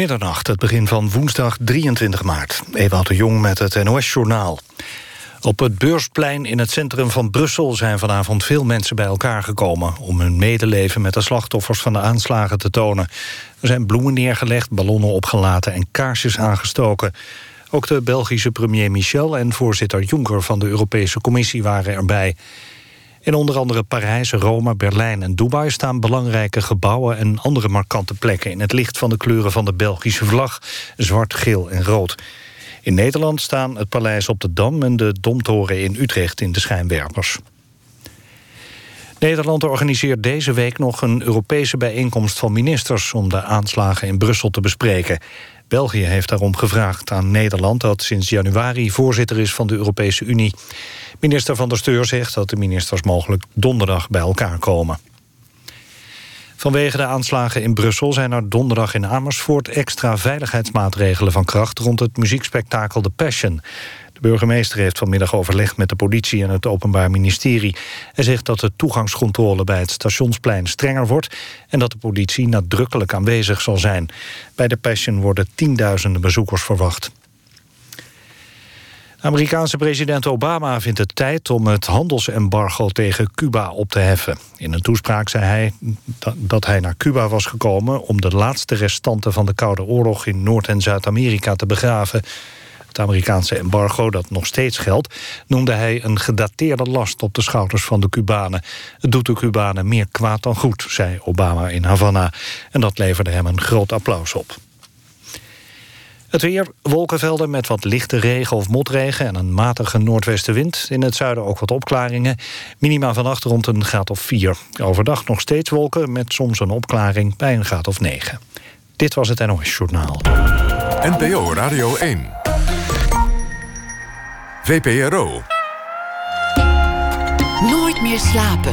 Middernacht, het begin van woensdag 23 maart. Ewout de Jong met het NOS-journaal. Op het Beursplein in het centrum van Brussel zijn vanavond veel mensen bij elkaar gekomen... om hun medeleven met de slachtoffers van de aanslagen te tonen. Er zijn bloemen neergelegd, ballonnen opgelaten en kaarsjes aangestoken. Ook de Belgische premier Michel en voorzitter Juncker van de Europese Commissie waren erbij. In onder andere Parijs, Rome, Berlijn en Dubai staan belangrijke gebouwen en andere markante plekken in het licht van de kleuren van de Belgische vlag, zwart, geel en rood. In Nederland staan het paleis op de Dam en de Domtoren in Utrecht in de schijnwerpers. Nederland organiseert deze week nog een Europese bijeenkomst van ministers... om de aanslagen in Brussel te bespreken. België heeft daarom gevraagd aan Nederland... dat sinds januari voorzitter is van de Europese Unie. Minister van der Steur zegt dat de ministers mogelijk donderdag bij elkaar komen. Vanwege de aanslagen in Brussel zijn er donderdag in Amersfoort... extra veiligheidsmaatregelen van kracht rond het muziekspektakel The Passion. De burgemeester heeft vanmiddag overlegd met de politie en het Openbaar Ministerie. Hij zegt dat de toegangscontrole bij het stationsplein strenger wordt... en dat de politie nadrukkelijk aanwezig zal zijn. Bij The Passion worden tienduizenden bezoekers verwacht. Amerikaanse president Obama vindt het tijd om het handelsembargo tegen Cuba op te heffen. In een toespraak zei hij dat hij naar Cuba was gekomen om de laatste restanten van de Koude Oorlog in Noord- en Zuid-Amerika te begraven. Het Amerikaanse embargo, dat nog steeds geldt... noemde hij een gedateerde last op de schouders van de Cubanen. Het doet de Cubanen meer kwaad dan goed, zei Obama in Havana. En dat leverde hem een groot applaus op. Het weer, wolkenvelden met wat lichte regen of motregen... en een matige noordwestenwind. In het zuiden ook wat opklaringen. Minima vannacht rond een graad of 4. Overdag nog steeds wolken met soms een opklaring bij een graad of 9. Dit was het NOS Journaal. NPO Radio 1. VPRO. Nooit meer slapen.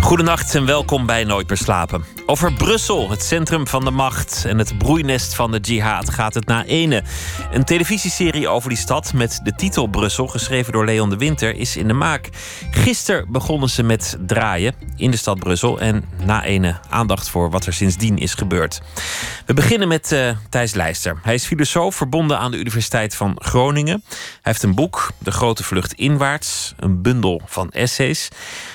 Goedenacht en welkom bij Nooit meer slapen. Over Brussel, het centrum van de macht en het broeinest van de jihad, gaat het na ene. Een televisieserie over die stad met de titel Brussel, geschreven door Leon de Winter, is in de maak. Gisteren begonnen ze met draaien in de stad Brussel en na ene aandacht voor wat er sindsdien is gebeurd. We beginnen met uh, Thijs Leister. Hij is filosoof verbonden aan de Universiteit van Groningen. Hij heeft een boek, De Grote Vlucht Inwaarts, een bundel van essays.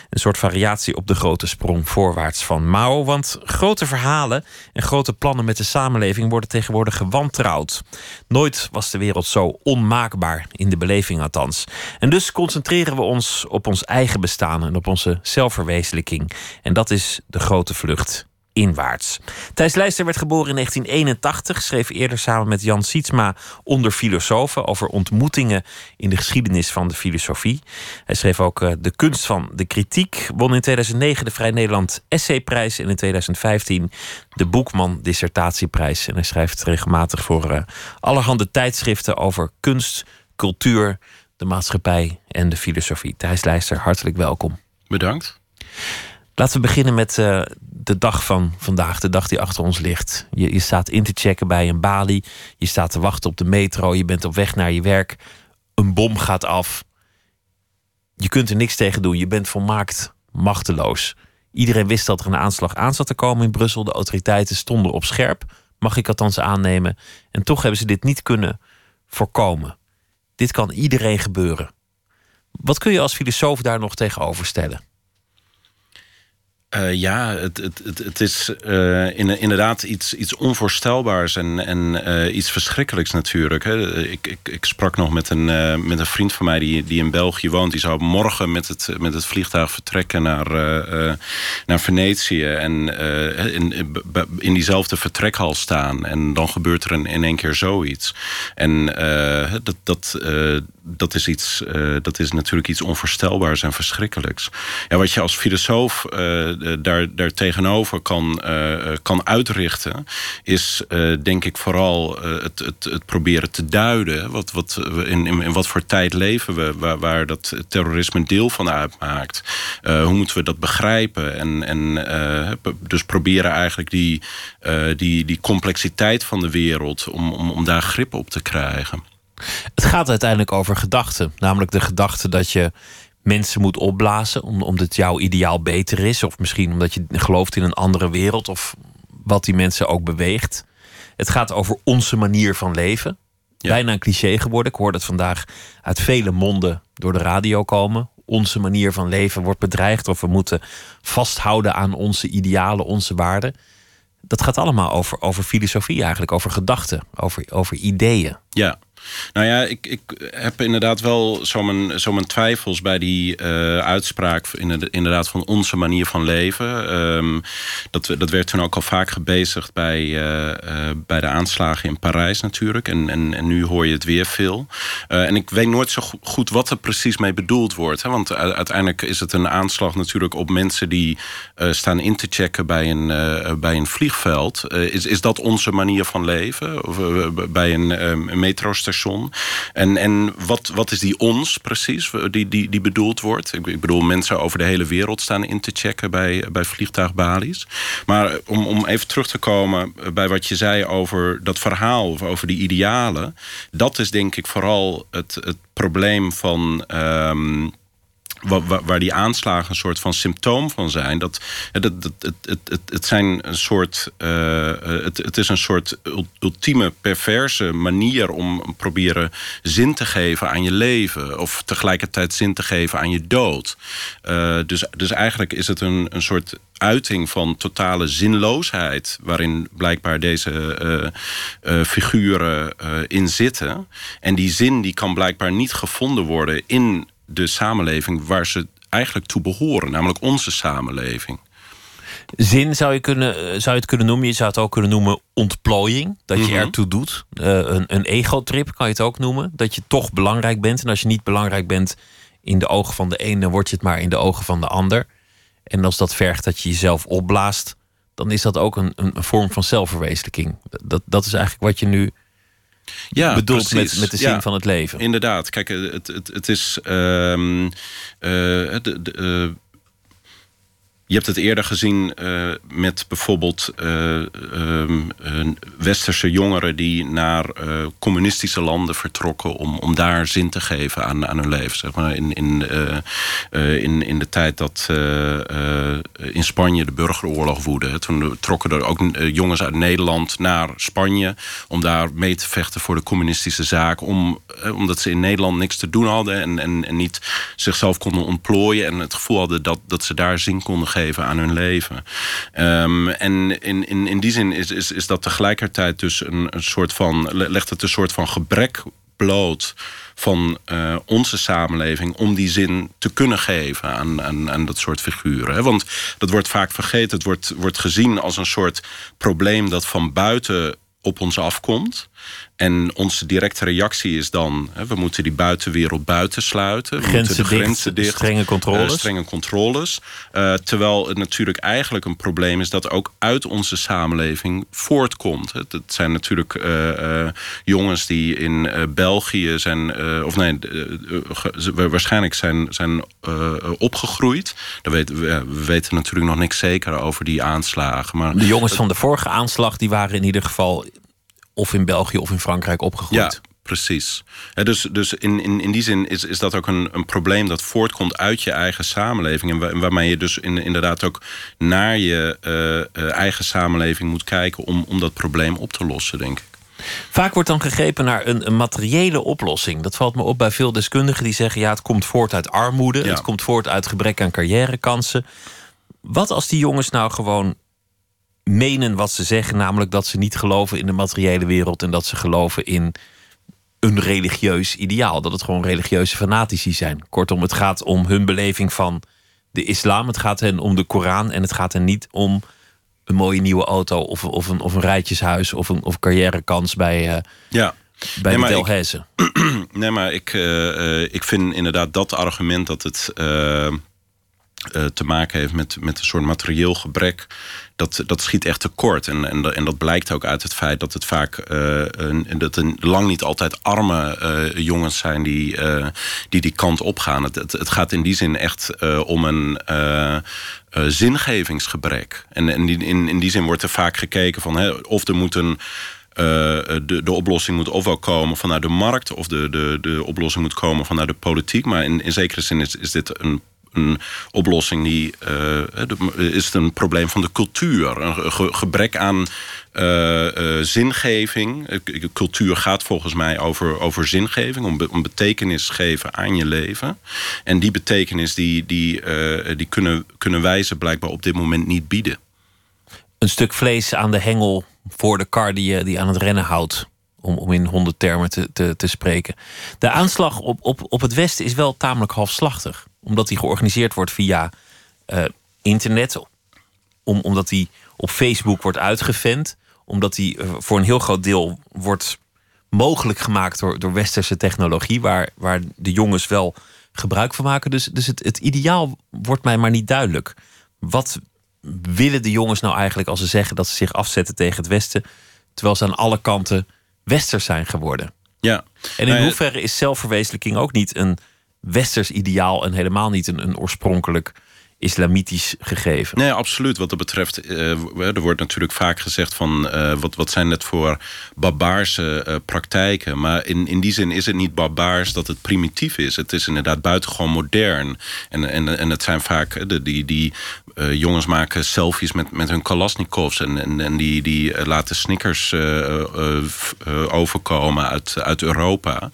Een soort variatie op de grote sprong voorwaarts van Mao. Want grote verhalen en grote plannen met de samenleving worden tegenwoordig gewantrouwd. Nooit was de wereld zo onmaakbaar, in de beleving althans. En dus concentreren we ons op ons eigen bestaan en op onze zelfverwezenlijking. En dat is de grote vlucht inwaarts. Thijs Leister werd geboren in 1981, schreef eerder samen met Jan Sietsma onder filosofen over ontmoetingen in de geschiedenis van de filosofie. Hij schreef ook uh, De kunst van de kritiek, won in 2009 de Vrij Nederland Essayprijs en in 2015 de Boekman Dissertatieprijs. En hij schrijft regelmatig voor uh, allerhande tijdschriften over kunst, cultuur, de maatschappij en de filosofie. Thijs Leister, hartelijk welkom. Bedankt. Laten we beginnen met uh, de dag van vandaag, de dag die achter ons ligt. Je, je staat in te checken bij een balie, je staat te wachten op de metro, je bent op weg naar je werk, een bom gaat af. Je kunt er niks tegen doen, je bent volmaakt machteloos. Iedereen wist dat er een aanslag aan zat te komen in Brussel. De autoriteiten stonden op scherp, mag ik althans aannemen. En toch hebben ze dit niet kunnen voorkomen. Dit kan iedereen gebeuren. Wat kun je als filosoof daar nog tegenover stellen? Uh, ja, het, het, het, is in, inderdaad iets, iets onvoorstelbaars en, en uh, iets verschrikkelijks natuurlijk. Hè. Ik, ik, ik sprak nog met een, met een vriend van mij die, die in België woont. Die zou morgen met het, met het vliegtuig vertrekken naar, naar Venetië. En in, in diezelfde vertrekhal staan. En dan gebeurt er in, één keer zoiets. En dat, dat, dat, is iets, dat is natuurlijk iets onvoorstelbaars en verschrikkelijks. Ja, wat je als filosoof eh, daar, daar tegenover kan, uh, kan uitrichten, is denk ik vooral het, het, het proberen te duiden. Wat, wat, in, in, wat voor tijd leven we, waar, waar dat terrorisme deel van uitmaakt. hoe moeten we dat begrijpen? En, en dus proberen eigenlijk die, die, die complexiteit van de wereld, om, om, om daar grip op te krijgen. Het gaat uiteindelijk over gedachten. Namelijk de gedachte dat je mensen moet opblazen omdat jouw ideaal beter is. Of misschien omdat je gelooft in een andere wereld. Of wat die mensen ook beweegt. Het gaat over onze manier van leven. Bijna een cliché geworden. Ik hoor dat vandaag uit vele monden door de radio komen. Onze manier van leven wordt bedreigd. Of we moeten vasthouden aan onze idealen, onze waarden. Dat gaat allemaal over, over filosofie eigenlijk. Over gedachten, over, over ideeën. Ja, nou ja, ik, ik heb inderdaad wel zo mijn, zo mijn twijfels bij die uh, uitspraak, inderdaad van onze manier van leven. Um, dat, dat werd toen ook al vaak gebezigd bij, uh, uh, bij de aanslagen in Parijs natuurlijk. En, en, en nu hoor je het weer veel. en ik weet nooit zo goed wat er precies mee bedoeld wordt. Hè? Want uiteindelijk is het een aanslag natuurlijk op mensen die staan in te checken bij een, bij een vliegveld. is, is dat onze manier van leven? Of bij een, een En, en wat, wat is die ons precies, die, die, die bedoeld wordt? Ik, bedoel, mensen over de hele wereld staan in te checken bij, bij vliegtuigbalies. Maar om, om even terug te komen bij wat je zei over dat verhaal, over die idealen. Dat is denk ik vooral het, het probleem van. Um, waar, die aanslagen een soort van symptoom van zijn. Dat, dat, het, het, het, zijn een soort, uh, het, het is een soort ultieme perverse manier om proberen zin te geven aan je leven. Of tegelijkertijd zin te geven aan je dood. Uh, dus, dus eigenlijk is het een, een soort uiting van totale zinloosheid... waarin blijkbaar deze figuren in zitten. En die zin die kan blijkbaar niet gevonden worden in de samenleving waar ze eigenlijk toe behoren, namelijk onze samenleving. Zin zou je, kunnen, eh, zou je het kunnen noemen. Je zou het ook kunnen noemen ontplooiing. Dat je mm -hmm. ertoe doet. Uh, een, een egotrip kan je het ook noemen. Dat je toch belangrijk bent. En als je niet belangrijk bent in de ogen van de een, dan word je het maar in de ogen van de ander. En als dat vergt dat je jezelf opblaast, dan is dat ook een, een vorm van zelfverwezenlijking. Dat, dat is eigenlijk wat je nu ja, bedoeld met, met de zin van het leven. Inderdaad. Kijk, het, het, het is. Um, uh, de, de, uh, je hebt het eerder gezien uh, met bijvoorbeeld uh, uh, westerse jongeren die naar communistische landen vertrokken om, om daar zin te geven aan, aan hun leven. Zeg maar in, in, in, in de tijd dat in Spanje de burgeroorlog woedde. Toen trokken er ook jongens uit Nederland naar Spanje om daar mee te vechten voor de communistische zaak. Om, omdat ze in Nederland niks te doen hadden en, en, en niet zichzelf konden ontplooien en het gevoel hadden dat, dat ze daar zin konden geven aan hun leven. Um, en in, in, in die zin is, is, is dat tegelijkertijd dus een, een soort van, legt het een soort van gebrek bloot van uh, onze samenleving om die zin te kunnen geven aan, aan, aan dat soort figuren. Want dat wordt vaak vergeten. Het wordt, wordt gezien als een soort probleem dat van buiten op ons afkomt. En onze directe reactie is dan: we moeten die buitenwereld buitensluiten. We grenzen moeten de grenzen dicht, dicht strenge controles. Uh, strenge controles. Uh, terwijl het natuurlijk eigenlijk een probleem is dat ook uit onze samenleving voortkomt. Het, zijn natuurlijk uh, jongens die in België zijn, of nee, waarschijnlijk zijn, zijn opgegroeid. Dat weten, we weten natuurlijk nog niks zeker over die aanslagen. Maar de jongens van de vorige aanslag die waren in ieder geval of in België of in Frankrijk opgegroeid. Ja, precies. dus dus in, in, in die zin is, is dat ook een, een probleem dat voortkomt uit je eigen samenleving. En waarmee je dus in, inderdaad ook naar je uh, eigen samenleving moet kijken om, om dat probleem op te lossen, denk ik. Vaak wordt dan gegrepen naar een, een, materiële oplossing. Dat valt me op bij veel deskundigen die zeggen: ja, het komt voort uit armoede, ja. het komt voort uit gebrek aan carrièrekansen. Wat als die jongens nou gewoon menen wat ze zeggen, namelijk dat ze niet geloven in de materiële wereld en dat ze geloven in een religieus ideaal. Dat het gewoon religieuze fanatici zijn. Kortom, het gaat om hun beleving van de islam. Het gaat hen om de Koran en het gaat hen niet om een mooie nieuwe auto of, of, een, of een rijtjeshuis of een of carrièrekans bij, uh, ja. bij nee, de Delhaize. Nee, maar ik, uh, ik vind inderdaad dat argument dat het uh, te maken heeft met, met een soort materieel gebrek dat, dat schiet echt tekort. En, en, en dat blijkt ook uit het feit dat het vaak uh, een, dat er lang niet altijd arme uh, jongens zijn die, uh, die die kant opgaan. Het, het, het, gaat in die zin echt om een zingevingsgebrek. En, en in, in die zin wordt er vaak gekeken van hè, of er moet een de, de oplossing moet ofwel komen vanuit de markt... of de, de, de oplossing moet komen vanuit de politiek. Maar in, in zekere zin is, is dit een een oplossing die uh, is het een probleem van de cultuur. Een gebrek aan uh, uh, zingeving. Cultuur gaat volgens mij over, over zingeving, om, om betekenis geven aan je leven. En die betekenis die, die, die kunnen, kunnen wij ze blijkbaar op dit moment niet bieden. Een stuk vlees aan de hengel voor de kar die je die aan het rennen houdt. Om, om in honderdtermen te, te, te spreken. De aanslag op, op, op het Westen is wel tamelijk halfslachtig omdat die georganiseerd wordt via uh, internet. Om, omdat die op Facebook wordt uitgevent. Omdat die uh, voor een heel groot deel wordt mogelijk gemaakt door, door westerse technologie. Waar, waar de jongens wel gebruik van maken. Dus, dus het, het ideaal wordt mij maar niet duidelijk. Wat willen de jongens nou eigenlijk als ze zeggen dat ze zich afzetten tegen het Westen. Terwijl ze aan alle kanten westers zijn geworden. Ja. En in nou hoeverre is zelfverwezenlijking ook niet een westers ideaal en helemaal niet een, een oorspronkelijk islamitisch gegeven. Nee, absoluut. Wat dat betreft, uh, er wordt natuurlijk vaak gezegd van uh, wat, wat zijn het voor barbaarse uh, praktijken. Maar in, in die zin is het niet barbaars dat het primitief is. Het is inderdaad buitengewoon modern. En, en, en het zijn vaak de, die, die jongens maken selfies met, met hun Kalasnikovs. En, en, en die, die laten snickers overkomen uit, uit Europa.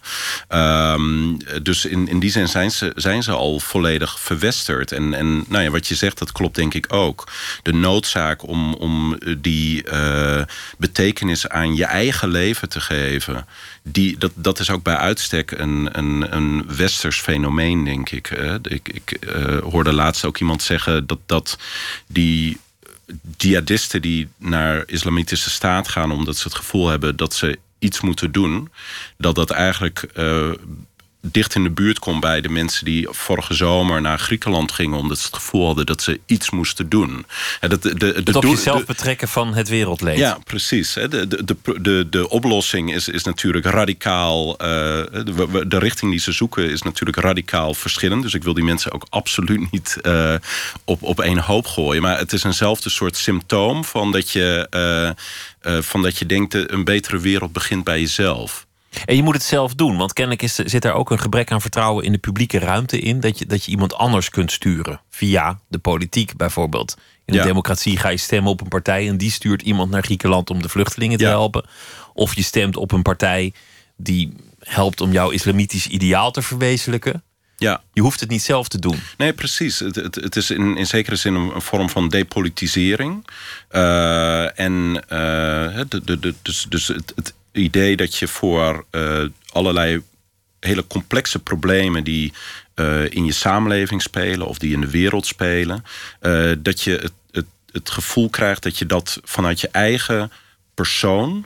Um, dus in, in die zin zijn ze, zijn ze al volledig verwesterd. En, en nou ja, wat je zegt, dat klopt denk ik ook. De noodzaak om, om die uh, betekenis aan je eigen leven te geven... Die, dat, dat is ook bij uitstek een, een, een westers fenomeen, denk ik. ik, ik uh, hoorde laatst ook iemand zeggen dat, dat die jihadisten die naar islamitische staat gaan... omdat ze het gevoel hebben dat ze iets moeten doen... dat dat eigenlijk dicht in de buurt komt bij de mensen die vorige zomer naar Griekenland gingen, omdat ze het gevoel hadden dat ze iets moesten doen. En dat, de, de, op jezelf betrekken van het wereldleven. Ja, precies. De, de, de, de, de oplossing is, is natuurlijk radicaal. Uh, de, de, richting die ze zoeken is natuurlijk radicaal verschillend. Dus ik wil die mensen ook absoluut niet uh, op, op één hoop gooien. Maar het is eenzelfde soort symptoom van dat je, uh, van dat je denkt: een betere wereld begint bij jezelf. En je moet het zelf doen, want kennelijk is, zit er ook een gebrek aan vertrouwen in de publieke ruimte in. Dat je, dat je iemand anders kunt sturen. Via de politiek bijvoorbeeld. In de democratie ga je stemmen op een partij en die stuurt iemand naar Griekenland om de vluchtelingen te helpen. Of je stemt op een partij die helpt om jouw islamitisch ideaal te verwezenlijken. Ja. Je hoeft het niet zelf te doen. Nee, precies. Het, het, het is in, in zekere zin een, vorm van depolitisering. Uh, en uh, de, de, de, dus, dus het, het idee dat je voor uh, allerlei hele complexe problemen die uh, in je samenleving spelen of die in de wereld spelen, uh, dat je het, het, het gevoel krijgt dat je dat vanuit je eigen persoon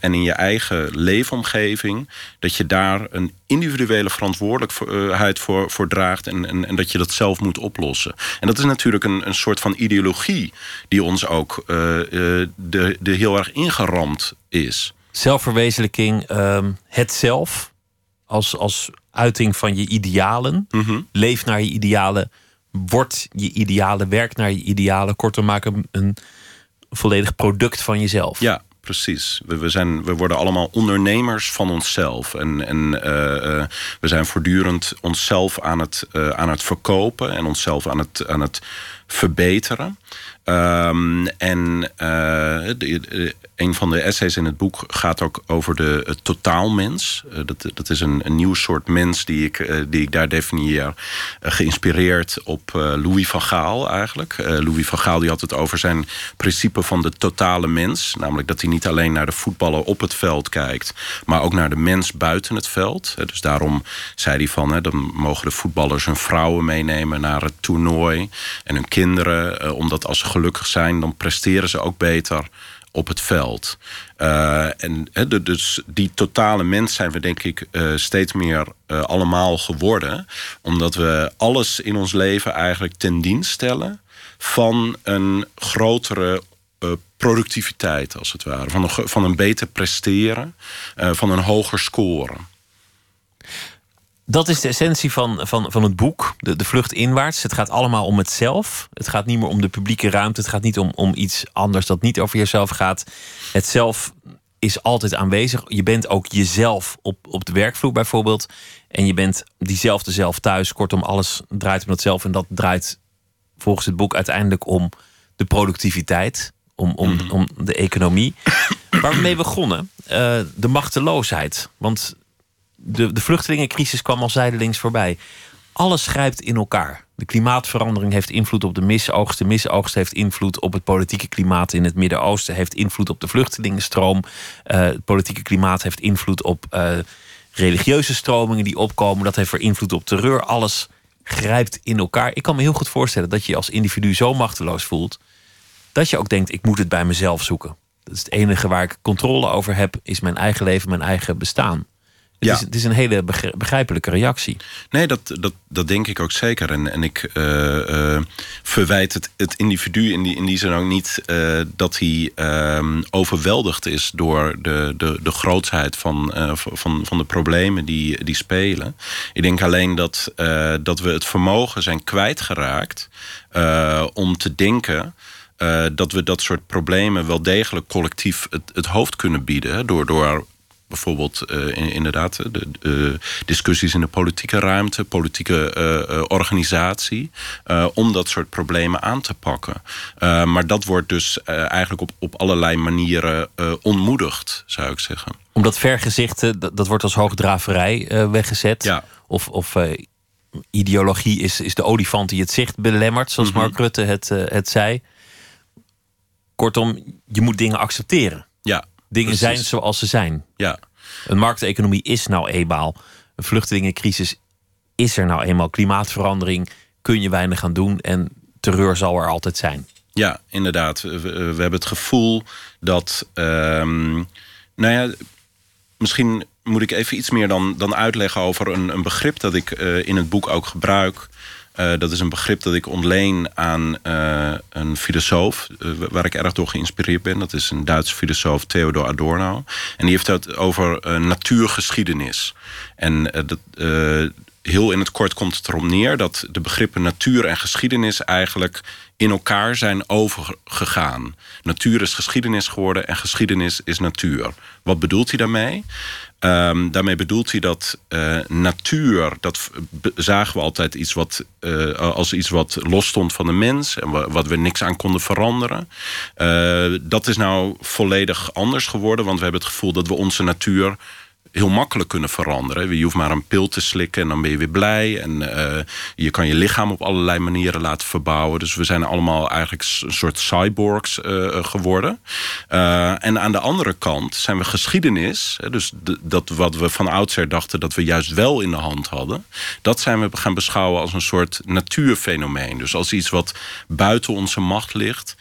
en in je eigen leefomgeving, dat je daar een individuele verantwoordelijkheid voor, voor draagt en, en, en, dat je dat zelf moet oplossen. En dat is natuurlijk een, een soort van ideologie die ons ook de, de heel erg ingeramd is zelfverwezenlijking, um, het zelf als, als uiting van je idealen. Mm Leef naar je idealen, word je idealen, werk naar je idealen. Kortom, maak een, een volledig product van jezelf. Ja, precies. We, we, zijn, we worden allemaal ondernemers van onszelf. En, en uh, uh, we zijn voortdurend onszelf aan het, uh, aan het verkopen en onszelf aan het, aan het verbeteren. Um, en de, een van de essays in het boek gaat ook over de totaalmens. Uh, dat, dat is een, een nieuw soort mens die ik, uh, die ik daar definieer. Geïnspireerd op Louis van Gaal eigenlijk. Louis van Gaal die had het over zijn principe van de totale mens. Namelijk dat hij niet alleen naar de voetballer op het veld kijkt. Maar ook naar de mens buiten het veld. dus daarom zei hij van... Hè, dan mogen de voetballers hun vrouwen meenemen naar het toernooi. En hun kinderen. omdat als ze gelukkig zijn dan presteren ze ook beter op het veld. Uh, en dus die totale mens zijn we denk ik uh, steeds meer uh, allemaal geworden. Omdat we alles in ons leven eigenlijk ten dienst stellen van een grotere productiviteit, als het ware. Van een, van een beter presteren, van een hoger scoren dat is de essentie van, van, van het boek, de, de vlucht inwaarts. Het gaat allemaal om het zelf. Het gaat niet meer om de publieke ruimte. Het gaat niet om, om iets anders dat niet over jezelf gaat. Het zelf is altijd aanwezig. Je bent ook jezelf op, op de werkvloer bijvoorbeeld. En je bent diezelfde zelf thuis. Kortom, alles draait om dat zelf. En dat draait volgens het boek uiteindelijk om de productiviteit. Om, om, Mhm. om de economie. Waar we mee begonnen, eh, de machteloosheid. Want de, de vluchtelingencrisis kwam al zijdelings voorbij. Alles grijpt in elkaar. De klimaatverandering heeft invloed op de misoogst. De misoogst heeft invloed op het politieke klimaat in het Midden-Oosten. Heeft invloed op de vluchtelingenstroom. Eh, het politieke klimaat heeft invloed op eh, religieuze stromingen die opkomen. Dat heeft weer invloed op terreur. Alles grijpt in elkaar. Ik kan me heel goed voorstellen dat je je als individu zo machteloos voelt. Dat je ook denkt, ik moet het bij mezelf zoeken. Dat is het enige waar ik controle over heb, is mijn eigen leven, mijn eigen bestaan. Het, Ja. is, het is een hele begri- begrijpelijke reactie. Nee, dat, dat, dat denk ik ook zeker. En, en ik eh, eh, verwijt het, het individu in die, in die zin ook niet eh, dat hij ehm, overweldigd is door de, de, de grootsheid van, van, van de problemen die, die spelen. Ik denk alleen dat, dat we het vermogen zijn kwijtgeraakt om te denken. dat we dat soort problemen wel degelijk collectief het, het hoofd kunnen bieden. Door, door bijvoorbeeld eh, in- inderdaad de, de, eh, discussies in de politieke ruimte, politieke eh, eh, organisatie, eh, om dat soort problemen aan te pakken. Eh, maar dat wordt dus eh, eigenlijk op, op allerlei manieren eh, ontmoedigd, zou ik zeggen. Omdat vergezichten, dat, dat wordt als hoogdraverij eh, weggezet. Ja. Of, of eh, ideologie is, is de olifant die het zicht belemmert, zoals Mhm. Mark Rutte het, eh, het zei. Kortom, je moet dingen accepteren. Dingen precies. zijn zoals ze zijn. Ja, Een markteconomie is nou eenmaal. Een vluchtelingencrisis is er nou eenmaal. Klimaatverandering kun je weinig aan doen. En terreur zal er altijd zijn. Ja, inderdaad. We, we- we hebben het gevoel dat. ehm, nou ja, misschien moet ik even iets meer dan, dan uitleggen over een, een begrip dat ik eh, in het boek ook gebruik. Eh, dat is een begrip dat ik ontleen aan eh, een filosoof eh, waar ik erg door geïnspireerd ben. Dat is een Duitse filosoof, Theodor Adorno. En die heeft het over natuurgeschiedenis. En dat, heel in het kort komt het erop neer dat de begrippen natuur en geschiedenis eigenlijk in elkaar zijn overgegaan. Natuur is geschiedenis geworden en geschiedenis is natuur. Wat bedoelt hij daarmee? Ehm, daarmee bedoelt hij dat eh, natuur, dat zagen we altijd iets wat, eh, als iets wat los stond van de mens en wa- wat we niks aan konden veranderen. Eh, dat is nou volledig anders geworden, want we hebben het gevoel dat we onze natuur heel makkelijk kunnen veranderen. Je hoeft maar een pil te slikken en dan ben je weer blij. En eh, je kan je lichaam op allerlei manieren laten verbouwen. Dus we zijn allemaal eigenlijk een soort cyborgs eh, eh, geworden. En aan de andere kant zijn we geschiedenis. Dus dat wat we van oudsher dachten dat we juist wel in de hand hadden. Dat zijn we gaan beschouwen als een soort natuurfenomeen. Dus als iets wat buiten onze macht ligt.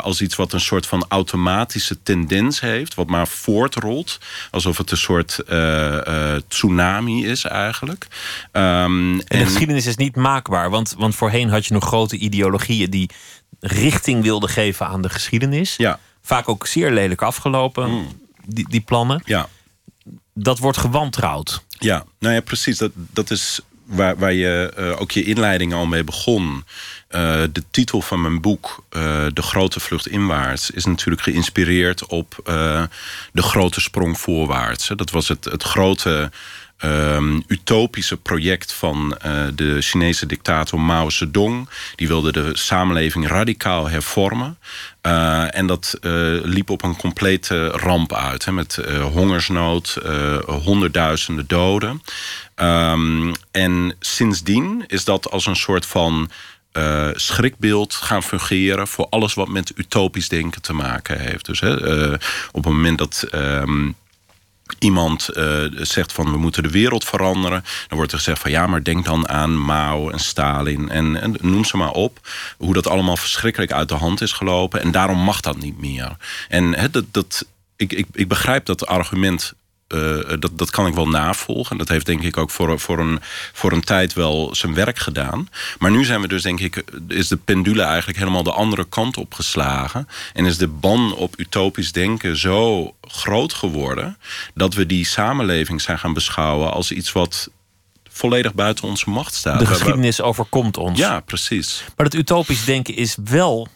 als iets wat een soort van automatische tendens heeft. Wat maar voortrolt. Alsof het een soort eh, eh, tsunami is eigenlijk. Ehm, En de geschiedenis is niet maakbaar. Want, want voorheen had je nog grote ideologieën die richting wilden geven aan de geschiedenis. Ja, Vaak ook zeer lelijk afgelopen, die, die plannen. ja. Dat wordt gewantrouwd. Ja, nou ja, precies. Dat, dat is waar, waar je eh, ook je inleiding al mee begon. Eh, de titel van mijn boek, eh, De Grote Vlucht Inwaarts, is natuurlijk geïnspireerd op eh, De Grote Sprong Voorwaarts. Dat was het, het grote ehm, utopische project van de Chinese dictator Mao Zedong. Die wilde de samenleving radicaal hervormen. En dat liep op een complete ramp uit. Hè, met hongersnood, honderdduizenden doden. Um, en sindsdien is dat als een soort van uh, schrikbeeld gaan fungeren voor alles wat met utopisch denken te maken heeft. Dus hè, op het moment dat. Um, iemand uh, zegt van we moeten de wereld veranderen... dan wordt er gezegd van ja, maar denk dan aan Mao en Stalin... en, noem ze maar op, hoe dat allemaal verschrikkelijk uit de hand is gelopen... en daarom mag dat niet meer. En dat, dat, ik, ik, ik begrijp dat argument... Uh, dat, dat kan ik wel navolgen. Dat heeft denk ik ook voor, voor, een, voor een tijd wel zijn werk gedaan. Maar nu zijn we dus denk ik... is de pendule eigenlijk helemaal de andere kant op geslagen. En is de ban op utopisch denken zo groot geworden... dat we die samenleving zijn gaan beschouwen als iets wat volledig buiten onze macht staat. De geschiedenis overkomt ons. Ja, precies. Maar dat utopisch denken is wel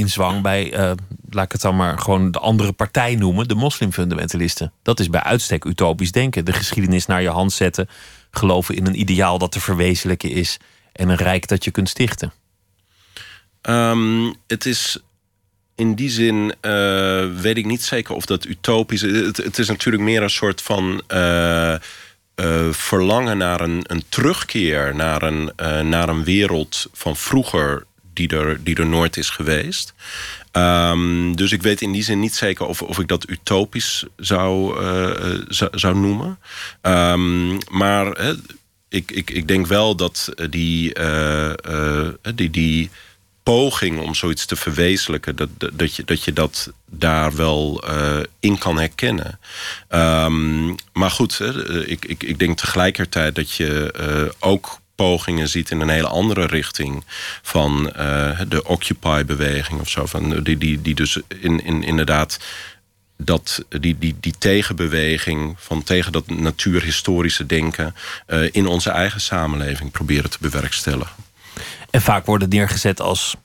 in zwang bij uh, laat ik het dan maar gewoon de andere partij noemen, de moslimfundamentalisten. Dat is bij uitstek utopisch denken. De geschiedenis naar je hand zetten, geloven in een ideaal dat te verwezenlijken is en een rijk dat je kunt stichten. Um, het is in die zin uh, weet ik niet zeker of dat utopisch is. Het, het is natuurlijk meer een soort van uh, uh, verlangen naar een, een terugkeer naar een, naar een wereld van vroeger die er, die er nooit is geweest. Um, dus ik weet in die zin niet zeker of, of ik dat utopisch zou, zou, zou, noemen. Um, maar ik, ik, ik denk wel dat die, die, die poging om zoiets te verwezenlijken, dat, dat, je, dat je dat daar wel in kan herkennen. Um, maar goed, ik, ik, ik denk tegelijkertijd dat je ook pogingen ziet in een hele andere richting van uh, de Occupy-beweging of zo. Van, die, die, die dus in, in, inderdaad dat die, die, die tegenbeweging van tegen dat natuurhistorische denken uh, in onze eigen samenleving proberen te bewerkstelligen. En vaak worden neergezet als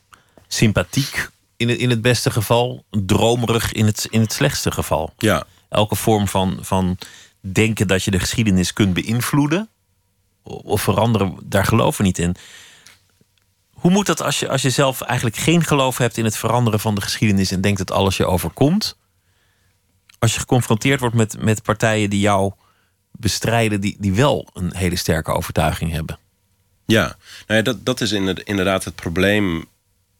sympathiek in het, in het beste geval, dromerig in het, in het slechtste geval. Ja. Elke vorm van, van denken dat je de geschiedenis kunt beïnvloeden of veranderen, daar geloven we niet in. Hoe moet dat als je, als je zelf eigenlijk geen geloof hebt in het veranderen van de geschiedenis en denkt dat alles je overkomt? Als je geconfronteerd wordt met, met partijen die jou bestrijden, die, die wel een hele sterke overtuiging hebben. Ja, nou ja dat, dat is inderdaad het probleem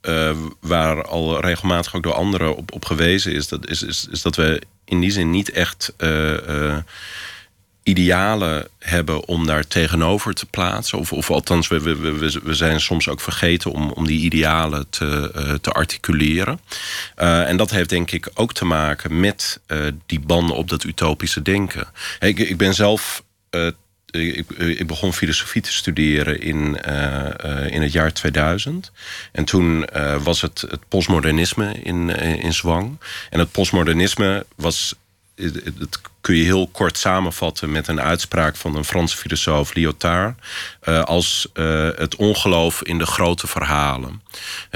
uh, waar al regelmatig ook door anderen op, op gewezen is, dat, is, is, is dat we in die zin niet echt uh, uh, idealen hebben om daar tegenover te plaatsen. Of, of althans, we, we, we, we zijn soms ook vergeten om, om die idealen te, te articuleren. en dat heeft denk ik ook te maken met die banden op dat utopische denken. Ik, ik ben zelf ik, ik, begon filosofie te studeren in, in het jaar 2000. En toen was het, het postmodernisme in, in zwang. En het postmodernisme was, het kun je heel kort samenvatten met een uitspraak van een Franse filosoof, Lyotard, als het ongeloof in de grote verhalen.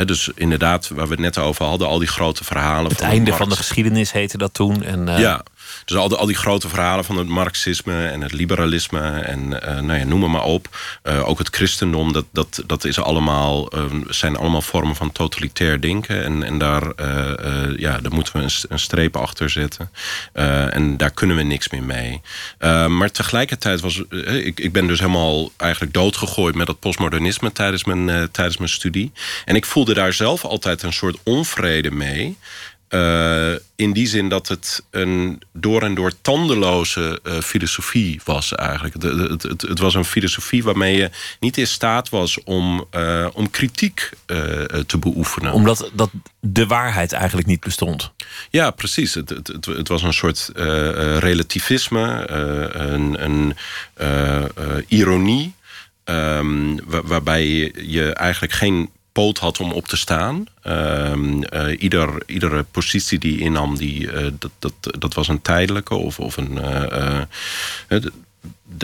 dus inderdaad, waar we het net over hadden, al die grote verhalen. Het einde van de geschiedenis heette dat toen. En, ja. Dus al, al die grote verhalen van het marxisme en het liberalisme en uh, nou ja, noem maar op. Uh, ook het christendom, dat, dat, dat is allemaal, uh, zijn allemaal vormen van totalitair denken. En, en daar, ja, daar moeten we een, streep achter zetten. en daar kunnen we niks meer mee. maar tegelijkertijd was ik, ik ben dus helemaal eigenlijk doodgegooid met het postmodernisme tijdens mijn, tijdens mijn studie. En ik voelde daar zelf altijd een soort onvrede mee. Uh, in die zin dat het een door en door tandeloze uh, filosofie was eigenlijk. Het, het, het, het, was een filosofie waarmee je niet in staat was om, uh, om kritiek te beoefenen. Omdat dat de waarheid eigenlijk niet bestond. Ja, precies. Het, het, het, was een soort relativisme, een, een ironie. Um, waarbij je eigenlijk geen poot had om op te staan. Uh, ieder, iedere positie die innam, die, uh, dat, dat, dat was een tijdelijke of, of een. Uh,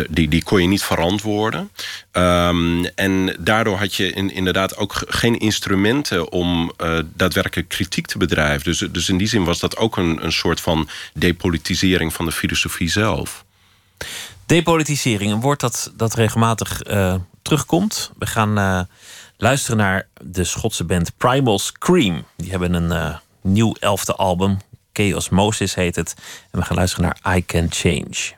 die, die kon je niet verantwoorden. Um, en daardoor had je in, inderdaad ook geen instrumenten om daadwerkelijk kritiek te bedrijven. Dus, dus in die zin was dat ook een, een soort van depolitisering van de filosofie zelf. Depolitisering, een woord dat, dat regelmatig terugkomt. We gaan luisteren naar de Schotse band Primal Scream. Die hebben een uh, nieuw elfde album. Chaos Moses heet het. En we gaan luisteren naar I Can Change.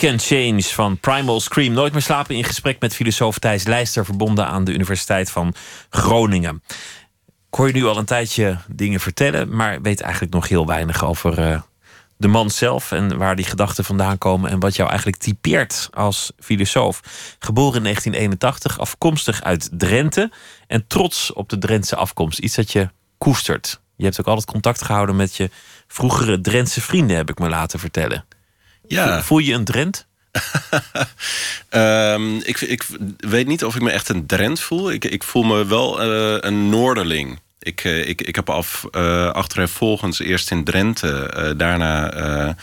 Can Change van Primal Scream. Nooit meer slapen in gesprek met filosoof Thijs Leister... verbonden aan de Universiteit van Groningen. Ik hoor je nu al een tijdje dingen vertellen... maar weet eigenlijk nog heel weinig over uh, de man zelf... en waar die gedachten vandaan komen... en wat jou eigenlijk typeert als filosoof. Geboren in 1981, afkomstig uit Drenthe... en trots op de Drentse afkomst. Iets dat je koestert. Je hebt ook altijd contact gehouden met je vroegere Drentse vrienden... heb ik me laten vertellen. Ja. Voel je een Drent? um, ik, ik, weet niet of ik me echt een Drent voel. Ik, ik voel me wel uh, een Noorderling. Ik, uh, ik, ik heb af, uh, achtereenvolgens eerst in Drenthe, daarna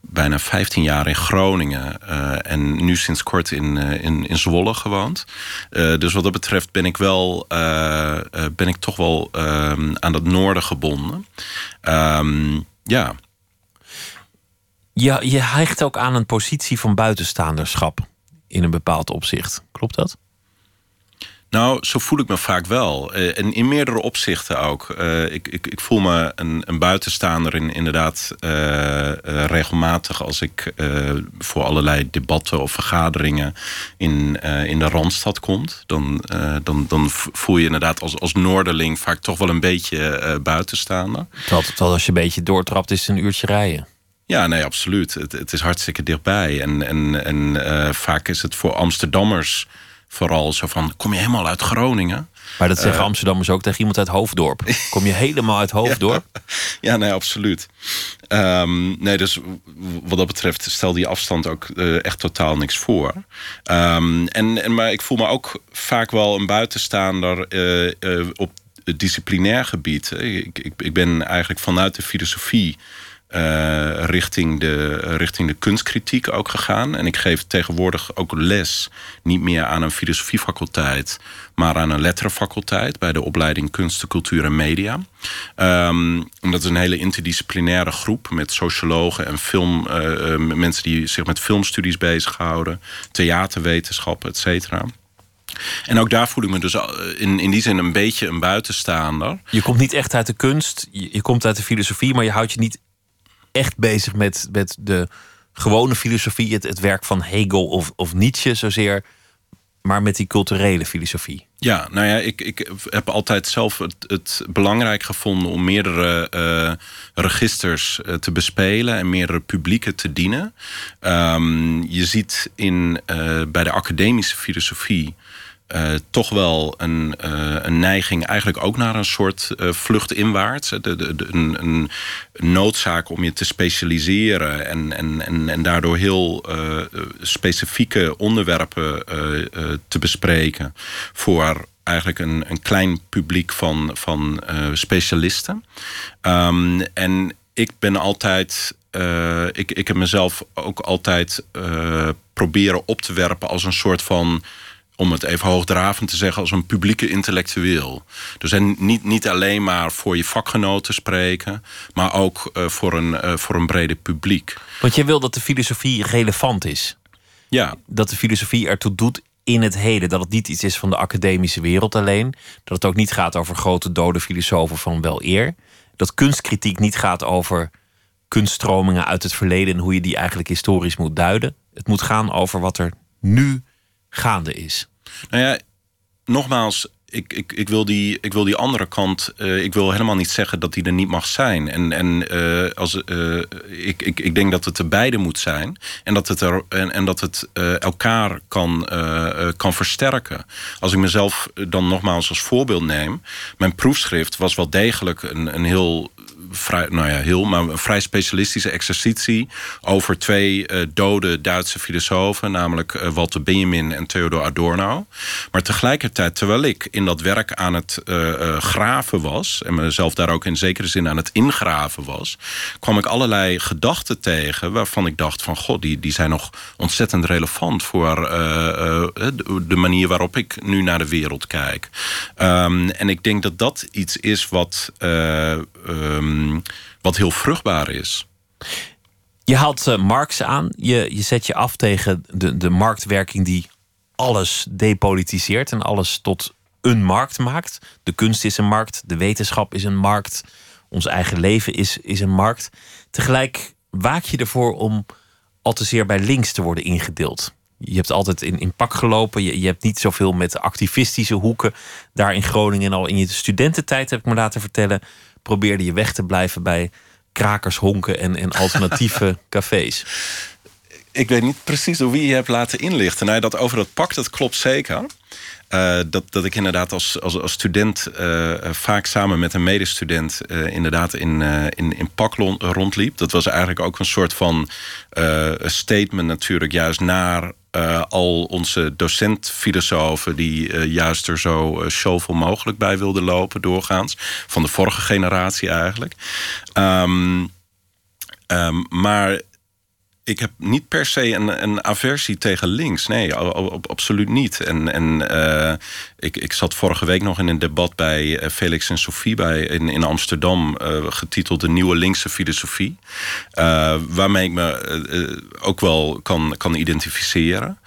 bijna 15 jaar in Groningen en nu sinds kort in, in, in Zwolle gewoond. dus wat dat betreft ben ik wel, ben ik toch wel ehm, aan het noorden gebonden. Um, ja. Je, je hecht ook aan een positie van buitenstaanderschap in een bepaald opzicht. Klopt dat? Nou, zo voel ik me vaak wel. Uh, en in meerdere opzichten ook. Uh, ik, ik, ik, voel me een, een buitenstaander in, inderdaad uh, regelmatig als ik voor allerlei debatten of vergaderingen in, in de Randstad kom. Dan, dan, dan voel je inderdaad als, als Noorderling vaak toch wel een beetje buitenstaander. Terwijl, terwijl als je een beetje doortrapt is het een uurtje rijden. Ja, nee, absoluut. Het, het is hartstikke dichtbij. En, en, en uh, vaak is het voor Amsterdammers vooral zo van... kom je helemaal uit Groningen? Maar dat zeggen uh, Amsterdammers ook tegen iemand uit Hoofddorp. Kom je helemaal uit Hoofddorp? ja, ja, nee, absoluut. Um, nee, dus wat dat betreft stel die afstand ook uh, echt totaal niks voor. Um, en, en, maar ik voel me ook vaak wel een buitenstaander op het disciplinair gebied. Ik, ik, ik ben eigenlijk vanuit de filosofie... Uh, richting, de, richting de kunstkritiek ook gegaan. En ik geef tegenwoordig ook les, niet meer aan een filosofiefaculteit, maar aan een letterenfaculteit bij de opleiding Kunsten, Cultuur en Media. Um, dat is een hele interdisciplinaire groep met sociologen en film, uh, mensen die zich met filmstudies bezighouden, theaterwetenschappen, et cetera. En ook daar voel ik me dus in, in die zin een beetje een buitenstaander. Je komt niet echt uit de kunst, je komt uit de filosofie, maar je houdt je niet echt bezig met, met de gewone filosofie, het, het werk van Hegel of, of Nietzsche zozeer, maar met die culturele filosofie. Ja, nou ja, ik, ik heb altijd zelf het, het belangrijk gevonden om meerdere uh, registers uh, te bespelen en meerdere publieken te dienen. Um, je ziet in, uh, bij de academische filosofie uh, toch wel een, uh, een, neiging eigenlijk ook naar een soort uh, vlucht inwaarts. De, de, de, een, een, noodzaak om je te specialiseren en, en, en, en daardoor heel specifieke onderwerpen te bespreken voor eigenlijk een, een klein publiek van, van specialisten. Um, en ik ben altijd ik, ik heb mezelf ook altijd proberen op te werpen als een soort van om het even hoogdravend te zeggen, als een publieke intellectueel. Dus en niet, niet alleen maar voor je vakgenoten spreken, maar ook uh, voor, een, uh, voor een breder publiek. Want je wil dat de filosofie relevant is. Ja. Dat de filosofie ertoe doet in het heden. Dat het niet iets is van de academische wereld alleen. Dat het ook niet gaat over grote dode filosofen van wel eer. Dat kunstkritiek niet gaat over kunststromingen uit het verleden en hoe je die eigenlijk historisch moet duiden. Het moet gaan over wat er nu gaande is. Nou ja, nogmaals, ik, ik, ik, wil, die, ik wil die andere kant. Uh, ik wil helemaal niet zeggen dat die er niet mag zijn. En, en uh, als, uh, ik, ik, ik denk dat het er beide moet zijn. En dat het, en, en dat het elkaar kan, kan versterken. Als ik mezelf dan nogmaals als voorbeeld neem. Mijn proefschrift was wel degelijk een, een heel vrij, nou ja, heel, maar een vrij specialistische exercitie over twee uh, dode Duitse filosofen, namelijk uh, Walter Benjamin en Theodor Adorno. Maar tegelijkertijd, terwijl ik in dat werk aan het uh, graven was, en mezelf daar ook in zekere zin aan het ingraven was, kwam ik allerlei gedachten tegen waarvan ik dacht van god, die, die zijn nog ontzettend relevant voor de manier waarop ik nu naar de wereld kijk. Um, en ik denk dat dat iets is wat, um, wat heel vruchtbaar is. Je haalt uh, Marx aan. Je, je zet je af tegen de, de marktwerking die alles depolitiseert en alles tot een markt maakt. De kunst is een markt, de wetenschap is een markt, ons eigen leven is, is een markt. Tegelijk waak je ervoor om al te zeer bij links te worden ingedeeld. Je hebt altijd in, in pak gelopen. Je, je hebt niet zoveel met activistische hoeken. Daar in Groningen al in je studententijd, heb ik me laten vertellen, probeerde je weg te blijven bij krakershonken en, en alternatieve cafés. Ik weet niet precies door wie je hebt laten inlichten. Nou, dat over dat pak, dat klopt zeker. Uh, dat, dat ik inderdaad als, als, als student uh, vaak samen met een medestudent uh, inderdaad in, in, in pak rondliep. Dat was eigenlijk ook een soort van statement natuurlijk juist naar al onze docent-filosofen die juist er zo zoveel mogelijk bij wilden lopen doorgaans. Van de vorige generatie eigenlijk. Um, um, maar ik heb niet per se een, een aversie tegen links. Nee, absoluut niet. En, en uh, ik, ik zat vorige week nog in een debat bij eh, Felix en Sophie bij, in, in Amsterdam, uh, getiteld De Nieuwe Linkse Filosofie. Uh, waarmee ik me ook wel kan, kan identificeren.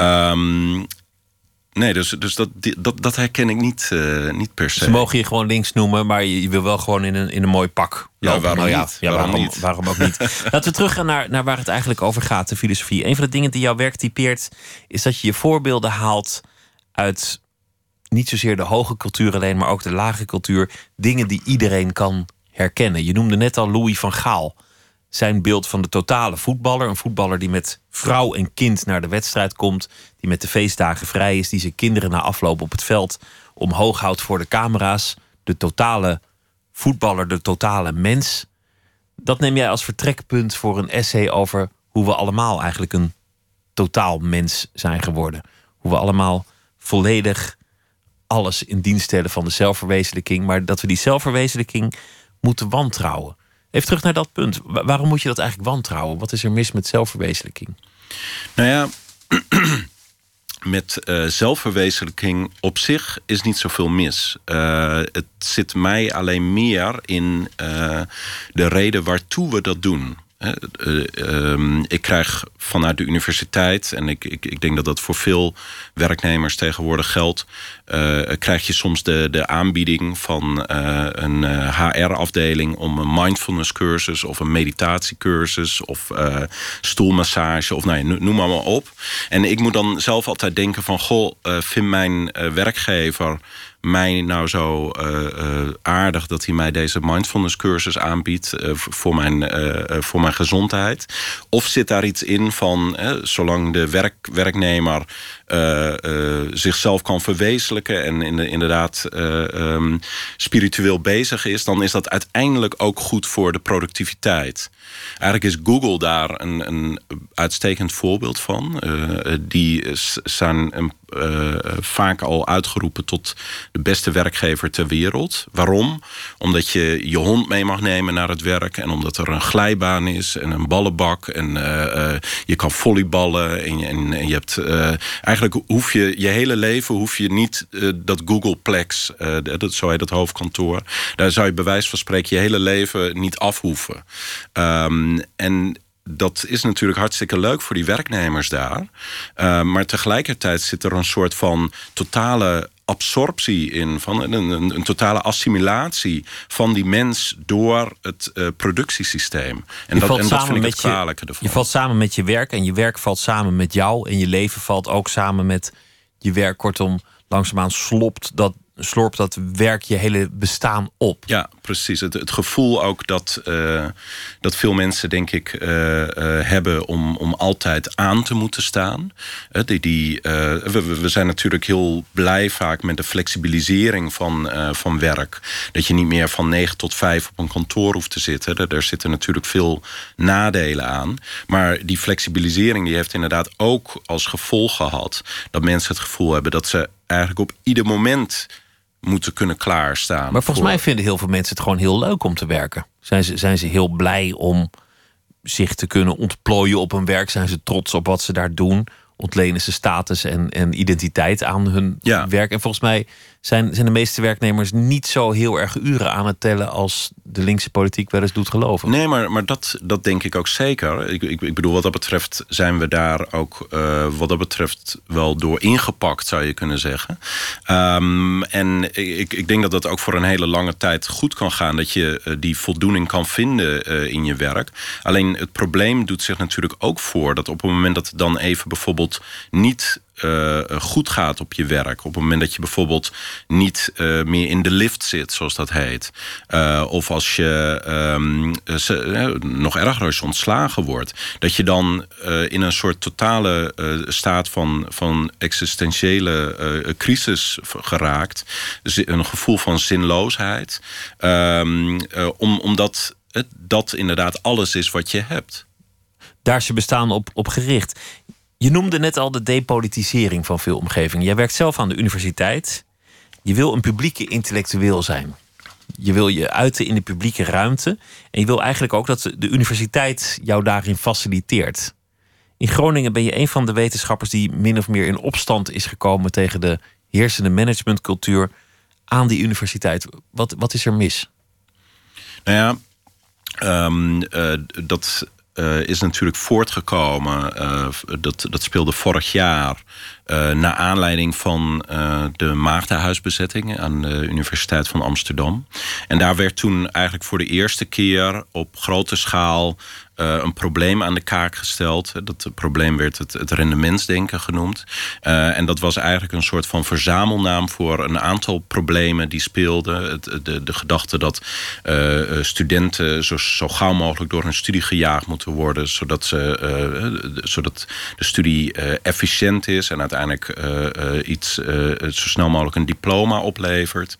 Um, Nee, dus, dus dat, dat, dat herken ik niet, uh, niet per se. Ze mogen je gewoon links noemen, maar je, wil wel gewoon in een, in een mooi pak. Ja, waarom nou, niet? Ja, waarom, niet? Waarom ook niet? Laten we teruggaan naar, naar waar het eigenlijk over gaat, de filosofie. Een van de dingen die jouw werk typeert, is dat je je voorbeelden haalt uit niet zozeer de hoge cultuur alleen, maar ook de lage cultuur. Dingen die iedereen kan herkennen. Je noemde net al Louis van Gaal zijn beeld van de totale voetballer. Een voetballer die met vrouw en kind naar de wedstrijd komt. Die met de feestdagen vrij is. Die zijn kinderen na afloop op het veld omhoog houdt voor de camera's. De totale voetballer, de totale mens. Dat neem jij als vertrekpunt voor een essay over hoe we allemaal eigenlijk een totaal mens zijn geworden. Hoe we allemaal volledig alles in dienst stellen van de zelfverwezenlijking. Maar dat we die zelfverwezenlijking moeten wantrouwen. Even terug naar dat punt. Waarom moet je dat eigenlijk wantrouwen? Wat is er mis met zelfverwezenlijking? Nou ja, met uh, zelfverwezenlijking op zich is niet zoveel mis. Uh, het zit mij alleen meer in uh, de reden waartoe we dat doen. Uh, ik krijg vanuit de universiteit, en ik, ik, ik denk dat dat voor veel werknemers tegenwoordig geldt, uh, krijg je soms de, de aanbieding van uh, een HR-afdeling om een mindfulness cursus of een meditatiecursus of stoelmassage of nou, noem maar, maar op. En ik moet dan zelf altijd denken van goh, vind mijn werkgever mij nou zo uh, uh, aardig dat hij mij deze mindfulness cursus aanbiedt uh, voor, mijn, voor mijn gezondheid? Of zit daar iets in van, zolang de werk, werknemer zichzelf kan verwezenlijken en in de, inderdaad um, spiritueel bezig is, dan is dat uiteindelijk ook goed voor de productiviteit. Eigenlijk is Google daar een, een uitstekend voorbeeld van. die zijn een uh, vaak al uitgeroepen tot de beste werkgever ter wereld. Waarom? Omdat je je hond mee mag nemen naar het werk en omdat er een glijbaan is en een ballenbak en je kan volleyballen en, en, je hebt eigenlijk hoef je je hele leven hoef je niet dat Googleplex, dat zo heet dat hoofdkantoor, daar zou je bij wijze van spreken je hele leven niet afhoeven. Um, en dat is natuurlijk hartstikke leuk voor die werknemers daar. Uh, maar tegelijkertijd zit er een soort van totale absorptie in, van een, een, een, totale assimilatie van die mens door het uh, productiesysteem. En, dat, en dat, vind ik het kwalijke ervan. Je valt samen met je werk en je werk valt samen met jou. En je leven valt ook samen met je werk. Kortom, langzaamaan slopt dat slorpt dat werk je hele bestaan op. Ja, precies. Het, het gevoel ook dat, uh, dat veel mensen, denk ik, uh, uh, hebben om, om altijd aan te moeten staan. die, die, we, zijn natuurlijk heel blij vaak met de flexibilisering van, van werk. Dat je niet meer van 9 tot 5 op een kantoor hoeft te zitten. Er, er zitten natuurlijk veel nadelen aan. Maar die flexibilisering die heeft inderdaad ook als gevolg gehad dat mensen het gevoel hebben dat ze eigenlijk op ieder moment moeten kunnen klaarstaan. Maar volgens mij vinden heel veel mensen het gewoon heel leuk om te werken. Zijn ze, zijn ze heel blij om zich te kunnen ontplooien op hun werk? Zijn ze trots op wat ze daar doen? Ontlenen ze status en, en identiteit aan hun ja. werk? En volgens mij zijn, zijn de meeste werknemers niet zo heel erg uren aan het tellen als de linkse politiek wel eens doet geloven. Nee, maar, maar dat, dat denk ik ook zeker. Ik, ik, ik bedoel, wat dat betreft zijn we daar ook uh, wat dat betreft wel door ingepakt, zou je kunnen zeggen. Um, en ik, ik denk dat dat ook voor een hele lange tijd goed kan gaan. Dat je uh, die voldoening kan vinden uh, in je werk. Alleen het probleem doet zich natuurlijk ook voor dat op het moment dat het dan even bijvoorbeeld niet uh, goed gaat op je werk. Op het moment dat je bijvoorbeeld niet uh, meer in de lift zit, zoals dat heet. Of als je um, se, nog je ontslagen wordt. Dat je dan in een soort totale staat van, van existentiële crisis geraakt. Een gevoel van zinloosheid. Um, om, omdat het, dat inderdaad alles is wat je hebt. Daar is je bestaan op, op gericht. Je noemde net al de depolitisering van veel omgevingen. Jij werkt zelf aan de universiteit. Je wil een publieke intellectueel zijn. Je wil je uiten in de publieke ruimte. En je wil eigenlijk ook dat de universiteit jou daarin faciliteert. In Groningen ben je een van de wetenschappers die min of meer in opstand is gekomen tegen de heersende managementcultuur aan die universiteit. Wat, wat is er mis? Nou ja, um, uh, dat uh, is natuurlijk voortgekomen. Uh, dat, dat speelde vorig jaar. Uh, naar aanleiding van de Maagdenhuisbezetting aan de Universiteit van Amsterdam. En daar werd toen eigenlijk voor de eerste keer op grote schaal uh, een probleem aan de kaak gesteld. Dat probleem werd het, het rendementsdenken genoemd. Uh, en dat was eigenlijk een soort van verzamelnaam voor een aantal problemen die speelden. Het, de, de gedachte dat uh, studenten zo, zo gauw mogelijk door hun studie gejaagd moeten worden, zodat, ze, zodat de studie efficiënt is en uiteindelijk iets zo snel mogelijk een diploma oplevert.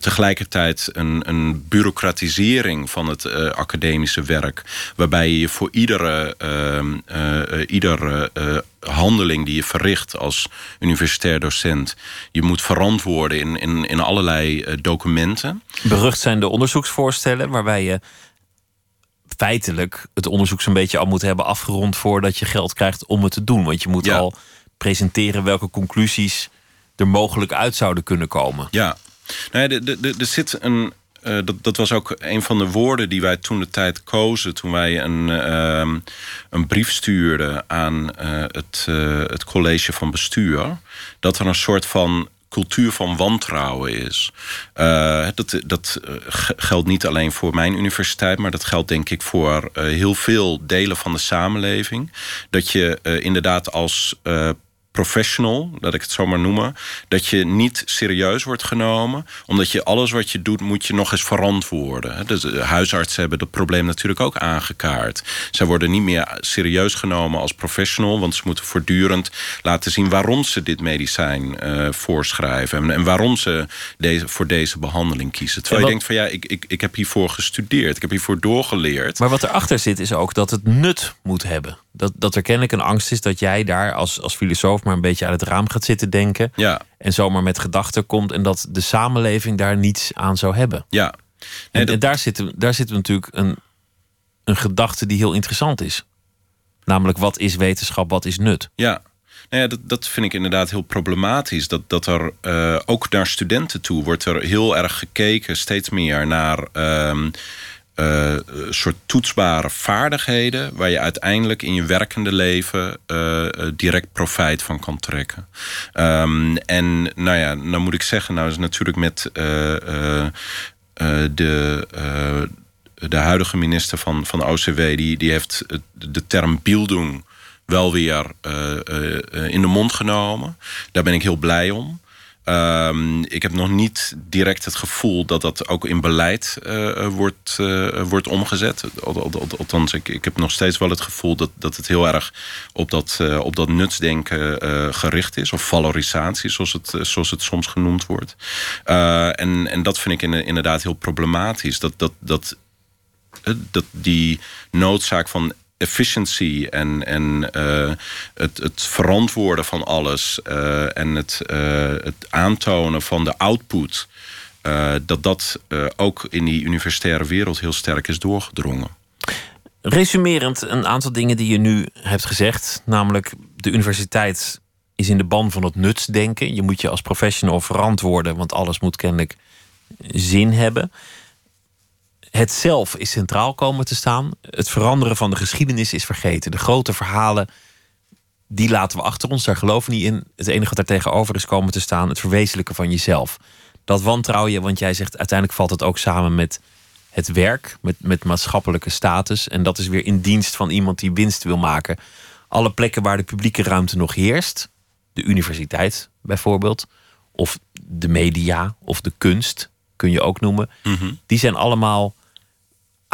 tegelijkertijd een, een bureaucratisering van het academische werk, waarbij je voor iedere, uh, uh, iedere uh, handeling die je verricht als universitair docent, je moet verantwoorden in, in, in allerlei documenten. Berucht zijn de onderzoeksvoorstellen waarbij je feitelijk het onderzoek zo'n beetje al moet hebben afgerond voordat je geld krijgt om het te doen. Want je moet ja. al presenteren welke conclusies er mogelijk uit zouden kunnen komen. Ja, nee, er zit een, uh, dat, dat was ook een van de woorden die wij toen de tijd kozen. Toen wij een, uh, een brief stuurden aan uh, het, het college van bestuur. Dat er een soort van cultuur van wantrouwen is. dat dat geldt niet alleen voor mijn universiteit, maar dat geldt denk ik voor heel veel delen van de samenleving. Dat je inderdaad als professional, dat ik het zo maar noemen, dat je niet serieus wordt genomen, omdat je alles wat je doet moet je nog eens verantwoorden. Dus de huisartsen hebben dat probleem natuurlijk ook aangekaart. Zij worden niet meer serieus genomen als professional, want ze moeten voortdurend laten zien waarom ze dit medicijn uh, voorschrijven en, en, waarom ze deze, voor deze behandeling kiezen. Terwijl wat... je denkt van ja, ik, ik, ik heb hiervoor gestudeerd, ik heb hiervoor doorgeleerd. Maar wat erachter zit is ook dat het nut moet hebben. Dat, dat er kennelijk een angst is dat jij daar als, als filosoof maar een beetje aan het raam gaat zitten denken. Ja. En zomaar met gedachten komt. En dat de samenleving daar niets aan zou hebben. Ja. Nee, en, dat... en, daar, zit, daar zit natuurlijk een, een gedachte die heel interessant is. Namelijk, wat is wetenschap, wat is nut? Ja. Nou ja, dat, dat vind ik inderdaad heel problematisch. Dat, dat er uh, ook naar studenten toe wordt er heel erg gekeken, steeds meer naar. Uh, uh, soort toetsbare vaardigheden waar je uiteindelijk in je werkende leven uh, direct profijt van kan trekken. Um, en nou ja, nou moet ik zeggen, nou is natuurlijk met de de huidige minister van, van OCW, die, die heeft de term Bildung wel weer in de mond genomen. Daar ben ik heel blij om. Ehm, ik heb nog niet direct het gevoel dat dat ook in beleid uh, wordt, uh, wordt omgezet. Althans, ik, ik heb nog steeds wel het gevoel dat, dat het heel erg op dat, uh, op dat nutsdenken gericht is. Of valorisatie, zoals het, zoals het soms genoemd wordt. en, en dat vind ik inderdaad heel problematisch. Dat, dat, dat, dat die noodzaak van efficiency en, en uh, het, het verantwoorden van alles uh, en het, uh, het aantonen van de output, dat dat ook in die universitaire wereld heel sterk is doorgedrongen. Resumerend een aantal dingen die je nu hebt gezegd, namelijk de universiteit is in de ban van het nutsdenken. Je moet je als professional verantwoorden, want alles moet kennelijk zin hebben het zelf is centraal komen te staan. Het veranderen van de geschiedenis is vergeten. De grote verhalen, die laten we achter ons. Daar geloven we niet in. Het enige wat daar tegenover is komen te staan, het verwezenlijken van jezelf. Dat wantrouw je, want jij zegt uiteindelijk valt het ook samen met het werk, met, met maatschappelijke status. En dat is weer in dienst van iemand die winst wil maken. Alle plekken waar de publieke ruimte nog heerst, de universiteit bijvoorbeeld, of de media of de kunst, kun je ook noemen, mhm. die zijn allemaal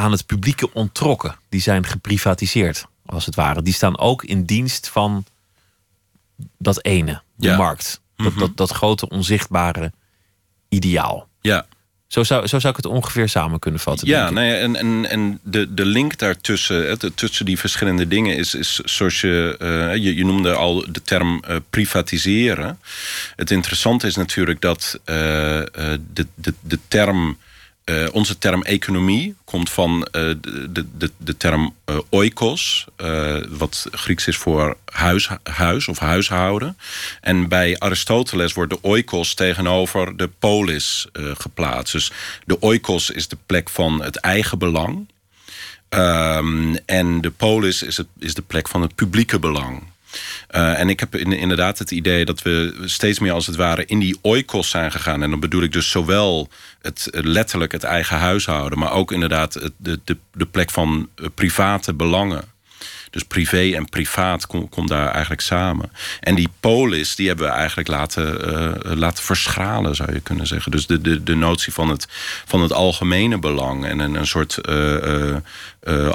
aan het publieke ontrokken. Die zijn geprivatiseerd, als het ware. Die staan ook in dienst van dat ene, de markt. Dat, mhm. dat, dat grote onzichtbare ideaal. Ja. Zo zou, zo zou ik het ongeveer samen kunnen vatten. Ja, nee, en, en, en de, de link daartussen, het, tussen die verschillende dingen, is, is zoals je, uh, je, je noemde al de term uh, privatiseren. Het interessante is natuurlijk dat uh, de, de, de term uh, onze term economie komt van uh, de, de, de term uh, oikos, wat Grieks is voor huis, huis of huishouden. En bij Aristoteles wordt de oikos tegenover de polis geplaatst. Dus de oikos is de plek van het eigen belang. Um, en de polis is, is de plek van het publieke belang. Uh, en ik heb inderdaad het idee dat we steeds meer als het ware in die oikos zijn gegaan. En dan bedoel ik dus zowel het, letterlijk het eigen huishouden, maar ook inderdaad de, de, de plek van eh, private belangen. Dus privé en privaat komt kom daar eigenlijk samen. En die polis, die hebben we eigenlijk laten, uh, laten verschalen, zou je kunnen zeggen. Dus de, de, de notie van het, van het algemene belang en een, een soort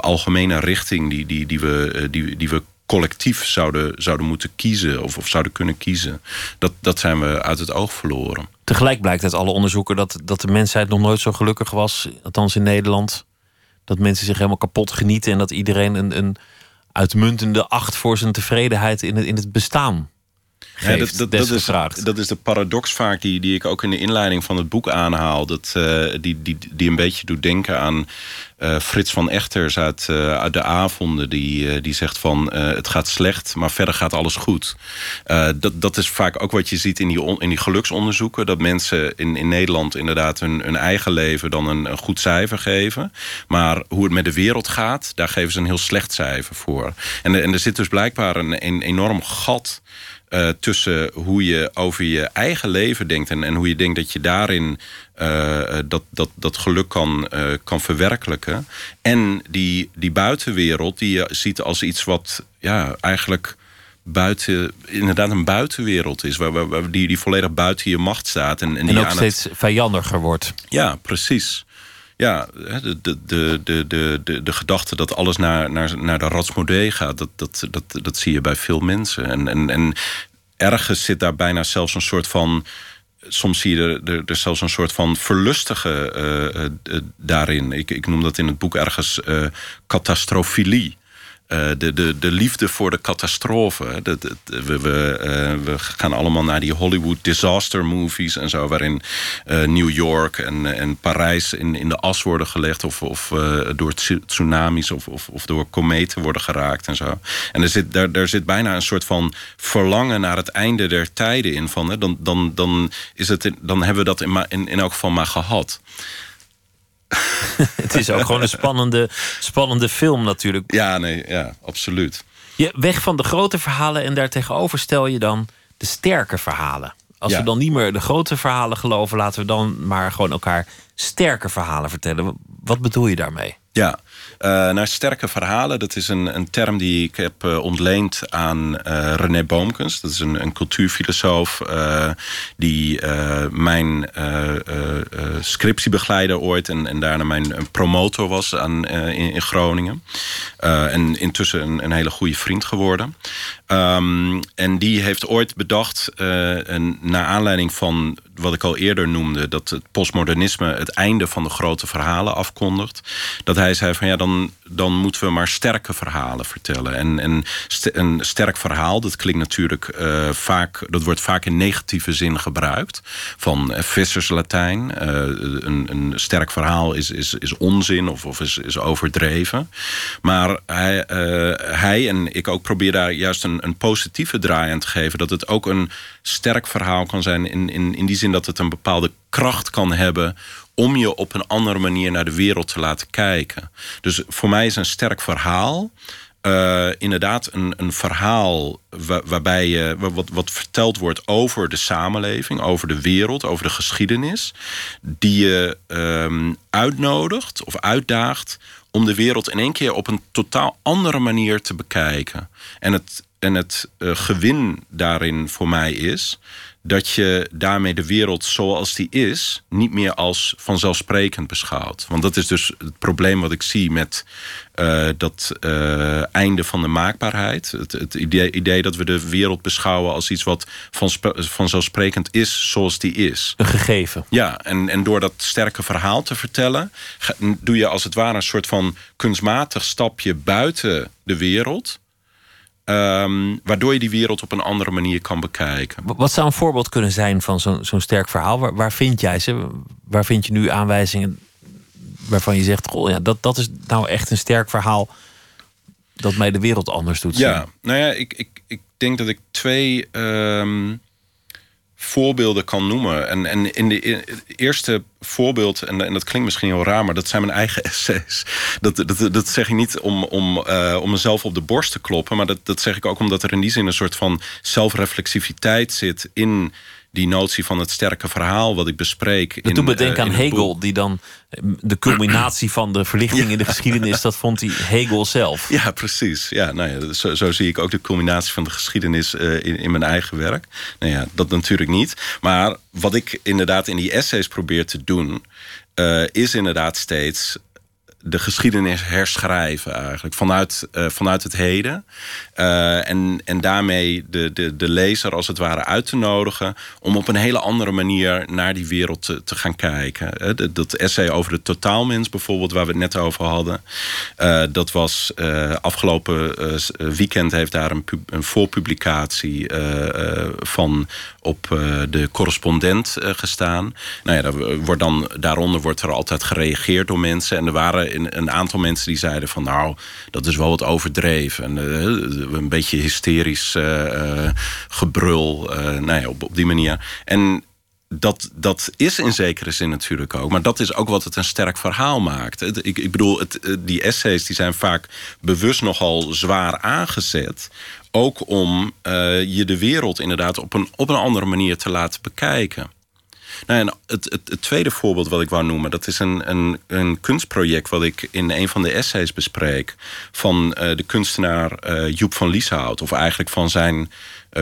algemene richting die, die, die, we, die, die we collectief zouden, zouden moeten kiezen of, of zouden kunnen kiezen. Dat, dat zijn we uit het oog verloren. Tegelijk blijkt uit alle onderzoeken dat, dat de mensheid nog nooit zo gelukkig was, althans in Nederland. Dat mensen zich helemaal kapot genieten en dat iedereen een, een uitmuntende acht voor zijn tevredenheid in het, in het bestaan ja, dat, dat, dat, is, dat is de paradox vaak die, die ik ook in de inleiding van het boek aanhaal. Dat, uh, die, die, die een beetje doet denken aan uh, Frits van Echters uit, uh, uit de avonden. Die, die zegt van het gaat slecht, maar verder gaat alles goed. dat, dat is vaak ook wat je ziet in die, in die geluksonderzoeken. Dat mensen in, in Nederland inderdaad hun, hun eigen leven dan een, een goed cijfer geven. Maar hoe het met de wereld gaat, daar geven ze een heel slecht cijfer voor. En, en er zit dus blijkbaar een, een enorm gat uh, tussen hoe je over je eigen leven denkt en, en hoe je denkt dat je daarin uh, dat, dat, dat geluk kan, uh, kan verwerkelijken. En die, die buitenwereld die je ziet als iets wat ja, eigenlijk buiten, inderdaad een buitenwereld is. Waar, waar, die, die volledig buiten je macht staat. En, en, en ook steeds het... vijandiger wordt. Ja, precies. Ja, de, de, de, de, de, de gedachte dat alles naar, naar, naar de ratsmodee gaat, dat, dat, dat, dat zie je bij veel mensen. En, en, en ergens zit daar bijna zelfs een soort van soms zie je er, er, zelfs een soort van verlustige uh, daarin. Ik, ik noem dat in het boek ergens catastrofilie. Uh, de, de, de liefde voor de catastrofe. De, we, we, uh, we, gaan allemaal naar die Hollywood disaster movies en zo, waarin uh, New York en, en Parijs in, in de as worden gelegd, of, of door tsunamis of, of, of, door kometen worden geraakt en zo. En er zit, daar, daar zit bijna een soort van verlangen naar het einde der tijden in. Van, hè? Dan, dan, dan, is het, dan hebben we dat in, in, in elk geval maar gehad. het is ook gewoon een spannende, spannende film natuurlijk. Ja, nee, ja, absoluut. Je, weg van de grote verhalen en daartegenover stel je dan de sterke verhalen. Als we dan niet meer de grote verhalen geloven, laten we dan maar gewoon elkaar sterke verhalen vertellen. Wat bedoel je daarmee? Ja, naar sterke verhalen. Dat is een, een term die ik heb uh, ontleend aan uh, René Boomkens. Dat is een, een cultuurfilosoof die mijn scriptie begeleidde ooit... en, en daarna mijn promotor was aan, in, in, Groningen. en intussen een, een, hele goede vriend geworden. Um, en die heeft ooit bedacht, en, naar aanleiding van wat ik al eerder noemde... dat het postmodernisme het einde van de grote verhalen afkondigt... dat hij zei van ja, dan, dan moeten we maar sterke verhalen vertellen. En, en een sterk verhaal, dat klinkt natuurlijk uh, vaak... dat wordt vaak in negatieve zin gebruikt. Van uh, visserslatijn. Uh, een, een sterk verhaal is, is, is onzin of, of is, is overdreven. Maar hij, hij en ik ook probeer daar juist een, een positieve draai aan te geven. Dat het ook een sterk verhaal kan zijn in, in, in die zin dat het een bepaalde kracht kan hebben om je op een andere manier naar de wereld te laten kijken. Dus voor mij is een sterk verhaal uh, inderdaad een, een verhaal waarbij je, wat, wat verteld wordt over de samenleving, over de wereld, over de geschiedenis, die je um, uitnodigt of uitdaagt om de wereld in één keer op een totaal andere manier te bekijken. En het, en het uh, gewin daarin voor mij is dat je daarmee de wereld zoals die is... niet meer als vanzelfsprekend beschouwt. Want dat is dus het probleem wat ik zie met uh, dat uh, einde van de maakbaarheid. Het, het idee, idee, dat we de wereld beschouwen als iets wat van, vanzelfsprekend is zoals die is. Een gegeven. Ja, en, en door dat sterke verhaal te vertellen... doe je als het ware een soort van kunstmatig stapje buiten de wereld... Um, waardoor je die wereld op een andere manier kan bekijken. Wat zou een voorbeeld kunnen zijn van zo'n zo'n sterk verhaal? Waar, waar, vind jij ze? Waar vind je nu aanwijzingen waarvan je zegt: goh, ja, dat, dat is nou echt een sterk verhaal dat mij de wereld anders doet zien? Ja, nou ja, ik, ik, ik denk dat ik twee. Um, voorbeelden kan noemen. En, en in de eerste voorbeeld, en, en, dat klinkt misschien heel raar, maar dat zijn mijn eigen essays. Dat, dat, dat zeg ik niet om, om, uh, om mezelf op de borst te kloppen, maar dat, dat zeg ik ook omdat er in die zin een soort van zelfreflexiviteit zit in die notie van het sterke verhaal wat ik bespreek. Dat doet me denken aan Hegel, die dan eh, de culminatie van de verlichting in de geschiedenis, dat vond hij Hegel zelf. Ja, precies. Ja, nou ja, zo, zo zie ik ook de culminatie van de geschiedenis uh, in, in mijn eigen werk. Nou ja, dat natuurlijk niet. Maar wat ik inderdaad in die essays probeer te doen, uh, is inderdaad steeds de geschiedenis herschrijven eigenlijk. Vanuit, uh, vanuit het heden. Uh, en, en daarmee de, de, de lezer als het ware uit te nodigen... om op een hele andere manier naar die wereld te, te gaan kijken. Uh, dat essay over de totaalmens bijvoorbeeld, waar we het net over hadden... dat was afgelopen weekend heeft daar een, een voorpublicatie van op de correspondent gestaan. Nou ja, daar wordt dan, daaronder wordt er altijd gereageerd door mensen. En er waren een aantal mensen die zeiden van... nou, dat is wel wat overdreven. En, een beetje hysterisch gebrul. nou ja, op, op die manier. En dat, dat is in zekere zin natuurlijk ook. Maar dat is ook wat het een sterk verhaal maakt. Ik, ik bedoel, het, die essays die zijn vaak bewust nogal zwaar aangezet. Ook om je de wereld inderdaad op een, op een andere manier te laten bekijken. Nou, en het, het, tweede voorbeeld wat ik wou noemen... dat is een, een, een kunstproject wat ik in een van de essays bespreek... van uh, de kunstenaar uh, Joep van Lieshout. Of eigenlijk van zijn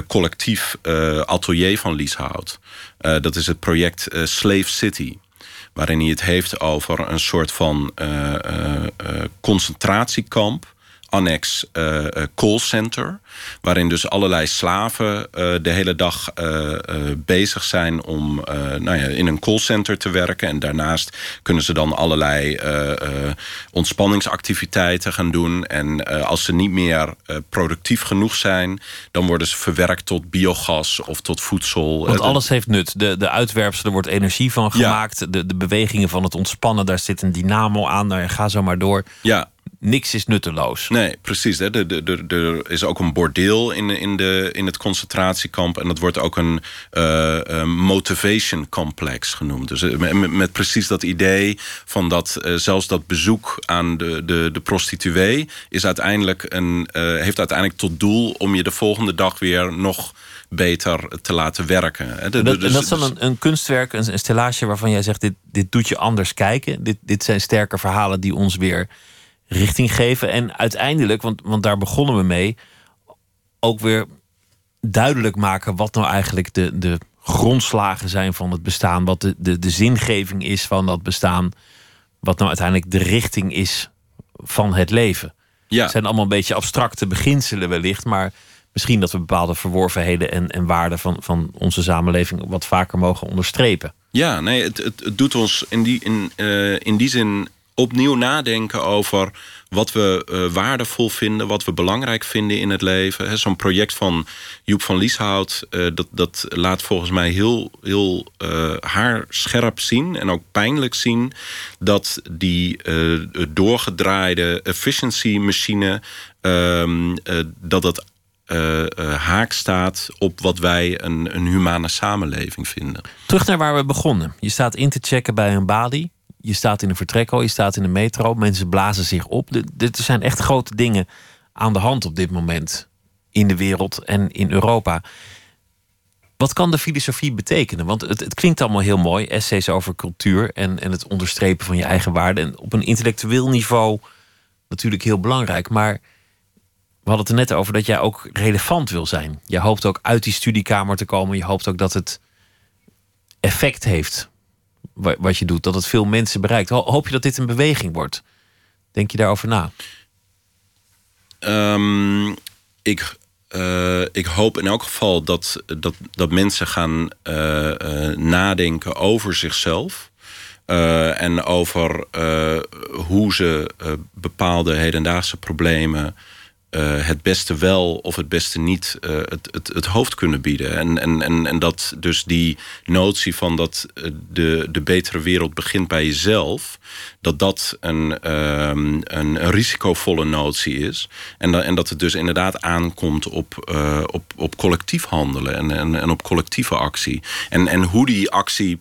collectief atelier van Lieshout. dat is het project Slave City waarin hij het heeft over een soort van concentratiekamp annex uh, callcenter. Waarin dus allerlei slaven uh, de hele dag uh, bezig zijn om nou ja, in een callcenter te werken. En daarnaast kunnen ze dan allerlei ontspanningsactiviteiten gaan doen. En als ze niet meer productief genoeg zijn, dan worden ze verwerkt tot biogas of tot voedsel. Want alles heeft nut. De, de uitwerpselen wordt energie van gemaakt. De, de bewegingen van het ontspannen, daar zit een dynamo aan. Nou, ga zo maar door. Ja niks is nutteloos. Nee, precies. Hè. Er is ook een bordeel in, in, de, in het concentratiekamp. En dat wordt ook een uh, motivation complex genoemd. Dus met, met, precies dat idee van dat uh, zelfs dat bezoek aan de, de, de prostituee... Is uiteindelijk een, heeft uiteindelijk tot doel om je de volgende dag weer nog beter te laten werken. En dat, dus, dat is dan een, een kunstwerk, een, een stellage waarvan jij zegt: dit, dit doet je anders kijken. Dit, dit zijn sterke verhalen die ons weer richting geven. En uiteindelijk, want, want daar begonnen we mee, ook weer duidelijk maken wat nou eigenlijk de, de grondslagen zijn van het bestaan. Wat de, de, de zingeving is van dat bestaan. Wat nou uiteindelijk de richting is van het leven. Ja. Het zijn allemaal een beetje abstracte beginselen wellicht, maar misschien dat we bepaalde verworvenheden en, en waarden van, van onze samenleving wat vaker mogen onderstrepen. Ja, nee, het, het, het doet ons in die, in, uh, in die zin opnieuw nadenken over wat we uh, waardevol vinden, wat we belangrijk vinden in het leven. Zo'n project van Joep van Lieshout, uh, dat, dat laat volgens mij heel, heel uh, haarscherp zien en ook pijnlijk zien dat die doorgedraaide efficiency machine, ehm, dat dat haak staat op wat wij een, een humane samenleving vinden. Terug naar waar we begonnen. Je staat in te checken bij een balie je staat in een vertrekhal, je staat in de metro, mensen blazen zich op. Er zijn echt grote dingen aan de hand op dit moment in de wereld en in Europa. Wat kan de filosofie betekenen? Want het, het, klinkt allemaal heel mooi, essays over cultuur en, en het onderstrepen van je eigen waarden. En op een intellectueel niveau natuurlijk heel belangrijk. Maar we hadden het er net over dat jij ook relevant wil zijn. Je hoopt ook uit die studiekamer te komen. Je hoopt ook dat het effect heeft wat je doet, dat het veel mensen bereikt. Hoop je dat dit een beweging wordt? Denk je daarover na? Um, ik, uh, ik hoop in elk geval dat, dat, dat mensen gaan uh, uh, nadenken over zichzelf. en over hoe ze bepaalde hedendaagse problemen uh, het beste wel of het beste niet uh, het, het, het, hoofd kunnen bieden. En, en, en, en dat dus die notie van dat uh, de, de betere wereld begint bij jezelf, dat dat een, um, een, risicovolle notie is. En, en dat het dus inderdaad aankomt op, op, op collectief handelen en, en, en op collectieve actie. En, en hoe die actie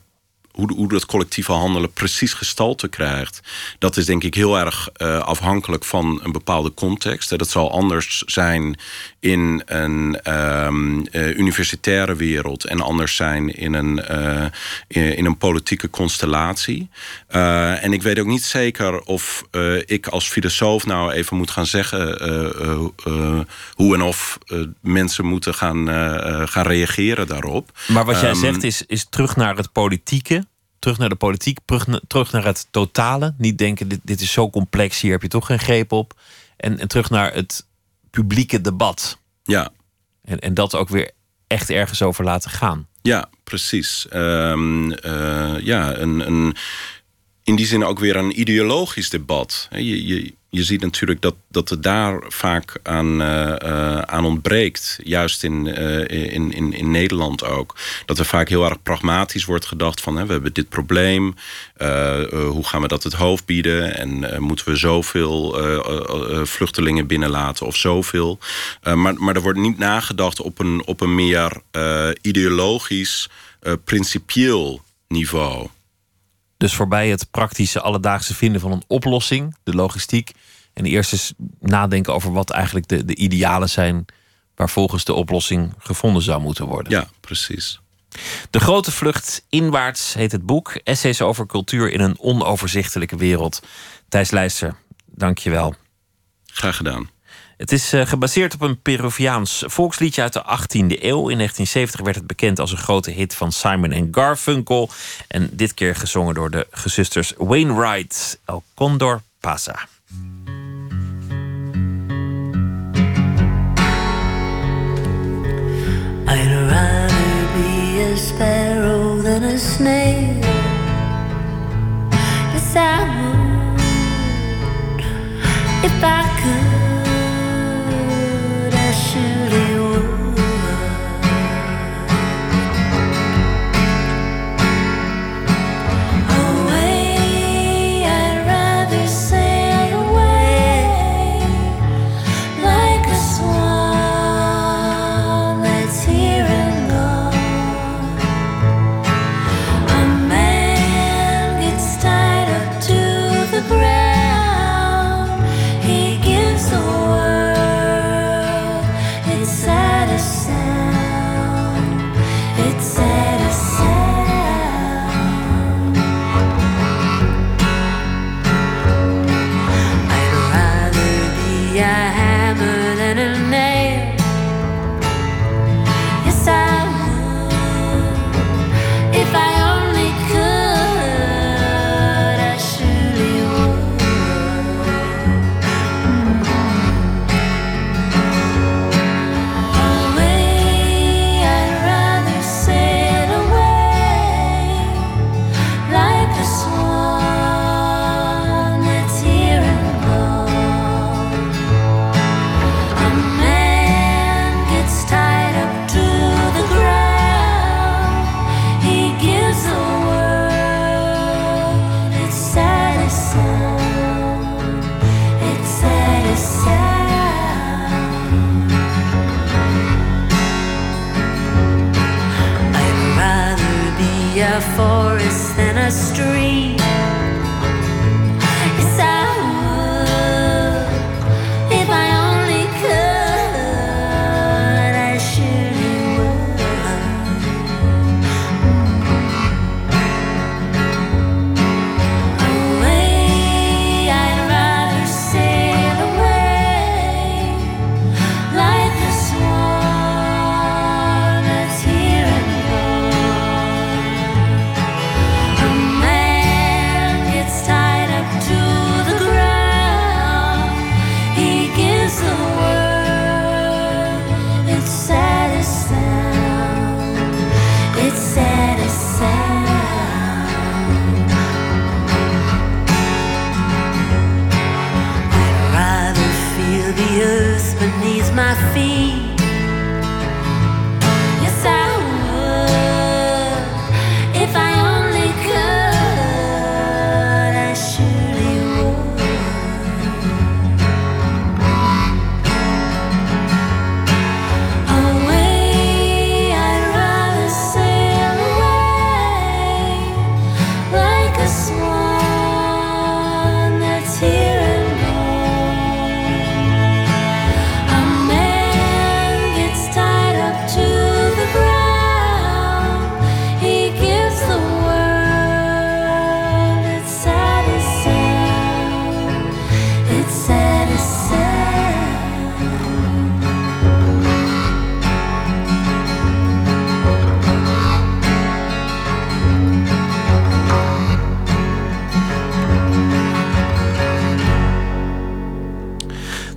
hoe, hoe dat collectieve handelen precies gestalte krijgt, dat is denk ik heel erg uh, afhankelijk van een bepaalde context. Dat zal anders zijn in een um, uh, universitaire wereld en anders zijn in een, uh, in, in, een politieke constellatie. en ik weet ook niet zeker of ik als filosoof nou even moet gaan zeggen hoe en of mensen moeten gaan, gaan reageren daarop. Maar wat jij um, zegt is, is terug naar het politieke terug naar de politiek, terug, naar het totale. Niet denken, dit, dit is zo complex, hier heb je toch geen greep op. En, en terug naar het publieke debat. Ja. En, en dat ook weer echt ergens over laten gaan. Ja, precies. Um, uh, ja, een, een, in die zin ook weer een ideologisch debat. Je, je, je ziet natuurlijk dat, dat het daar vaak aan, uh, aan ontbreekt. Juist in, uh, in, in, in Nederland ook. Dat er vaak heel erg pragmatisch wordt gedacht van... Hè, we hebben dit probleem, hoe gaan we dat het hoofd bieden... en moeten we zoveel vluchtelingen binnenlaten of zoveel. maar, maar er wordt niet nagedacht op een, op een meer ideologisch, principieel niveau... Dus voorbij het praktische alledaagse vinden van een oplossing, de logistiek. En eerst eens nadenken over wat eigenlijk de, de idealen zijn waar volgens de oplossing gevonden zou moeten worden. Ja, precies. De grote vlucht inwaarts heet het boek. Essays over cultuur in een onoverzichtelijke wereld. Thijs Leister, dank je wel. Graag gedaan. Het is uh, gebaseerd op een Peruviaans volksliedje uit de 18e eeuw. In 1970 werd het bekend als een grote hit van Simon en Garfunkel. En dit keer gezongen door de gezusters Wainwright. El Condor Pasa. I'd rather be a sparrow than a snail. Yes, I if I could.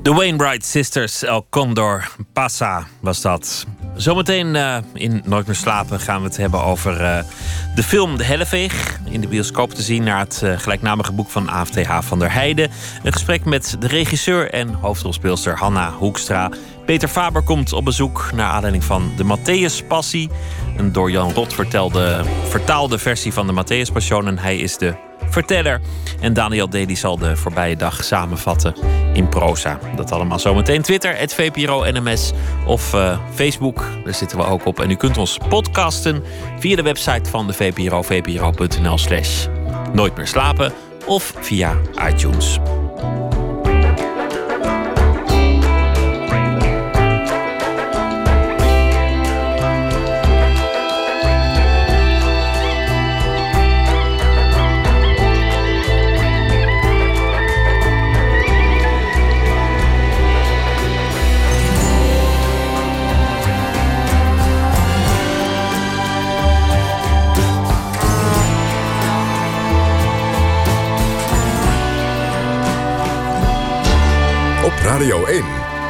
De Wainwright Sisters, El Condor Passa was dat. Zometeen uh, in Nooit meer slapen gaan we het hebben over uh, de film De Helleveeg. In de bioscoop te zien naar het uh, gelijknamige boek van AFTH van der Heijden. Een gesprek met de regisseur en hoofdrolspeelster Hanna Hoekstra. Peter Faber komt op bezoek naar aanleiding van de Matthäus Passie. Een door Jan Rot vertelde, vertaalde versie van de Matthäus Passion. En hij is de verteller. En Daniel D. zal de voorbije dag samenvatten in proza. Dat allemaal zometeen. Twitter, het VPRO NMS of uh, Facebook. Daar zitten we ook op. En u kunt ons podcasten via de website van de VPRO, vpro.nl slash nooit meer slapen. Of via iTunes.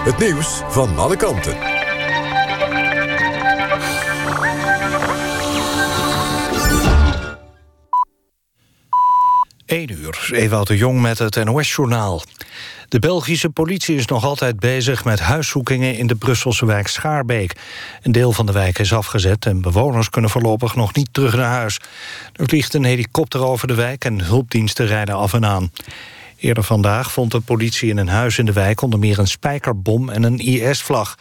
Het nieuws van alle kanten. 1 uur, Ewout de Jong met het NOS-journaal. De Belgische politie is nog altijd bezig met huiszoekingen... in de Brusselse wijk Schaarbeek. Een deel van de wijk is afgezet... en bewoners kunnen voorlopig nog niet terug naar huis. Er vliegt een helikopter over de wijk... en hulpdiensten rijden af en aan. Eerder vandaag vond de politie in een huis in de wijk... onder meer een spijkerbom en een IS-vlag.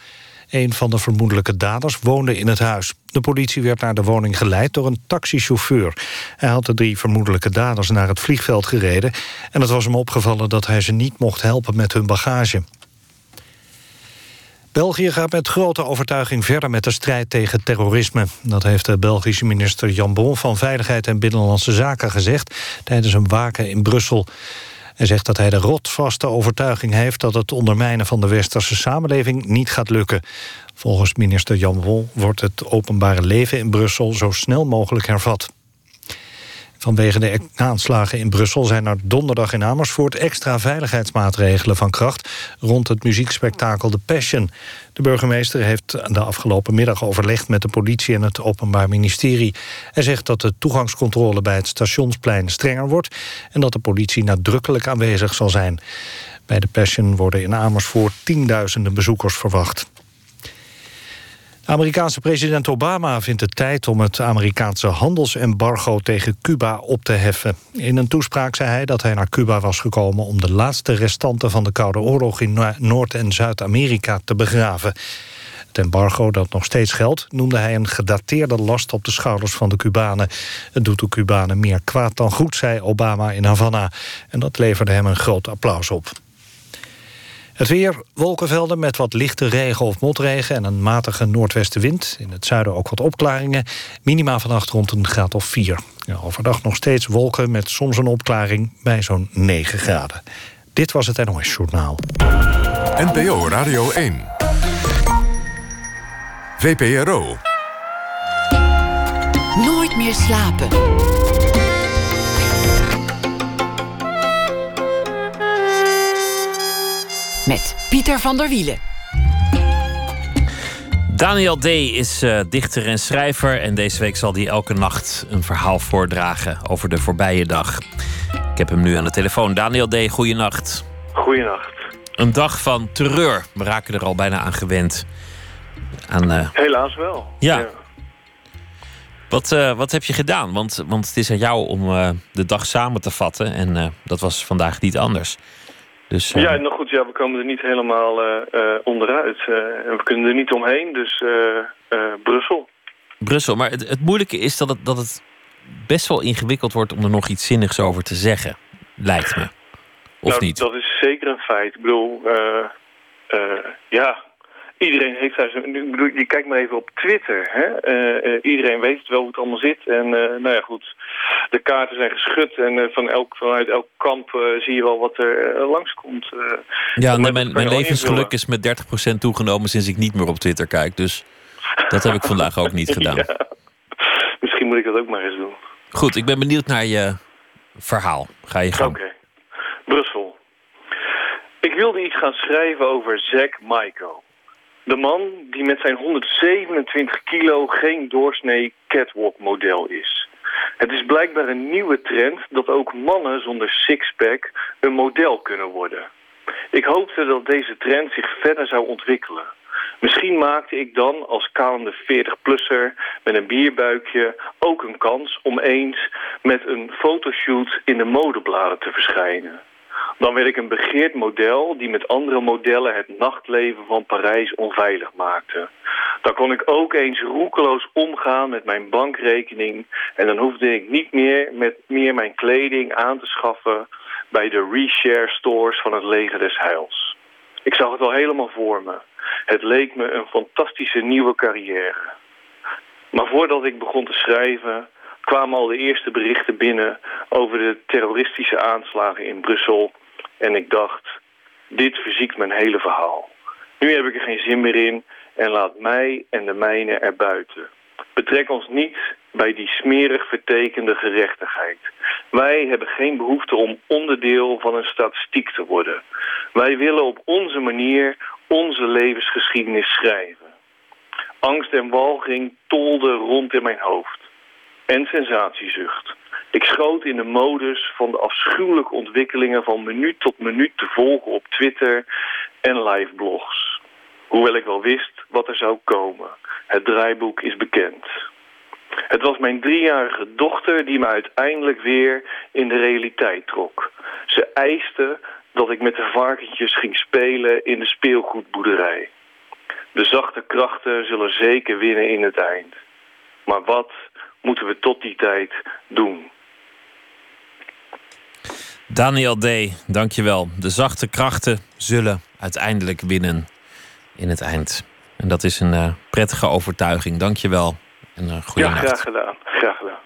Een van de vermoedelijke daders woonde in het huis. De politie werd naar de woning geleid door een taxichauffeur. Hij had de drie vermoedelijke daders naar het vliegveld gereden... en het was hem opgevallen dat hij ze niet mocht helpen met hun bagage. België gaat met grote overtuiging verder met de strijd tegen terrorisme. Dat heeft de Belgische minister Jan Bon van Veiligheid en Binnenlandse Zaken gezegd... tijdens een waken in Brussel. Hij zegt dat hij de rotvaste overtuiging heeft... dat het ondermijnen van de westerse samenleving niet gaat lukken. Volgens minister Jan Wol wordt het openbare leven in Brussel... zo snel mogelijk hervat. Vanwege de aanslagen in Brussel zijn er donderdag in Amersfoort extra veiligheidsmaatregelen van kracht rond het muziekspektakel The Passion. De burgemeester heeft de afgelopen middag overlegd met de politie en het Openbaar Ministerie. Hij zegt dat de toegangscontrole bij het stationsplein strenger wordt en dat de politie nadrukkelijk aanwezig zal zijn. Bij de Passion worden in Amersfoort tienduizenden bezoekers verwacht. Amerikaanse president Obama vindt het tijd om het Amerikaanse handelsembargo tegen Cuba op te heffen. In een toespraak zei hij dat hij naar Cuba was gekomen om de laatste restanten van de Koude Oorlog in Noord- en Zuid-Amerika te begraven. Het embargo dat nog steeds geldt noemde hij een gedateerde last op de schouders van de Cubanen. Het doet de Cubanen meer kwaad dan goed, zei Obama in Havana. En dat leverde hem een groot applaus op. Het weer, wolkenvelden met wat lichte regen of motregen... en een matige noordwestenwind. In het zuiden ook wat opklaringen. Minima vannacht rond een graad of 4. Ja, overdag nog steeds wolken met soms een opklaring bij zo'n 9 graden. Dit was het NOS Journaal. NPO Radio 1. VPRO. Nooit meer slapen. Met Pieter van der Wielen. Daniel D. is uh, dichter en schrijver en deze week zal hij elke nacht een verhaal voordragen over de voorbije dag. Ik heb hem nu aan de telefoon. Daniel D., goeienacht. Goeienacht. Een dag van terreur. We raken er al bijna aan gewend. Aan, uh... Helaas wel. Ja. ja. Wat, uh, wat heb je gedaan? Want, want het is aan jou om de dag samen te vatten en dat was vandaag niet anders. Dus, ja, nog goed, ja, we komen er niet helemaal uh, uh, onderuit. Uh, we kunnen er niet omheen, dus Brussel. Brussel, maar het, het, moeilijke is dat het, dat het best wel ingewikkeld wordt om er nog iets zinnigs over te zeggen, lijkt me. Of nou, niet? Dat is zeker een feit. Ik bedoel, ja, iedereen heeft daar zo. Je kijkt maar even op Twitter. Hè? Uh, uh, iedereen weet wel hoe het allemaal zit. En uh, nou ja, goed. De kaarten zijn geschud. En van elk, vanuit elk kamp zie je wel wat er langskomt. ja, nee, mijn, mijn levensgeluk is met 30% toegenomen sinds ik niet meer op Twitter kijk. Dus dat heb ik vandaag ook niet gedaan. ja. Misschien moet ik dat ook maar eens doen. Goed, ik ben benieuwd naar je verhaal. Ga je gang. Oké. Okay. Brussel. Ik wilde iets gaan schrijven over Zack Michael. De man die met zijn 127 kilo geen doorsnee catwalk model is. Het is blijkbaar een nieuwe trend dat ook mannen zonder sixpack een model kunnen worden. Ik hoopte dat deze trend zich verder zou ontwikkelen. Misschien maakte ik dan als kalende 40-plusser met een bierbuikje ook een kans om eens met een fotoshoot in de modebladen te verschijnen. Dan werd ik een begeerd model die met andere modellen het nachtleven van Parijs onveilig maakte. Dan kon ik ook eens roekeloos omgaan met mijn bankrekening en dan hoefde ik niet meer met meer mijn kleding aan te schaffen bij de reshare stores van het leger des heils. Ik zag het al helemaal voor me. Het leek me een fantastische nieuwe carrière. Maar voordat ik begon te schrijven kwamen al de eerste berichten binnen over de terroristische aanslagen in Brussel. En ik dacht, dit verziekt mijn hele verhaal. Nu heb ik er geen zin meer in en laat mij en de mijne erbuiten. Betrek ons niet bij die smerig vertekende gerechtigheid. Wij hebben geen behoefte om onderdeel van een statistiek te worden. Wij willen op onze manier onze levensgeschiedenis schrijven. Angst en walging tolden rond in mijn hoofd. En sensatiezucht. Ik schoot in de modus van de afschuwelijke ontwikkelingen van minuut tot minuut te volgen op Twitter en live blogs. Hoewel ik wel wist wat er zou komen. Het draaiboek is bekend. Het was mijn driejarige dochter die me uiteindelijk weer in de realiteit trok. Ze eiste dat ik met de varkentjes ging spelen in de speelgoedboerderij. De zachte krachten zullen zeker winnen in het eind. Maar wat moeten we tot die tijd doen? Daniel D., dankjewel. De zachte krachten zullen uiteindelijk winnen in het eind. En dat is een uh, prettige overtuiging. Dankjewel. En uh, goede Ja, graag gedaan. Graag gedaan.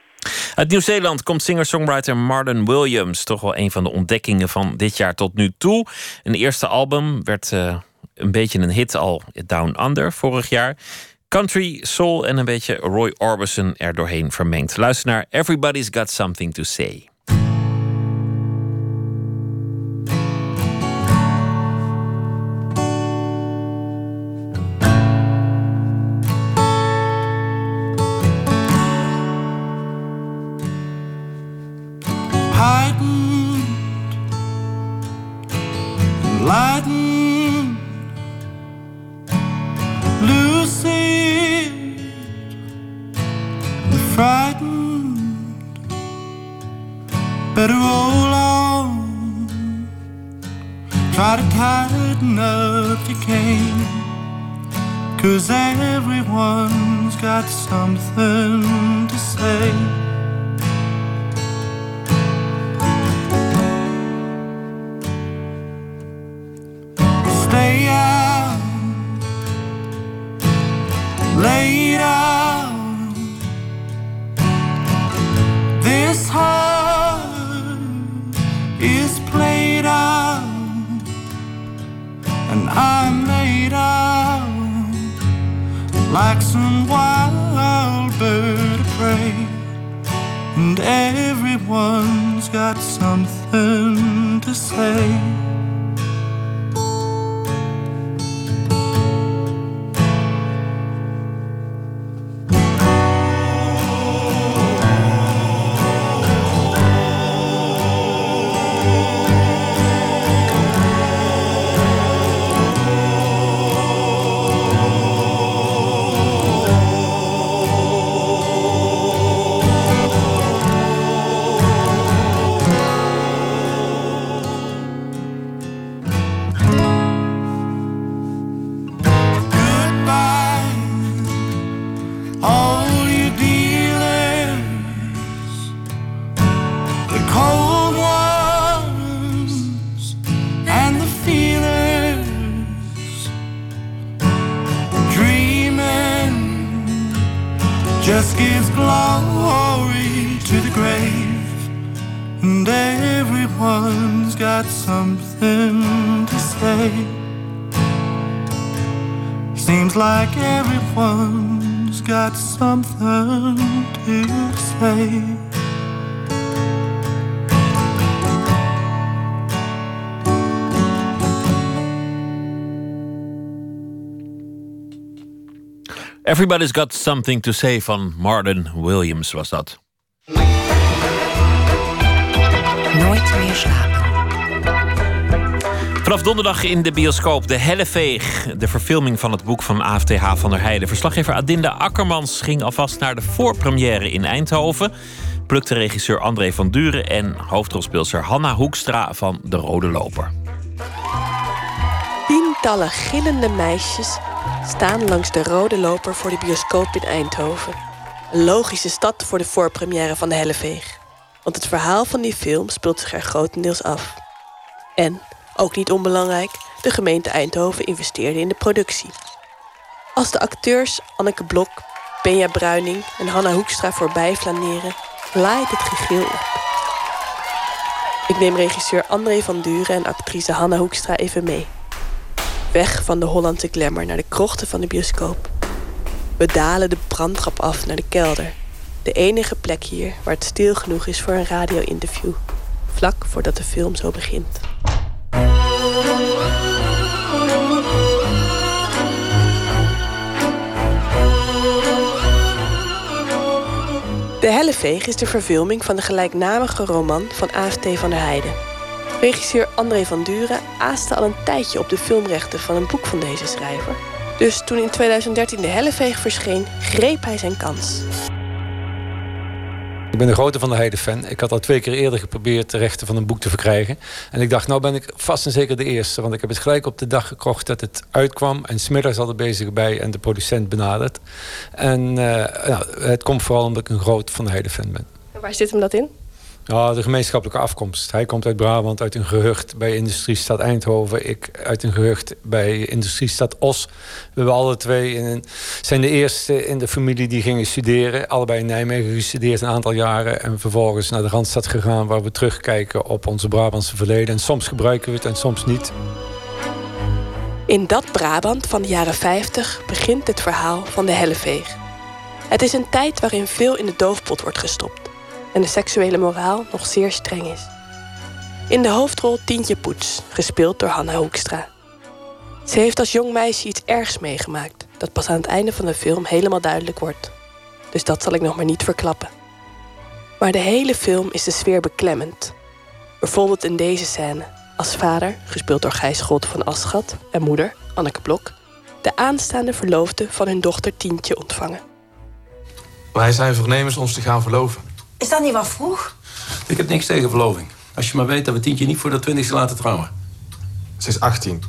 Uit Nieuw-Zeeland komt singer-songwriter Marlon Williams. Toch wel een van de ontdekkingen van dit jaar tot nu toe. Een eerste album werd uh, een beetje een hit al Down Under vorig jaar. Country, soul en een beetje Roy Orbison er doorheen vermengd. Luister naar Everybody's Got Something to Say. one's got something to say. Everybody's Got Something to Say van Martin Williams was dat. Nooit meer slapen. Vanaf donderdag in de bioscoop De Helleveeg. De verfilming van het boek van AFTH van der Heijden. Verslaggever Adinda Akkermans ging alvast naar de voorpremière in Eindhoven. Plukte regisseur André van Duren en hoofdrolspeelster Hanna Hoekstra van De Rode Loper. Tientallen gillende meisjes staan langs de rode loper voor de bioscoop in Eindhoven. Een logische stad voor de voorpremière van de Helleveeg. Want het verhaal van die film speelt zich er grotendeels af. En, ook niet onbelangrijk, de gemeente Eindhoven investeerde in de productie. Als de acteurs Anneke Blok, Benja Bruining en Hanna Hoekstra voorbij flaneren, laait het gegil op. Ik neem regisseur André van Duren en actrice Hanna Hoekstra even mee. Weg van de Hollandse glamour naar de krochten van de bioscoop. We dalen de brandtrap af naar de kelder. De enige plek hier waar het stil genoeg is voor een radio-interview. Vlak voordat de film zo begint. De Helleveeg is de verfilming van de gelijknamige roman van A.F.T. van der Heijden. Regisseur André van Duren aaste al een tijdje op de filmrechten van een boek van deze schrijver. Dus toen in 2013 de Helleveeg verscheen, greep hij zijn kans. Ik ben een grote Van der Heijden fan. Ik had al twee keer eerder geprobeerd de rechten van een boek te verkrijgen. En ik dacht, nou ben ik vast en zeker de eerste. Want ik heb het gelijk op de dag gekocht dat het uitkwam. En smiddags er bezig bij en de producent benaderd. En uh, nou, het komt vooral omdat ik een groot Van der Heijden fan ben. Waar zit hem dat in? Ja, de gemeenschappelijke afkomst. Hij komt uit Brabant, uit een gehucht bij Industriestad Eindhoven. Ik uit een gehucht bij Industriestad Os. We hebben alle twee in zijn de eerste in de familie die gingen studeren. Allebei in Nijmegen gestudeerd een aantal jaren. En vervolgens naar de Randstad gegaan waar we terugkijken op onze Brabantse verleden. En soms gebruiken we het en soms niet. In dat Brabant van de jaren 50 begint het verhaal van de Helleveeg. Het is een tijd waarin veel in de doofpot wordt gestopt en de seksuele moraal nog zeer streng is. In de hoofdrol Tientje Poets, gespeeld door Hanna Hoekstra. Ze heeft als jong meisje iets ergs meegemaakt, dat pas aan het einde van de film helemaal duidelijk wordt. Dus dat zal ik nog maar niet verklappen. Maar de hele film is de sfeer beklemmend. Bijvoorbeeld in deze scène, als vader, gespeeld door Gijs Scholte van Aschat, en moeder, Anneke Blok, de aanstaande verloofde van hun dochter Tientje ontvangen. Wij zijn voornemens ons te gaan verloven. Is dat niet wat vroeg? Ik heb niks tegen verloving. Als je maar weet dat we Tientje niet voor de twintigste laten trouwen. Ze is 18.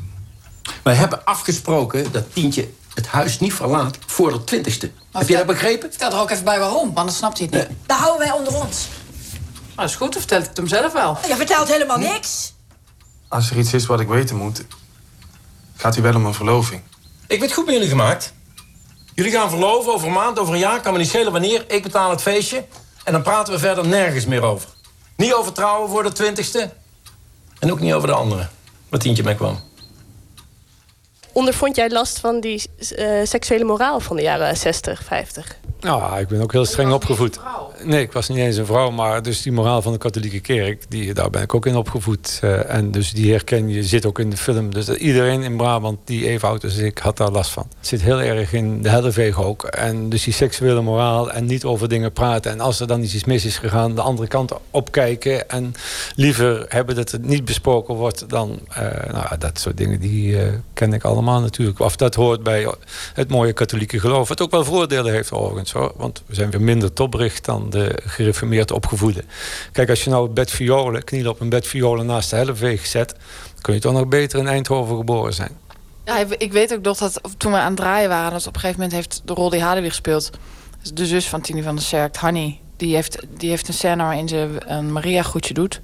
Wij hebben afgesproken dat Tientje het huis niet verlaat voor de twintigste. Heb je dat begrepen? Vertel er ook even bij waarom, anders snapt hij het niet. Dat houden wij onder ons. Dat is goed, dan vertelt het hem zelf wel. Je vertelt helemaal niks. Als er iets is wat ik weten moet, gaat u wel om een verloving. Ik weet goed met jullie gemaakt. Jullie gaan verloven over een maand, over een jaar. Kan me niet schelen wanneer. Ik betaal het feestje. En dan praten we verder nergens meer over. Niet over trouwen voor de twintigste. En ook niet over de andere. Wat Tientje mee kwam. Ondervond jij last van die uh, seksuele moraal van de jaren 60, 50? Nou, ik ben ook heel streng opgevoed. Nee, ik was niet eens een vrouw, maar dus die moraal van de katholieke kerk, die, daar ben ik ook in opgevoed. Uh, en dus die herken je, zit ook in de film. Dus iedereen in Brabant die even oud is als ik, had daar last van. Het zit heel erg in de helleveeg ook. En dus die seksuele moraal en niet over dingen praten. En als er dan iets mis is gegaan, de andere kant opkijken. En liever hebben dat het niet besproken wordt dan, uh, nou, dat soort dingen, die uh, ken ik allemaal natuurlijk. Of dat hoort bij het mooie katholieke geloof. Het ook wel voordelen heeft overigens. Want we zijn weer minder topbericht dan de gereformeerd opgevoeden. Kijk, als je nou bed violen, knielen op een bed violen naast de Helleveeg zet... kun je toch nog beter in Eindhoven geboren zijn. Ja, ik weet ook nog dat toen we aan het draaien waren... dat op een gegeven moment heeft de rol die Hadewig gespeeld... de zus van Tini van der Serkt, Hanny... Die heeft, die heeft een scène waarin ze een Maria-groetje doet.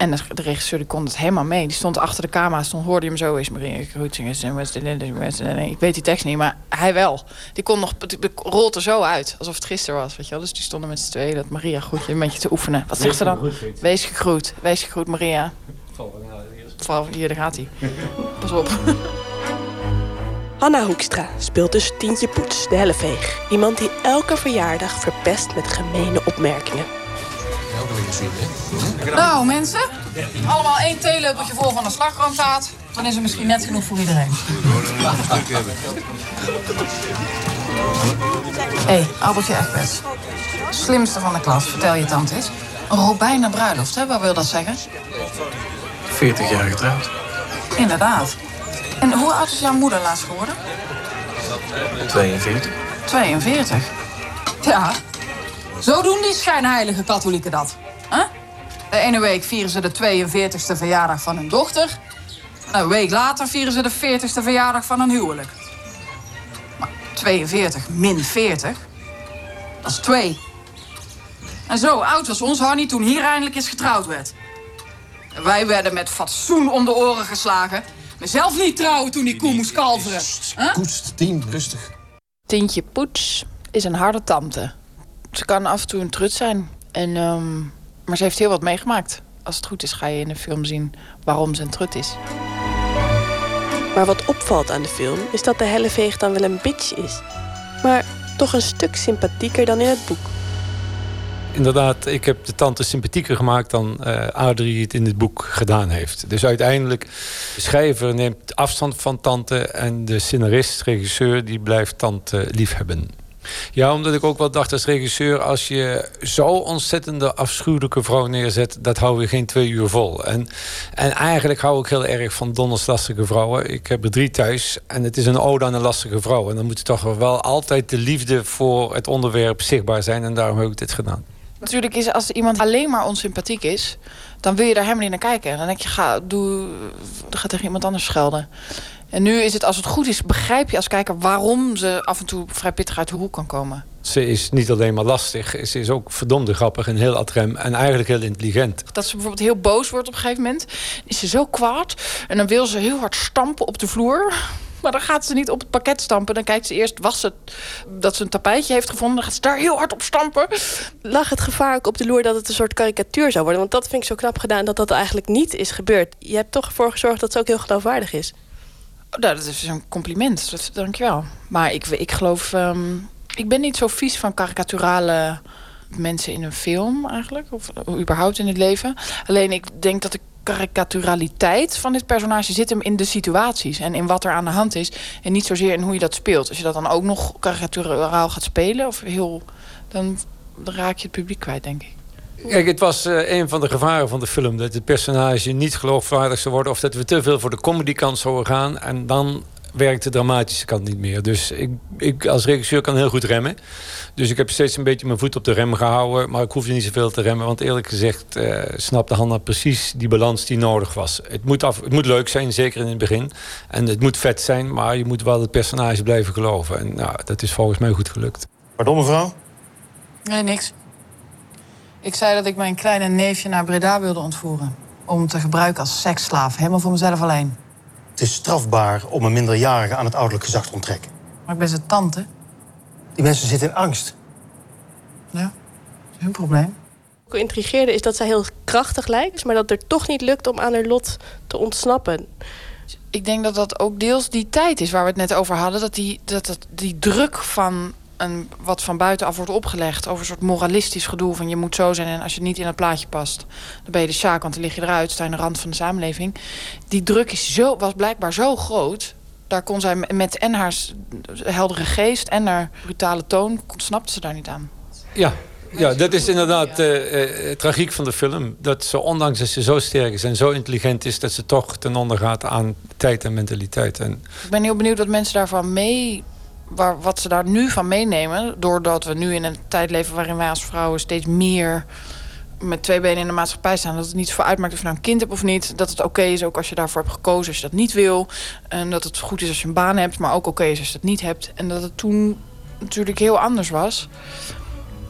En de, regisseur die kon het helemaal mee. Die stond achter de camera, stond, hoorde je hem zo eens. Maria Ik weet die tekst niet, maar hij wel. Die kon nog, die rolt er zo uit, alsof het gisteren was. Weet je wel? Dus die stonden met z'n tweeën dat Maria groetje een beetje te oefenen. Wat zegt ze dan? Wees gegroet, wees gegroet Maria. Val, hier, daar gaat hij. Pas op. Hanna Hoekstra speelt dus Tientje Poets, de helleveeg. Iemand die elke verjaardag verpest met gemene opmerkingen. Nou, mensen. Allemaal één theelepeltje vol van de slagroomzaad. Dan is er misschien net genoeg voor iedereen. Hé, hey, Albertje Egberts. Slimste van de klas, vertel je tante eens. Een Robijner bruiloft, hè? Wat wil dat zeggen? 40 jaar getrouwd. Inderdaad. En hoe oud is jouw moeder laatst geworden? 42. 42. Ja. Zo doen die schijnheilige katholieken dat. hè? De ene week vieren ze de 42e verjaardag van hun dochter. En een week later vieren ze de 40e verjaardag van hun huwelijk. Maar 42 min 40, dat is 2. En zo oud was ons Hanny toen hier eindelijk eens getrouwd werd. En wij werden met fatsoen om de oren geslagen. Maar zelf niet trouwen toen die koe moest kalveren. Koest, team, rustig. Tientje Poets is een harde tante. Ze kan af en toe een trut zijn. En, ehm, maar ze heeft heel wat meegemaakt. Als het goed is ga je in de film zien waarom ze een trut is. Maar wat opvalt aan de film is dat de Helleveeg dan wel een bitch is. Maar toch een stuk sympathieker dan in het boek. Inderdaad, ik heb de tante sympathieker gemaakt dan eh Adrie het in het boek gedaan heeft. Dus uiteindelijk, de schrijver neemt afstand van tante... en de scenarist, regisseur, die blijft tante liefhebben. Ja, omdat ik ook wel dacht als regisseur... als je zo ontzettende afschuwelijke vrouw neerzet... dat hou je geen twee uur vol. En, en eigenlijk hou ik heel erg van Donners lastige vrouwen. Ik heb er drie thuis en het is een ode aan een lastige vrouw. En dan moet toch wel altijd de liefde voor het onderwerp zichtbaar zijn. En daarom heb ik dit gedaan. Natuurlijk is als iemand alleen maar onsympathiek is... dan wil je daar helemaal niet naar kijken. Dan denk je, ga, doe, ga tegen iemand anders schelden. En nu is het, als het goed is, begrijp je als kijker... waarom ze af en toe vrij pittig uit de hoek kan komen. Ze is niet alleen maar lastig, ze is ook verdomde grappig en heel adrem en eigenlijk heel intelligent. Dat ze bijvoorbeeld heel boos wordt op een gegeven moment. Is ze zo kwaad. En dan wil ze heel hard stampen op de vloer. Maar dan gaat ze niet op het pakket stampen. Dan kijkt ze eerst was het dat ze een tapijtje heeft gevonden. Dan gaat ze daar heel hard op stampen. Lag het gevaar ook op de loer dat het een soort karikatuur zou worden? Want dat vind ik zo knap gedaan dat dat eigenlijk niet is gebeurd. Je hebt toch ervoor gezorgd dat ze ook heel geloofwaardig is. Nou, dat is een compliment. Dat, dankjewel. Maar ik, ik geloof... ehm, ik ben niet zo vies van karikaturale mensen in een film eigenlijk. Of überhaupt in het leven. Alleen ik denk dat de karikaturaliteit van dit personage zit hem in de situaties. En in wat er aan de hand is. En niet zozeer in hoe je dat speelt. Als je dat dan ook nog karikaturaal gaat spelen... Of heel, dan raak je het publiek kwijt, denk ik. Kijk, het was eh, een van de gevaren van de film. Dat het personage niet geloofwaardig zou worden. Of dat we te veel voor de comedy kant zouden gaan. En dan werkt de dramatische kant niet meer. Dus ik, ik als regisseur kan heel goed remmen. Dus ik heb steeds een beetje mijn voet op de rem gehouden. Maar ik hoefde niet zoveel te remmen. Want eerlijk gezegd uh, snapte Hanna precies die balans die nodig was. Het moet, af, het moet leuk zijn, zeker in het begin. En het moet vet zijn, maar je moet wel het personage blijven geloven. En nou, dat is volgens mij goed gelukt. Pardon mevrouw? Nee, niks. Ik zei dat ik mijn kleine neefje naar Breda wilde ontvoeren. Om te gebruiken als seksslaaf. Helemaal voor mezelf alleen. Het is strafbaar om een minderjarige aan het ouderlijk gezag te onttrekken. Maar ik ben zijn tante. Die mensen zitten in angst. Ja, dat is hun probleem. Wat intrigeerde is dat zij heel krachtig lijkt... maar dat het er toch niet lukt om aan haar lot te ontsnappen. Ik denk dat dat ook deels die tijd is waar we het net over hadden. Dat die, dat, dat die druk van een, wat van buitenaf wordt opgelegd... over een soort moralistisch gedoe van je moet zo zijn... en als je niet in het plaatje past, dan ben je de sjaak... want dan lig je eruit, sta je aan de rand van de samenleving. Die druk is zo, was blijkbaar zo groot... daar kon zij met en haar heldere geest en haar brutale toon... snapte ze daar niet aan. Ja, ja, dat is inderdaad uh, uh, tragiek van de film. Dat ze, ondanks dat ze zo sterk is en zo intelligent is... dat ze toch ten onder gaat aan tijd en mentaliteit. En... Ik ben heel benieuwd wat mensen daarvan mee... Waar, wat ze daar nu van meenemen... doordat we nu in een tijd leven waarin wij als vrouwen steeds meer... met twee benen in de maatschappij staan. Dat het niet zo uitmaakt of je nou een kind hebt of niet. Dat het oké is ook als je daarvoor hebt gekozen als je dat niet wil. En dat het goed is als je een baan hebt, maar ook oké is als je dat niet hebt. En dat het toen natuurlijk heel anders was...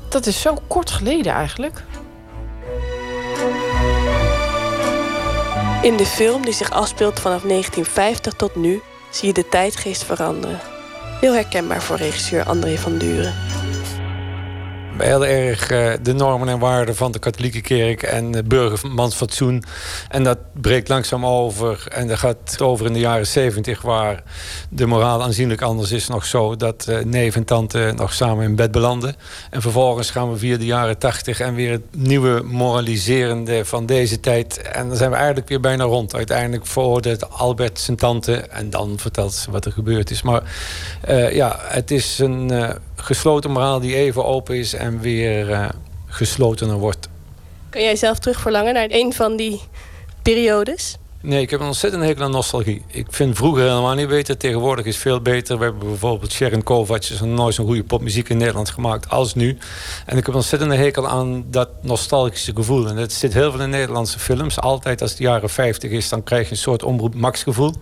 Dat is zo kort geleden eigenlijk. In de film die zich afspeelt vanaf 1950 tot nu... zie je de tijdgeest veranderen. Heel herkenbaar voor regisseur André van Duren. Heel erg eh, de normen en waarden van de katholieke kerk en burgermansfatsoen. En dat breekt langzaam over. En dat gaat over in de jaren zeventig, waar de moraal aanzienlijk anders is. Nog zo dat uh, neef en tante nog samen in bed belanden. En vervolgens gaan we via de jaren tachtig en weer het nieuwe moraliserende van deze tijd. En dan zijn we eigenlijk weer bijna rond. Uiteindelijk veroordeelt Albert zijn tante en dan vertelt ze wat er gebeurd is. Maar uh, ja, het is een gesloten moraal die even open is weer uh, geslotener wordt. Kun jij zelf terug verlangen naar een van die periodes? Nee, ik heb een ontzettend hekel aan nostalgie. Ik vind vroeger helemaal niet beter. Tegenwoordig is veel beter. We hebben bijvoorbeeld Sharon Kovacs is nooit zo'n goede popmuziek in Nederland gemaakt als nu. En ik heb een ontzettend hekel aan dat nostalgische gevoel. En dat zit heel veel in Nederlandse films. Altijd als het jaren 50 is, dan krijg je een soort omroep Max gevoel.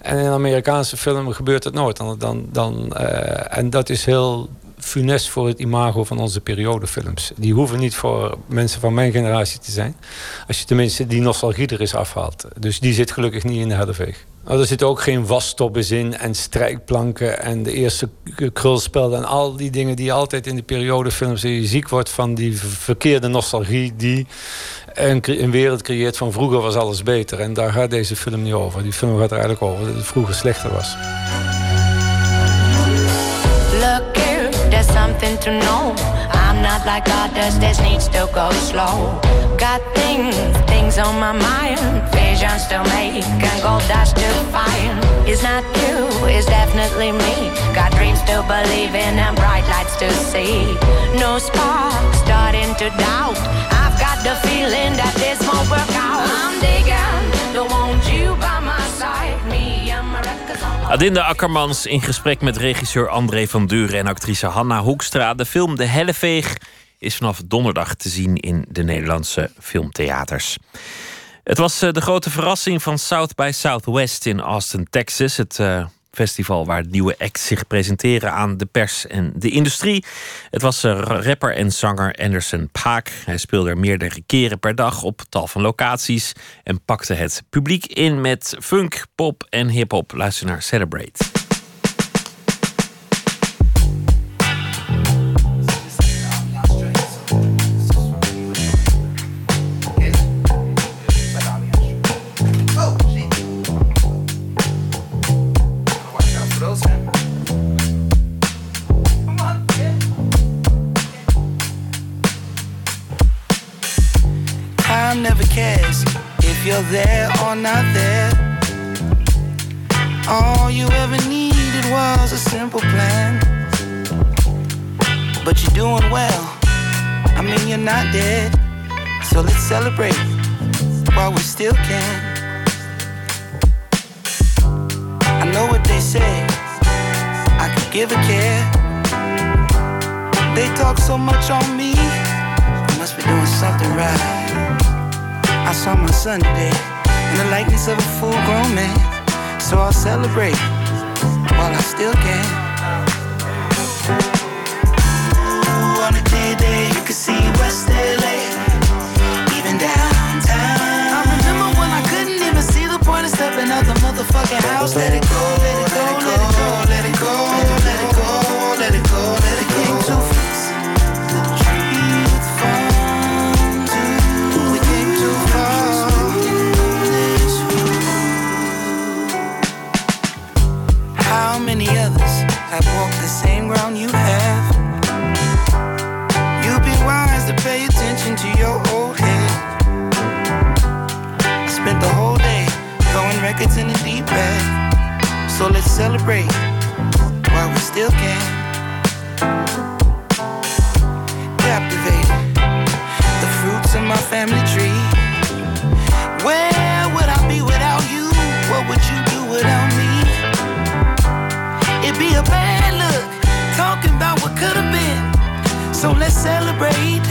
En in Amerikaanse films gebeurt het nooit. Dan, dan, dan, uh, en dat is heel funest voor het imago van onze periodefilms. Die hoeven niet voor mensen van mijn generatie te zijn. Als je tenminste die nostalgie er eens afhaalt. Dus die zit gelukkig niet in de Helleveeg. Er zitten ook geen wasstoppen in en strijkplanken en de eerste krulspelden en al die dingen die altijd in de periodefilms je ziek wordt van die verkeerde nostalgie die een, een wereld creëert van vroeger was alles beter. En daar gaat deze film niet over. Die film gaat er eigenlijk over dat het vroeger slechter was. Something to know. I'm not like others, this needs to go slow. Got things, things on my mind. Visions to make and gold dust to find. It's not you, it's definitely me. Got dreams to believe in and bright lights to see. No spark, starting to doubt. I've got the feeling that this won't work out. I'm digging, don't want you Adinda Akkermans in gesprek met regisseur André van Duren en actrice Hanna Hoekstra. De film De Helleveeg is vanaf donderdag te zien in de Nederlandse filmtheaters. Het was eh, de grote verrassing van South by Southwest in Austin, Texas. Het uh, festival waar nieuwe acts zich presenteren aan de pers en de industrie. Het was uh, rapper en zanger Anderson Paak. Hij speelde er meerdere keren per dag op tal van locaties en pakte het publiek in met funk, pop en hip-hop. Luister naar Celebrate. Cares if you're there or not there. All you ever needed was a simple plan. But you're doing well. I mean, you're not dead. So let's celebrate while we still can. I know what they say. I could give a care. They talk so much on me. I must be doing something right. I saw my son today in the likeness of a full grown man. So I'll celebrate while I still can. Ooh, on a day day, you can see West LA, even downtown. I remember when I couldn't even see the point of stepping out the motherfucking house. Let it go, let it go, let it go, let it go, the you have? You'd be wise to pay attention to your old head. I spent the whole day throwing records in the deep end. So let's celebrate while we still can. Captivated the fruits of my family tree. Celebrate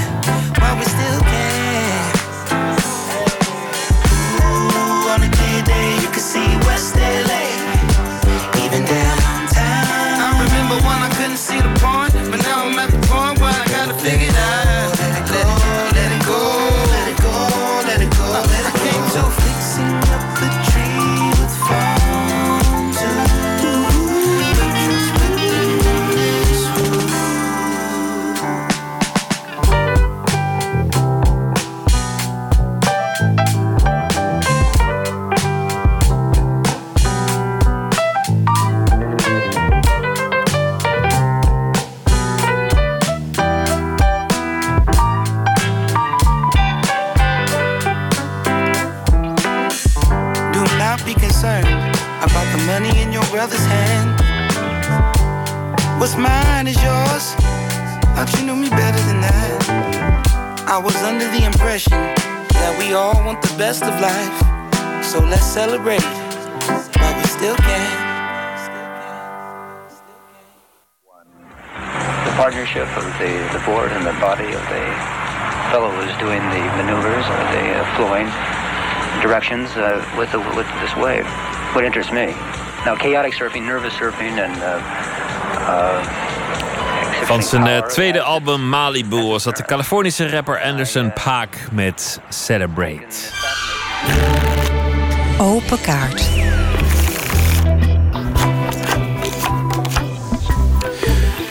celebrate while we still can. the partnership of the, the board and the body of the fellow who's doing the maneuvers or the uh, flowing directions uh, with, the, with this wave. What interests me. Now, chaotic surfing, nervous surfing, and uh, uh, Van zijn eh, tweede album Malibu was dat de Californische rapper Anderson Paak met Celebrate. Open kaart.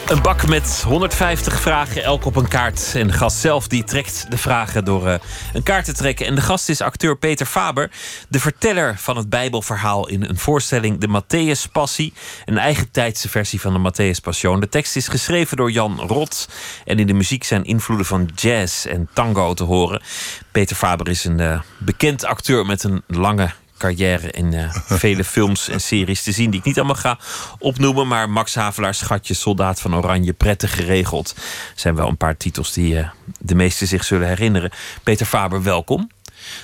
Een bak met 150 vragen, elk op een kaart. En de gast zelf die trekt de vragen door eh, een kaart te trekken. En de gast is acteur Peter Faber, de verteller van het Bijbelverhaal in een voorstelling De Matthäus Passie. Een eigen tijdse versie van de Matthäus Passion. De tekst is geschreven door Jan Rot. En in de muziek zijn invloeden van jazz en tango te horen. Peter Faber is een eh, bekend acteur met een lange carrière in eh, vele films en series te zien. Die ik niet allemaal ga opnoemen. Maar Max Havelaar, Schatje, Soldaat van Oranje, Prettig Geregeld. zijn wel een paar titels die eh, de meesten zich zullen herinneren. Peter Faber, welkom.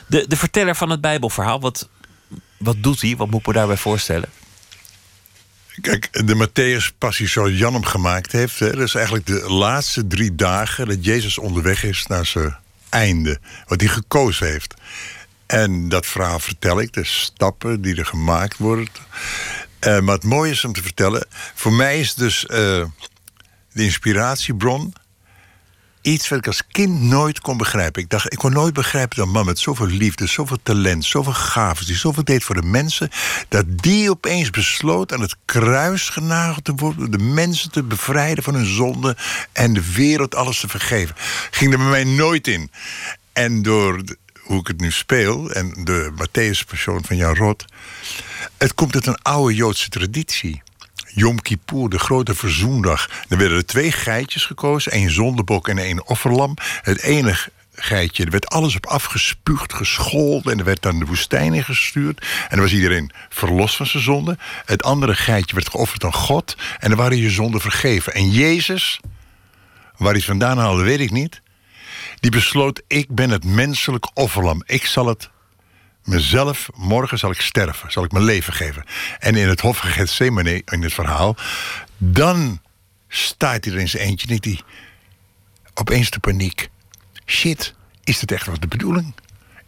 De, de verteller van het Bijbelverhaal, wat, wat doet hij? Wat moet me daarbij voorstellen? Kijk, de Matthäus Passie zoals Jan hem gemaakt heeft... Hè, dat is eigenlijk de laatste drie dagen dat Jezus onderweg is naar zijn einde. Wat hij gekozen heeft. En dat verhaal vertel ik, de stappen die er gemaakt worden. Uh, maar het mooie is om te vertellen... voor mij is dus uh, de inspiratiebron... iets wat ik als kind nooit kon begrijpen. Ik dacht, ik kon nooit begrijpen dat man met zoveel liefde... zoveel talent, zoveel gaven, die zoveel deed voor de mensen... dat die opeens besloot aan het kruis genageld te worden... de mensen te bevrijden van hun zonde... en de wereld alles te vergeven. Ging er bij mij nooit in. En door hoe ik het nu speel... en de Matthäus-persoon van Jan Rot... het komt uit een oude Joodse traditie. Yom Kippur, de grote verzoendag. Er werden er twee geitjes gekozen, één zondebok en één offerlam. Het ene geitje, er werd alles op afgespuugd, gescholden... en er werd dan de woestijn in gestuurd. En dan was iedereen verlost van zijn zonde. Het andere geitje werd geofferd aan God... en dan waren je zonden vergeven. En Jezus, waar hij vandaan haalde, weet ik niet die besloot: ik ben het menselijk offerlam. Ik zal het mezelf, morgen zal ik sterven, zal ik mijn leven geven. En in het hof Gethsemane, in het verhaal, dan staat hij er in zijn eentje, denkt hij opeens de paniek. Shit, is dit echt wat de bedoeling?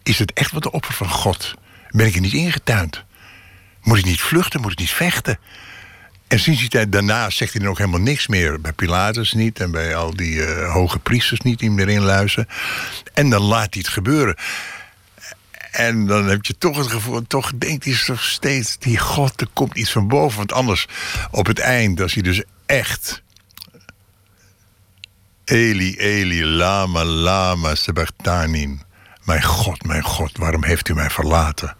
Is het echt wat de offer van God? Ben ik er niet ingetuind? Moet ik niet vluchten? Moet ik niet vechten? En sinds die tijd daarna zegt hij er ook helemaal niks meer. Bij Pilatus niet en bij al die uh, hoge priesters niet die hem erin luisteren. En dan laat hij het gebeuren. En dan heb je toch het gevoel, toch denkt hij toch steeds... die God, er komt iets van boven. Want anders, op het eind, als hij dus echt... Eli, Eli, lama, lama, sebachtanin. Mijn God, mijn God, waarom heeft u mij verlaten?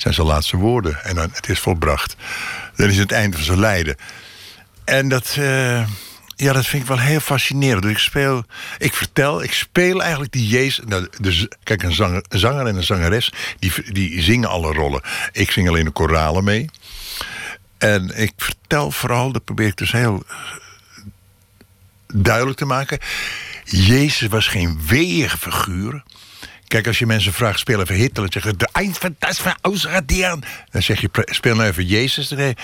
zijn zijn laatste woorden. En dan, het is volbracht. Dan is het einde van zijn lijden. En dat, uh, ja, dat vind ik wel heel fascinerend. Dus ik speel, ik vertel, ik speel eigenlijk die Jezus. Nou, kijk, een zanger, zanger en een zangeres, die, die zingen alle rollen. Ik zing alleen de koralen mee. En ik vertel vooral, dat probeer ik dus heel eh, duidelijk te maken. Jezus was geen weeige figuur. Kijk, als je mensen vraagt, speel even Hitler. Dan zeggen de eind van dat van ausradieren. Dan zeg je, speel nou even Jezus. Dan heb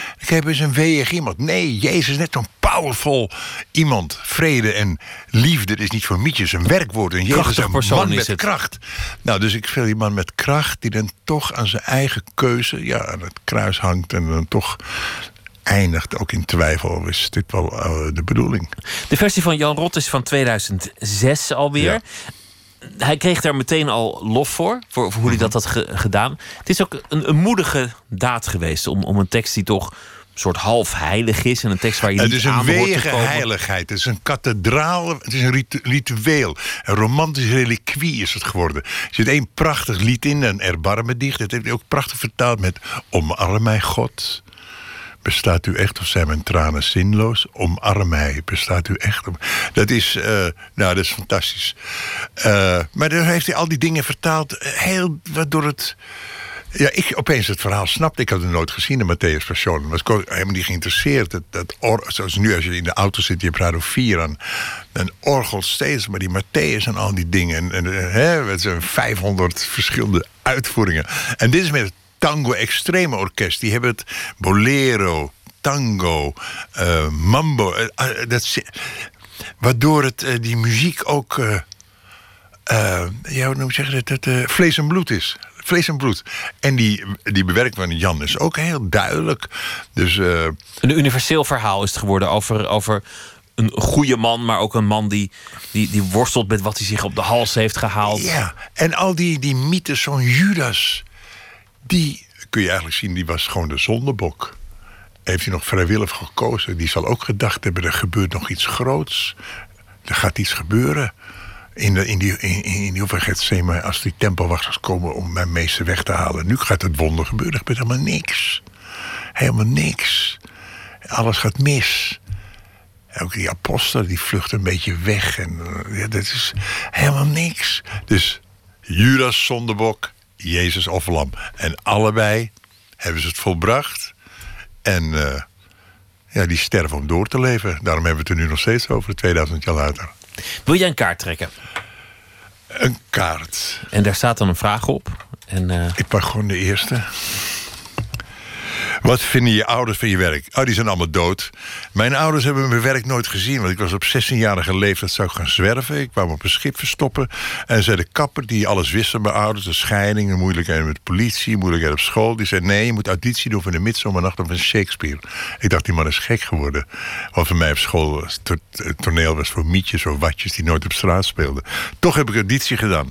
je eens een weeg iemand. Nee, Jezus is net zo'n powerful iemand. Vrede en liefde is niet voor mietjes een werkwoord. En Jezus is een man met kracht. Nou, dus ik speel iemand met kracht... die dan toch aan zijn eigen keuze ja, aan het kruis hangt... en dan toch eindigt ook in twijfel. Is dit wel uh, de bedoeling? De versie van Jan Rot is van 2006 alweer. Ja hij kreeg daar meteen al lof voor, voor, hoe hij dat had gedaan. Het is ook een, een, moedige daad geweest om, om een tekst die toch een soort half heilig is. En een tekst waar je het niet is een wege heiligheid. Het is een kathedraal. Het is een ritueel. Een romantisch reliquie is het geworden. Er zit één prachtig lied in, een erbarme dicht. Dat heeft hij ook prachtig vertaald met Omarm mij God. Bestaat u echt of zijn mijn tranen zinloos? Omarm mij, bestaat u echt? Dat is, uh, nou, dat is fantastisch. Uh, maar dan heeft hij al die dingen vertaald, heel, waardoor het Ja, ik opeens het verhaal snapte. Ik had het nooit gezien, de Matthäus Passion. Ik was helemaal niet geïnteresseerd. Dat, dat zoals nu, als je in de auto zit, je hebt Radio 4 aan. Dan orgelt steeds maar die Matthäus en al die dingen. En, en eh, hè, het zijn 500 verschillende uitvoeringen. En dit is met Tango Extreme Orkest. Die hebben het bolero, tango, eh, mambo. eh, dat, zi- waardoor het, eh, die muziek ook... ja, hoe noem je zeggen dat het vlees en bloed is. Vlees en bloed. En die, die bewerking van Jan is ook heel duidelijk. Dus Een universeel verhaal is het geworden over, over een goede man, maar ook een man die, die, die worstelt met wat hij zich op de hals heeft gehaald. ja, en al die, die mythes van Judas, die kun je eigenlijk zien, die was gewoon de zondebok. Heeft hij nog vrijwillig gekozen? Die zal ook gedacht hebben: er gebeurt nog iets groots. Er gaat iets gebeuren. In, de, in die, in, in die Gethsemane, als die tempelwachters komen om mijn meester weg te halen. Nu gaat het wonder gebeuren. Er gebeurt helemaal niks. Helemaal niks. Alles gaat mis. Ook die apostel die vlucht een beetje weg. En eh, ja, dat is helemaal niks. Dus Judas zondebok, Jezus offerlam. En allebei hebben ze het volbracht. En eh, ja, die sterven om door te leven. Daarom hebben we het er nu nog steeds over, 2000 jaar later. Wil jij een kaart trekken? Een kaart. En daar staat dan een vraag op. En, eh, Ik pak gewoon de eerste. Wat vinden je ouders van je werk? Oh, die zijn allemaal dood. Mijn ouders hebben mijn werk nooit gezien. Want ik was op 16-jarige leeftijd zou ik gaan zwerven. Ik kwam op een schip verstoppen. En zei de kapper die alles wist van mijn ouders... de scheiding, de moeilijkheden met de politie... moeilijkheden op school. Die zei, nee, je moet auditie doen voor de Midsommernacht van Shakespeare. Ik dacht, die man is gek geworden. Want voor mij op school toneel was voor mietjes of watjes... die nooit op straat speelden. Toch heb ik auditie gedaan.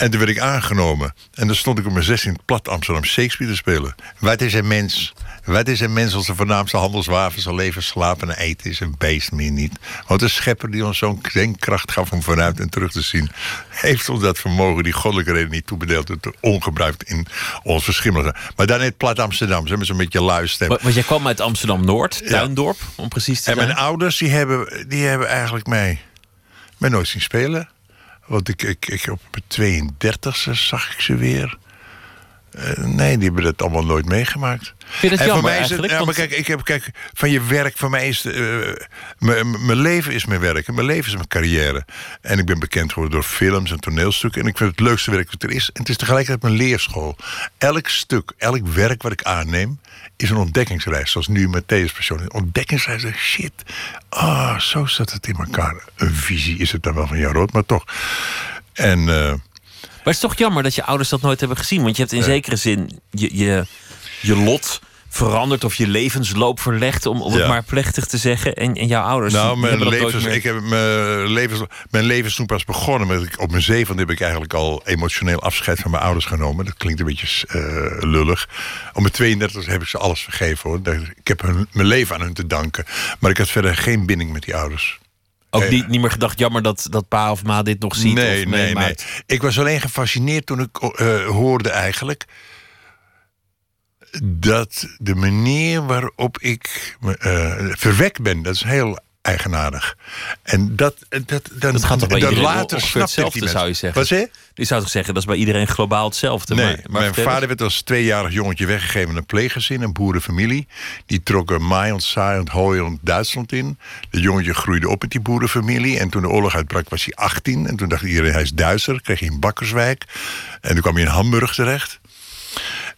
En toen werd ik aangenomen. En dan stond ik op mijn 16 plat Amsterdam Shakespeare te spelen. Wat is een mens? Wat is een mens als de voornaamste handelswapen zal leven, slapen en eten is een beest meer niet. Want de schepper die ons zo'n denkkracht gaf om vanuit en terug te zien, heeft ons dat vermogen, die goddelijke reden niet toebedeeld, het ongebruikt in ons verschimmelen. Maar dan net plat Amsterdam, ze met zo'n beetje lui stem. wa- want jij kwam uit Amsterdam-Noord, Tuindorp, om precies te En zijn. mijn ouders die hebben, die hebben eigenlijk mij, mij nooit zien spelen. Want ik, ik, op mijn 32e zag ik ze weer. Eh, nee, die hebben dat allemaal nooit meegemaakt. Vind je dat en jammer voor mij is het, eigenlijk? ja, maar kijk, ik heb, kijk, van je werk, voor mij is mijn mijn leven is mijn werk. En mijn leven is mijn carrière. En ik ben bekend geworden door films en toneelstukken. En ik vind het leukste werk wat er is. En het is tegelijkertijd mijn leerschool. Elk stuk, elk werk wat ik aanneem, is een ontdekkingsreis. Zoals nu met deze persoon. Een ontdekkingsreis. Shit. Ah, zo zat het in elkaar. Een visie is het dan wel van jou rood, maar toch. En eh, Maar het is toch jammer dat je ouders dat nooit hebben gezien. Want je hebt in zekere zin je, je, je lot veranderd of je levensloop verlegd, om, om het maar plechtig te zeggen. En, en jouw ouders. Nou, mijn levens, ik heb mijn, levens, mijn leven is toen pas begonnen. Met, op mijn zevende heb ik eigenlijk al emotioneel afscheid van mijn ouders genomen. Dat klinkt een beetje eh, lullig. Op mijn 32 heb ik ze alles vergeven hoor. Ik heb hun, mijn leven aan hun te danken. Maar ik had verder geen binding met die ouders. Ook niet, niet meer gedacht, jammer dat, dat pa of ma dit nog ziet. Nee, of nee, nee. Ik was alleen gefascineerd toen ik eh, hoorde eigenlijk... dat de manier waarop ik eh, verwekt ben, dat is heel eigenaardig. En dat, dat, dan, Dat gaat toch bij dat iedereen later ik die hetzelfde, zou je zeggen. Wat zei je? Zou toch zeggen, dat is bij iedereen globaal hetzelfde. Nee, maar, maar mijn vader werd als tweejarig jongetje weggegeven in een pleeggezin, een boerenfamilie. Die trok een maaiend, saaiend, hooiend Duitsland in. Het jongetje groeide op met die boerenfamilie. En toen de oorlog uitbrak was hij 18. En toen dacht iedereen, hij is Duitser. Kreeg hij in Bakkerswijk. En toen kwam hij in Hamburg terecht.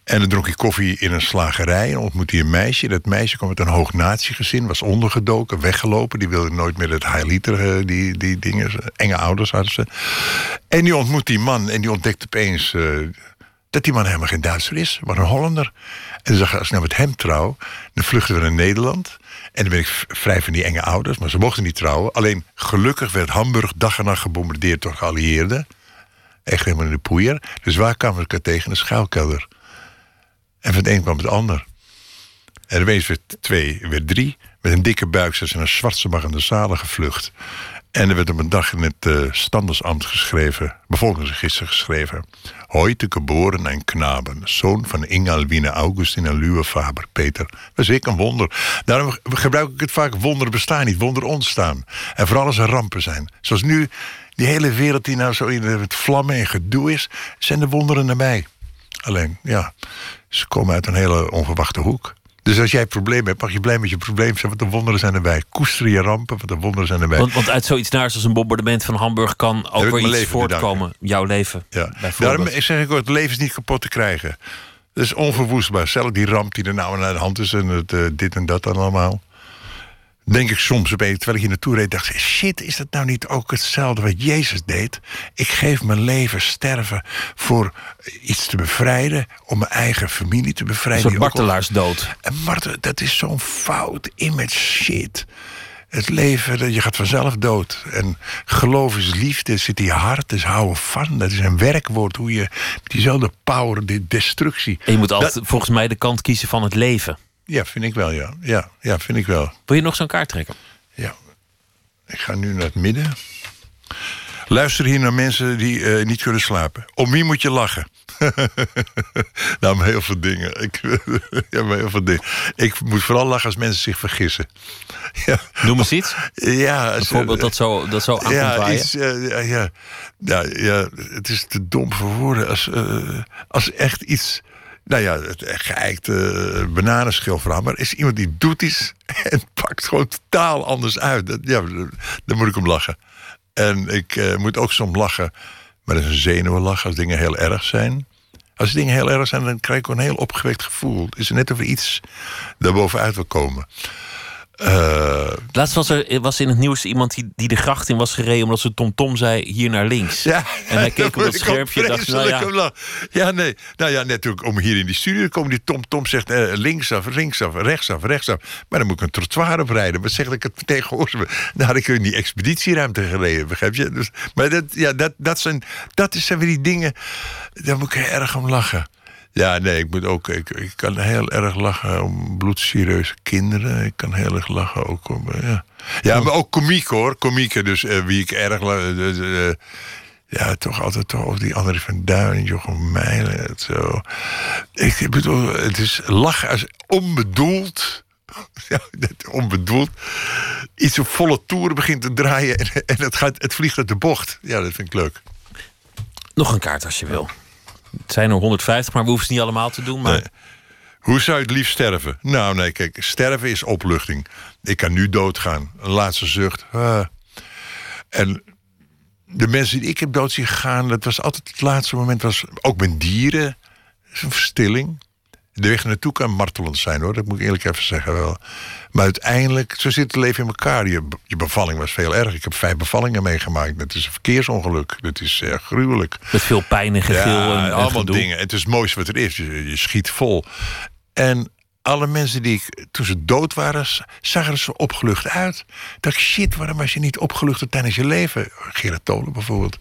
En dan dronk hij koffie in een slagerij en ontmoette hij een meisje. Dat meisje kwam uit een hoog natiegezin, was ondergedoken, weggelopen. Die wilde nooit meer het heiliter, eh, die, die dingen. Enge ouders hadden ze. En die ontmoet die man en die ontdekt opeens eh, dat die man helemaal geen Duitser is, maar een Hollander. En hij, als ik nou met hem trouw, dan vluchten we naar Nederland. En dan ben ik vrij van die enge ouders, maar ze mochten niet trouwen. Alleen gelukkig werd Hamburg dag en nacht gebombardeerd door geallieerden. Echt helemaal in de poeier. Dus waar we elkaar tegen? Een schuilkelder. En van het een kwam het ander. En opeens werd twee, werd drie. Met een dikke buik zijn ze naar Zwartsemag zalen gevlucht. En er werd op een dag in het eh, standesambt geschreven, bevolkingsregister geschreven. Heute geboren een knaben, zoon van Ingalwine Augustin en Luwe Faber, Peter. Dat is ik een wonder. Daarom gebruik ik het vaak wonder bestaan niet, wonder ontstaan. En vooral als er rampen zijn. Zoals nu, die hele wereld die nou zo in het vlammen en gedoe is, zijn de wonderen nabij. Alleen, ja, ze komen uit een hele onverwachte hoek. Dus als jij een probleem hebt, mag je blij met je probleem zijn. Want de wonderen zijn erbij. Koester je rampen, want de wonderen zijn erbij. Want, want uit zoiets naars als een bombardement van Hamburg kan ook weer iets voortkomen. Jouw leven. Ja. Daarom zeg ik ook, het leven is niet kapot te krijgen. Dat is onverwoestbaar. Zelfs die ramp die er nou naar de hand is en het, eh, dit en dat dan allemaal. Denk ik soms terwijl ik hier naartoe reed, dacht ik: shit, is dat nou niet ook hetzelfde wat Jezus deed? Ik geef mijn leven sterven voor iets te bevrijden, om mijn eigen familie te Een bevrijden. soort ook al- martelaarsdood. En dat is zo'n fout image shit. Het leven, dat- je gaat vanzelf dood. En geloof is liefde, zit in je hart, is houden van. Dat is een werkwoord, hoe je met diezelfde power, die destructie. En je moet altijd Dat- volgens mij de kant kiezen van het leven. Ja, vind ik wel, ja. Ja, ja vind ik wel. Wil je nog zo'n kaart trekken? Ja. Ik ga nu naar het midden. Luister hier naar mensen die eh, niet kunnen slapen. Om wie moet je lachen? nou, maar heel veel dingen. Ik, ja, maar heel veel dingen. Ik moet vooral lachen als mensen zich vergissen. Ja. Noem eens iets. Ja, als- Een voorbeeld dat zo, dat zo aan ja, iets, eh, ja, ja. Ja, ja, het is te dom voor woorden. Als, eh, als echt iets... Nou ja, het geëikte uh, bananenschil verhaal. Maar is iemand die doet iets en pakt gewoon totaal anders uit. Ja, dan moet ik om lachen. En ik eh, moet ook soms lachen. Maar dat is een zenuwenlach als dingen heel erg zijn. Als dingen heel erg zijn, dan krijg ik een heel opgewekt gevoel. Het is net of er iets daarbovenuit wil komen. Eh, Laatst was er was in het nieuws iemand die, die de gracht in was gereden... omdat ze Tom Tom zei, hier naar links. Ja, en hij keek op dat ik schermpje en dacht... Nou ja, ja, nee. Nou ja, net ook om hier in die studio te komen. Die Tom Tom zegt eh, linksaf, linksaf, rechtsaf, rechtsaf. Maar dan moet ik een trottoir oprijden. Wat zeg ik het heb? Dan had ik in die expeditieruimte gereden, begrijp je? Dus, maar dat, ja, dat, dat, zijn, dat zijn weer die dingen... Daar moet ik erg om lachen. Ja, nee, ik moet ook. Ik, ik kan heel erg lachen om bloedserieuze kinderen. Ik kan heel erg lachen ook om. eh, ja. ja, maar ook komiek hoor. Komieken, dus eh, wie ik erg. eh, dus, eh, ja, toch altijd toch over die André van Duin, Jochem Meilen. het Zo. Ik bedoel, het is lachen als onbedoeld. Ja, onbedoeld. Iets op volle toeren begint te draaien en, en het, gaat, het vliegt uit de bocht. Ja, dat vind ik leuk. nog een kaart als je wil. Het zijn er 150, maar we hoeven ze niet allemaal te doen. Maar. Hoe zou je het liefst sterven? Nou, nee, kijk, sterven is opluchting. Ik kan nu doodgaan. Een laatste zucht. Ah. En de mensen die ik heb dood zien gaan, dat was altijd het laatste moment. Was ook met dieren. Is een verstilling. De weg naartoe kan martelend zijn hoor, dat moet ik eerlijk even zeggen wel. Maar uiteindelijk, zo zit het leven in elkaar. Je, je bevalling was veel erg. Ik heb vijf bevallingen meegemaakt. Dat is een verkeersongeluk. Dat is eh, gruwelijk. met veel pijn en gegil Ja, en, allemaal gedoe. dingen. Het is het mooiste wat er is. Je, je schiet vol. En alle mensen die ik, toen ze dood waren, zagen er zo opgelucht uit. Dacht, shit, waarom was je niet opgelucht tijdens je leven? Gerard Tolen bijvoorbeeld.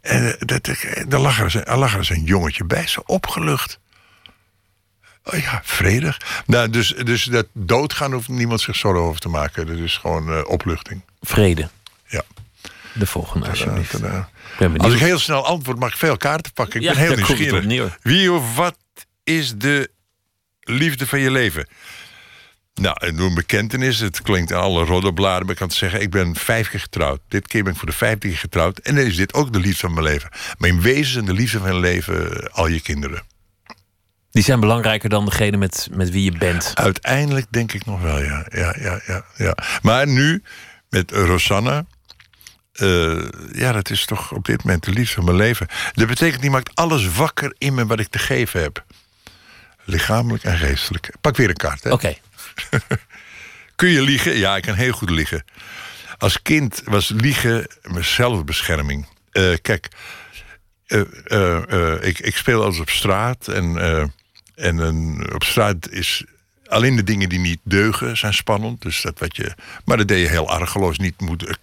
En eh, dat, ik- daar lag er, er lag er eens een jongetje bij, zo opgelucht. Oh ja, vredig. Nou, dus, dus dat doodgaan hoeft niemand zich zorgen over te maken. Dat is gewoon eh, opluchting. Vrede. Ja. De volgende, alsjeblieft. Tadaa. Ben. Als ik heel snel antwoord, mag ik veel kaarten pakken. Ik Ja, ben heel nieuwsgierig. Wie of wat is de liefde van je leven? Nou, en door een bekentenis, het klinkt aan alle roddelbladen, maar ik kan het zeggen, ik ben vijf keer getrouwd. Dit keer ben ik voor de vijfde keer getrouwd. En dan is dit ook de liefde van mijn leven. Maar in wezen zijn de liefde van mijn leven eh, al je kinderen. Die zijn belangrijker dan degene met, met wie je bent. Uiteindelijk denk ik nog wel, ja. ja, ja, ja, ja. Maar nu, met Rosanna... eh, ja, dat is toch op dit moment de liefde van mijn leven. Dat betekent, die maakt alles wakker in me wat ik te geven heb. Lichamelijk en geestelijk. Pak weer een kaart, hè? Oké. Kun je liegen? Ja, ik kan heel goed liegen. Als kind was liegen mijn zelfbescherming. Eh, kijk, eh, ik, ik speel altijd op straat. En, en op straat is alleen de dingen die niet deugen zijn spannend. Dus dat wat je, maar dat deed je heel argeloos. Niet moet,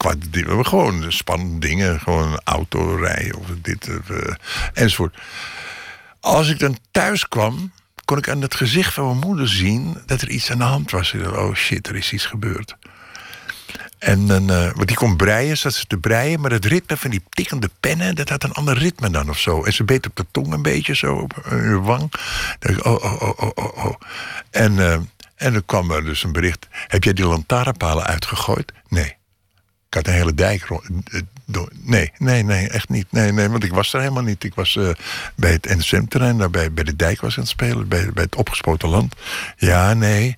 maar gewoon spannende dingen. Gewoon auto rijden of dit eh, enzovoort. Als ik dan thuis kwam, kon ik aan het gezicht van mijn moeder zien dat er iets aan de hand was. Oh shit, er is iets gebeurd. En dan, want die kon breien, zat ze te breien, maar het ritme van die tikkende pennen, dat had een ander ritme dan of zo. En ze beet op de tong een beetje zo, op hun wang. Ik, oh, oh, oh, oh, oh, oh. En, eh, en dan kwam er dus een bericht: heb jij die lantaarnpalen uitgegooid? Nee. Ik had een hele dijk rond. eh, Nee, nee, nee, echt niet. Nee, nee, want ik was er helemaal niet. Ik was bij het NSM-terrein, daar bij, bij de dijk was aan het spelen, bij, bij het opgespoten land. Ja, nee.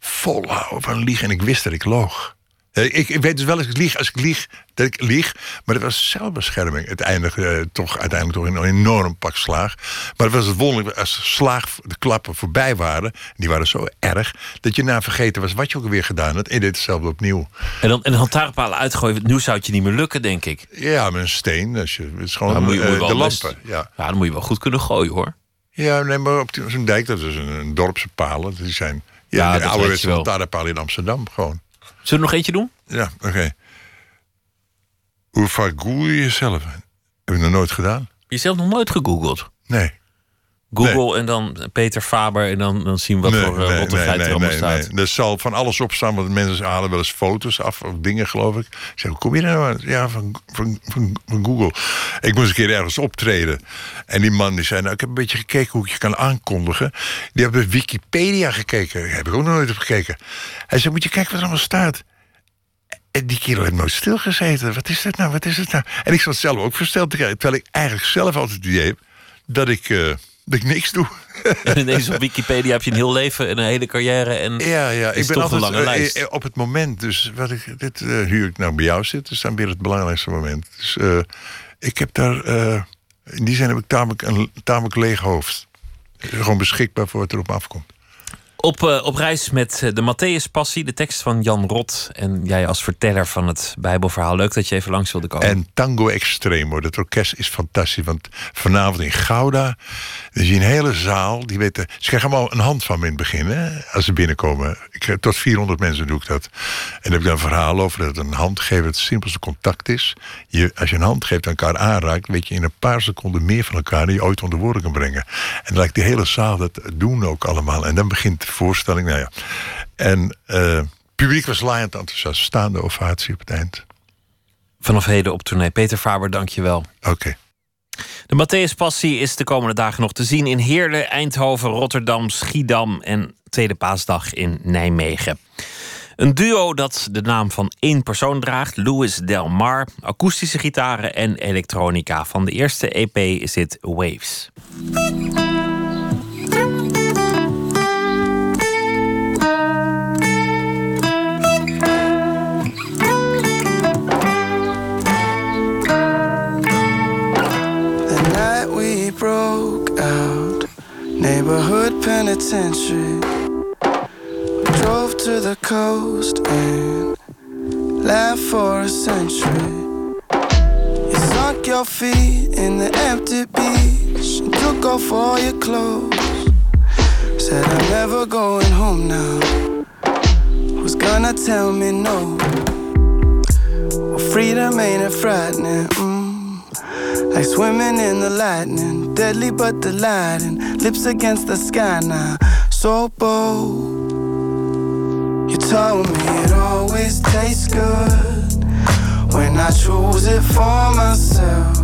Volhouden van liegen. En ik wist dat ik loog. Eh, Ik, ik weet dus wel als ik lieg, als ik lieg, dat ik lieg. Maar dat was zelfbescherming. Het eindigde eh, toch uiteindelijk toch in een enorm pak slaag. Maar het was het wonderlijk als slaag de klappen voorbij waren. Die waren zo erg dat je na vergeten was wat je ook weer gedaan had. En deed hetzelfde opnieuw. En dan, en dan lantaarnpalen uitgooien. Nu zou het je niet meer lukken, denk ik. Ja, met een steen. Als je, het is gewoon Nou, moet je- moet je eh, wel de best- lampen. Ja. Dan moet je wel goed kunnen gooien, hoor. Ja, nee, maar op zo'n dijk, dat is een, een dorpse palen. Die zijn Ja, de ouderwetse lantaarnpalen in Amsterdam gewoon. Zullen we nog eentje doen? Ja, oké. Hoe vaak google je jezelf? Heb ik nog nooit gedaan. Jezelf nog nooit gegoogeld? Nee. Google en dan Peter Faber en dan, dan zien we wat Nee, voor uh, nee, rottigheid er allemaal staat. Er zal van alles op staan, want mensen halen wel eens foto's af of dingen, geloof ik. Ik zeg, hoe kom je daar nou aan? Ja, van, van, van, van Google. Ik moest een keer ergens optreden. En die man die zei, nou, ik heb een beetje gekeken hoe ik je kan aankondigen. Die op Wikipedia gekeken. Daar heb ik ook nog nooit op gekeken. Hij zei, moet je kijken wat er allemaal staat. En die kerel heeft nooit stilgezeten. Wat is dat nou? Wat is het nou? En ik zat zelf ook versteld te. Terwijl ik eigenlijk zelf altijd het idee heb dat ik, eh, dat ik niks doe. En ineens op Wikipedia heb je een heel leven en een hele carrière. En Ja, ja. ik ben toch altijd een lange eh, lijst. eh, op het moment. Dus wat ik, dit, eh hier ik nou bij jou zit, is dan weer het belangrijkste moment. Dus ik heb daar, in die zin heb ik tamelijk een tamelijk leeg hoofd. Gewoon beschikbaar voor wat er op me afkomt. Op, eh, op reis met eh, de Matthäus-passie, de tekst van Jan Rot. En jij als verteller van het Bijbelverhaal. Leuk dat je even langs wilde komen. En Tango Extremo, dat orkest is fantastisch. Want vanavond in Gouda, je een hele zaal. Die weten, ze krijgen allemaal een hand van me in het begin, als ze binnenkomen. Ik, tot 400 mensen doe ik dat. En dan heb ik een verhaal over dat een hand geven het simpelste contact is. Je, als je een hand geeft en elkaar aanraakt, weet je in een paar seconden meer van elkaar dan je ooit onder woorden kan brengen. En dan lijkt die hele zaal dat doen ook allemaal. En dan begint voorstelling, nou ja. En eh, het publiek was laaiend enthousiast. Staande ovatie op het eind. Vanaf heden op tournee. Peter Faber, dank je wel. Oké. De Matthäus Passie is de komende dagen nog te zien in Heerlen, Eindhoven, Rotterdam, Schiedam en Tweede Paasdag in Nijmegen. Een duo dat de naam van één persoon draagt, Louis Del Mar, akoestische gitaren en elektronica. Van de eerste EP is dit Waves. Broke out, neighborhood penitentiary. Drove to the coast and laughed for a century. You sunk your feet in the empty beach and took off all your clothes. Said I'm never going home now. Who's gonna tell me no? Well, freedom ain't it frightening? Mm. Like swimming in the lightning, deadly but delighting. Lips against the sky now, so bold. You told me it always tastes good when I choose it for myself.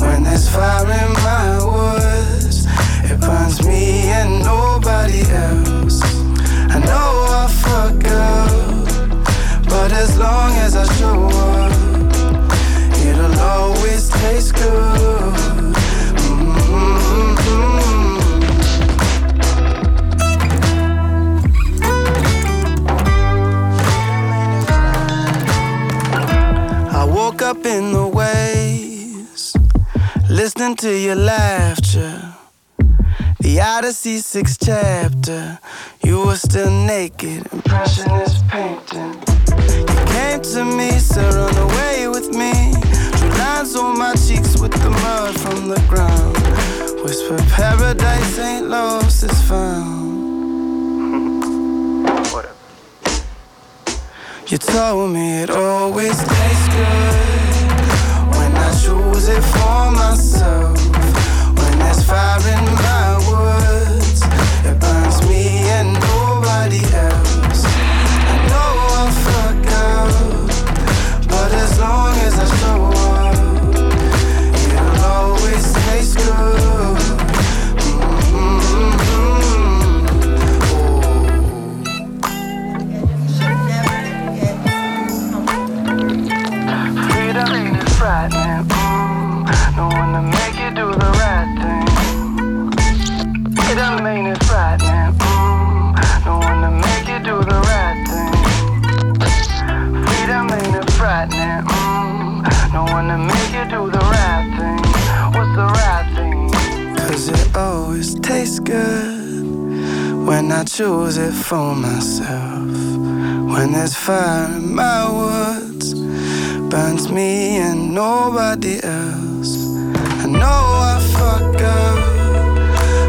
When there's fire in my woods, it burns me and nobody else. I know I fuck up, but as long as I show up. It'll always taste good. Woke up in the waves, listening to your laughter. The Odyssey sixth chapter. You were still naked, impressionist painting. You came to me, said run away with me. Drew lines on my cheeks with the mud from the ground. Whisper paradise ain't lost, it's found. You told me it always tastes good when I choose it for myself. When there's fire in my Mm? Cause it always tastes good when I choose it for myself. When there's fire in my woods, burns me and nobody else. I know I fuck up,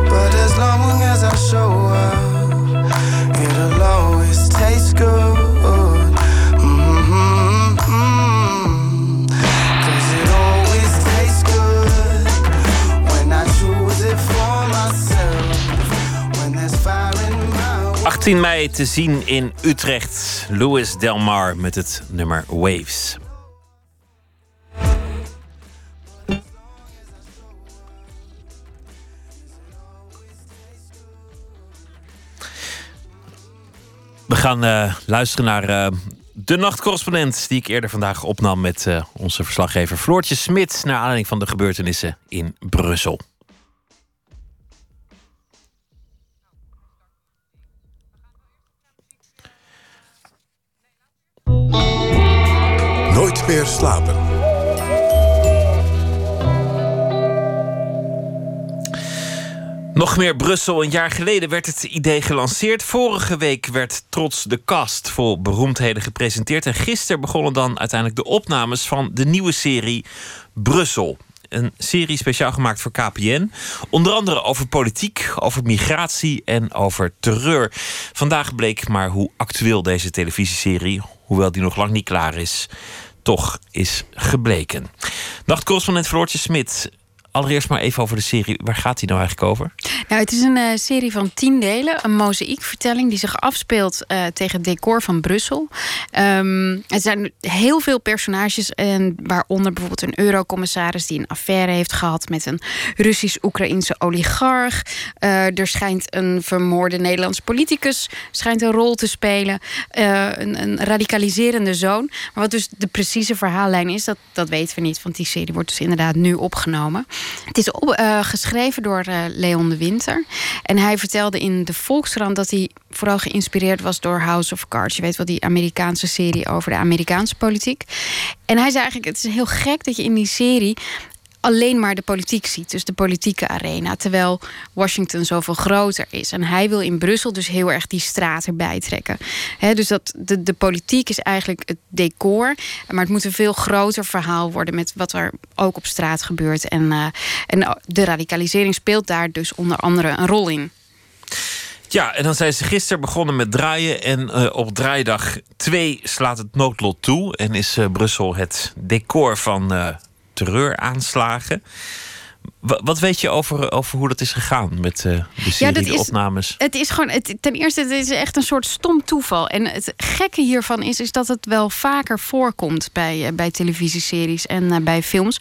but as long as I show up, it'll always taste good. 18 mei te zien in Utrecht. Louis Delmar met het nummer Waves. We gaan eh, luisteren naar eh, de nachtcorrespondent die ik eerder vandaag opnam met eh, onze verslaggever Floortje Smit naar aanleiding van de gebeurtenissen in Brussel. Nooit meer slapen. Nog meer Brussel. Een jaar geleden werd het idee gelanceerd. Vorige week werd trots de cast vol beroemdheden gepresenteerd. En gisteren begonnen dan uiteindelijk de opnames van de nieuwe serie Brussel. Een serie speciaal gemaakt voor KPN. Onder andere over politiek, over migratie en over terreur. Vandaag bleek maar hoe actueel deze televisieserie, hoewel die nog lang niet klaar is, toch is gebleken. Nachtcorrespondent Floortje Smit. Allereerst maar even over de serie. Waar gaat die nou eigenlijk over? Nou, het is een eh, serie van tien delen. Een mozaïekvertelling die zich afspeelt eh, tegen het decor van Brussel. Ehm, er zijn heel veel personages. En waaronder bijvoorbeeld een eurocommissaris die een affaire heeft gehad met een Russisch-Oekraïnse oligarch. Eh, er schijnt een vermoorde Nederlands politicus schijnt een rol te spelen. Een, een radicaliserende zoon. Maar wat dus de precieze verhaallijn is, dat, dat weten we niet. Want die serie wordt dus inderdaad nu opgenomen. Het is eh, geschreven door eh, Leon de Winter. En hij vertelde in de Volkskrant dat hij vooral geïnspireerd was door House of Cards. Je weet wel, die Amerikaanse serie over de Amerikaanse politiek. En hij zei eigenlijk: Het is heel gek dat je in die serie alleen maar de politiek ziet, dus de politieke arena. Terwijl Washington zoveel groter is. En hij wil in Brussel dus heel erg die straat erbij trekken. Dus dat, de, de politiek is eigenlijk het decor. Maar het moet een veel groter verhaal worden met wat er ook op straat gebeurt. En, uh, en de radicalisering speelt daar dus onder andere een rol in. Ja, en dan zijn ze gisteren begonnen met draaien. En uh, op draaidag 2 slaat het noodlot toe. En is uh, Brussel het decor van terreuraanslagen. Wat weet je over, over hoe dat is gegaan met uh, de serie, ja, de opnames? Het is gewoon, het, ten eerste, het is echt een soort stom toeval. En het gekke hiervan is, is dat het wel vaker voorkomt bij, uh, bij televisieseries en uh, bij films.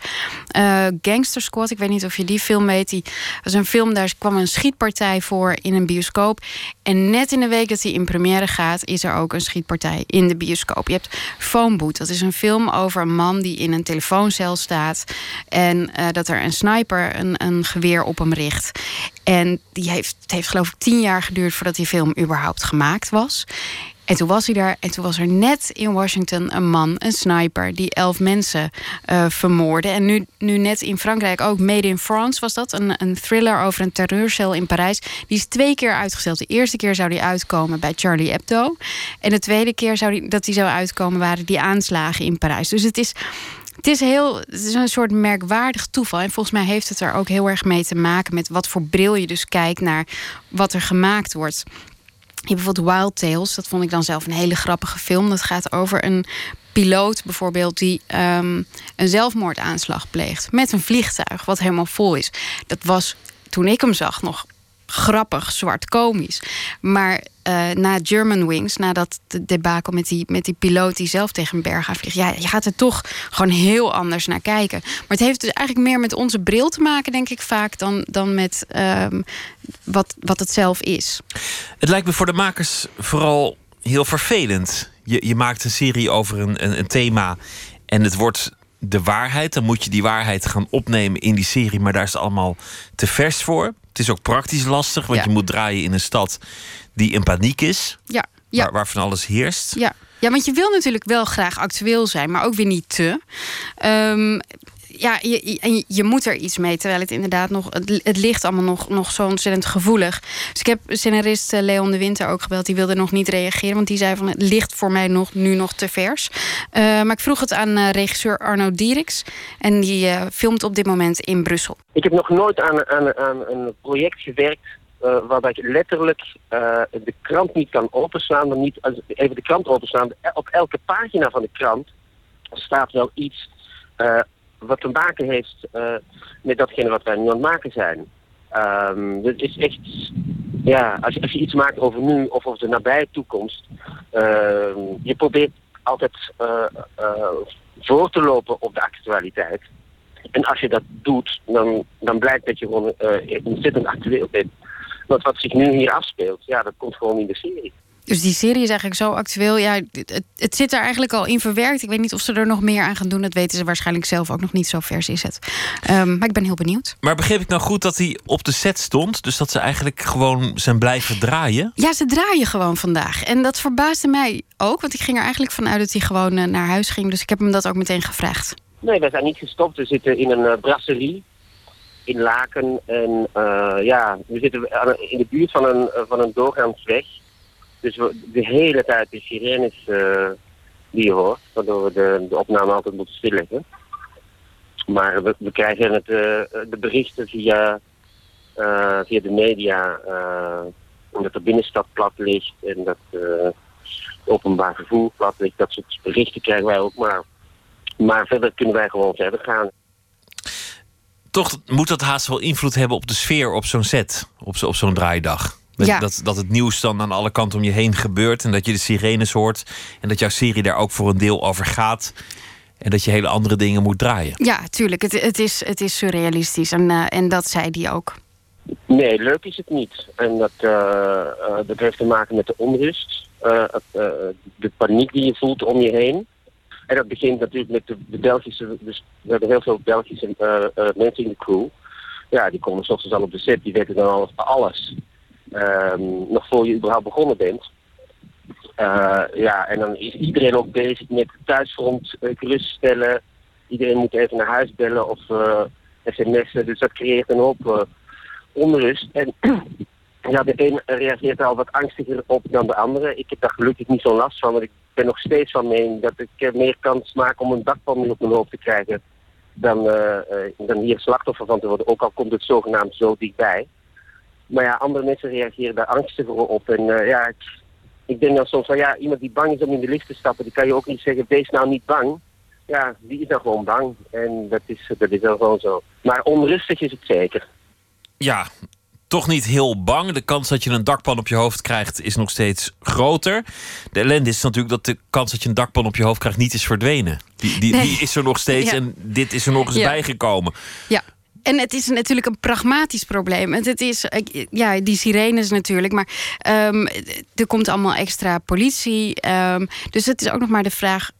Gangster Squad, ik weet niet of je die film weet. Die was een film, daar kwam een schietpartij voor in een bioscoop. En net in de week dat hij in première gaat, is er ook een schietpartij in de bioscoop. Je hebt Phone Boot, dat is een film over een man die in een telefooncel staat. En dat er een sniper een, een geweer op hem richt. En die heeft, het heeft geloof ik tien jaar geduurd voordat die film überhaupt gemaakt was. En toen was hij daar en toen was er net in Washington een man, een sniper, die elf mensen uh, vermoordde. En nu, nu net in Frankrijk ook, Made in France was dat, een, een thriller over een terreurcel in Parijs. Die is twee keer uitgesteld. De eerste keer zou die uitkomen bij Charlie Hebdo. En de tweede keer zou die, dat die zou uitkomen waren die aanslagen in Parijs. Dus het is het is, heel, het is een soort merkwaardig toeval. En volgens mij heeft het er ook heel erg mee te maken met wat voor bril je dus kijkt naar wat er gemaakt wordt. Je hebt bijvoorbeeld Wild Tales, dat vond ik dan zelf een hele grappige film. Dat gaat over een piloot bijvoorbeeld die um, een zelfmoordaanslag pleegt met een vliegtuig wat helemaal vol is. Dat was toen ik hem zag nog grappig, zwart komisch. Maar uh, na German Wings, na dat debakel met die, met die piloot die zelf tegen een berg gaat vliegen, ja, je gaat er toch gewoon heel anders naar kijken. Maar het heeft dus eigenlijk meer met onze bril te maken, denk ik vaak, dan, dan met um, wat, wat het zelf is. Het lijkt me voor de makers vooral heel vervelend. Je, je maakt een serie over een, een, een thema en het wordt de waarheid. Dan moet je die waarheid gaan opnemen in die serie, maar daar is het allemaal te vers voor. Het is ook praktisch lastig, want Ja. je moet draaien in een stad die in paniek is. Ja, ja. Waar, waar van alles heerst. Ja. ja, want je wil natuurlijk wel graag actueel zijn, maar ook weer niet te. Ehm, ja, je, je- moet er iets mee, terwijl het inderdaad nog... Het, het ligt allemaal nog, nog zo ontzettend gevoelig. Dus ik heb scenarist eh, Leon de Winter ook gebeld. Die wilde nog niet reageren, want die zei van... het ligt voor mij nog, nu nog te vers. Eh, maar ik vroeg het aan eh, regisseur Arno Dieriks. En die eh, filmt op dit moment in Brussel. Ik heb nog nooit aan, aan, aan een project gewerkt waarbij ik letterlijk de krant niet kan openslaan, maar niet even de krant openslaan. Op elke pagina van de krant staat wel iets wat te maken heeft eh, met datgene wat wij nu aan het maken zijn. Het is echt, ja, als je, iets maakt over nu of over de nabije toekomst, ehm, je probeert altijd eh, eh, voor te lopen op de actualiteit. En als je dat doet, dan, dan blijkt dat je gewoon ontzettend actueel bent. Want wat zich nu hier afspeelt, ja, dat komt gewoon in de serie. Dus die serie is eigenlijk zo actueel. Ja, het, het- zit er eigenlijk al in verwerkt. Ik weet niet of ze er nog meer aan gaan doen. Dat weten ze waarschijnlijk zelf ook nog niet. Zo vers is het. Ehm, maar ik ben heel benieuwd. Maar begreep ik nou goed dat hij op de set stond? Dus dat ze eigenlijk gewoon zijn blijven draaien? Ja, ze draaien gewoon vandaag. En dat verbaasde mij ook. Want ik ging er eigenlijk vanuit dat hij gewoon eh, naar huis ging. Dus ik heb hem dat ook meteen gevraagd. Nee, wij zijn niet gestopt. We zitten in een eh, brasserie in Laken. En eh, ja, we zitten in de buurt van een, van een doorgangsweg. Dus we, de hele tijd de sirenes eh, die je hoort. Waardoor we de, opname altijd moeten stilleggen. Maar we, we krijgen het, eh, de berichten via, eh, via de media. omdat de binnenstad plat ligt en dat het openbaar vervoer plat ligt. Dat soort berichten krijgen wij ook. Maar maar verder kunnen wij gewoon verder gaan. Toch moet dat haast wel invloed hebben op de sfeer op zo'n set, op zo'n draaidag. Dat, Ja. dat, dat het nieuws dan aan alle kanten om je heen gebeurt en dat je de sirenes hoort en dat jouw serie daar ook voor een deel over gaat en dat je hele andere dingen moet draaien. Ja, tuurlijk. Het, het, is, het is surrealistisch. En, eh, en dat zei hij ook. Nee, leuk is het niet. En dat, eh, eh, dat heeft te maken met de onrust. eh, het, eh, de paniek die je voelt om je heen. En dat begint natuurlijk met de, de Belgische... Dus we hebben heel veel Belgische eh, eh, mensen in de crew. Ja, die komen s ochtends al op de set. Die weten dan alles. alles. Ehm, nog voor je überhaupt begonnen bent. Eh, ja, en dan is iedereen ook bezig met thuisfront uh, geruststellen. Iedereen moet even naar huis bellen of eh, sms'en. Dus dat creëert een hoop eh, onrust. En ja, de een reageert er al wat angstiger op dan de andere. Ik heb daar gelukkig niet zo'n last van, want ik ben nog steeds van mening dat ik eh, meer kans maak om een dakpan op mijn hoofd te krijgen dan, eh, eh, dan hier slachtoffer van te worden. Ook al komt het zogenaamd zo dichtbij. Maar ja, andere mensen reageren daar angstiger op. En eh, ja, ik, ik denk dan soms van ja, iemand die bang is om in de lift te stappen, die kan je ook niet zeggen, wees nou niet bang. Ja, die is dan gewoon bang. En dat is, dat is dan gewoon zo. Maar onrustig is het zeker. Ja, toch niet heel bang. De kans dat je een dakpan op je hoofd krijgt is nog steeds groter. De ellende is natuurlijk dat de kans dat je een dakpan op je hoofd krijgt niet is verdwenen. Die, die, Nee. die is er nog steeds Ja. en dit is er nog eens Ja. bijgekomen. Ja. En het is natuurlijk een pragmatisch probleem. Het, het is, ja, die sirenes natuurlijk. Maar ehm, er komt allemaal extra politie. ehm, dus het is ook nog maar de vraag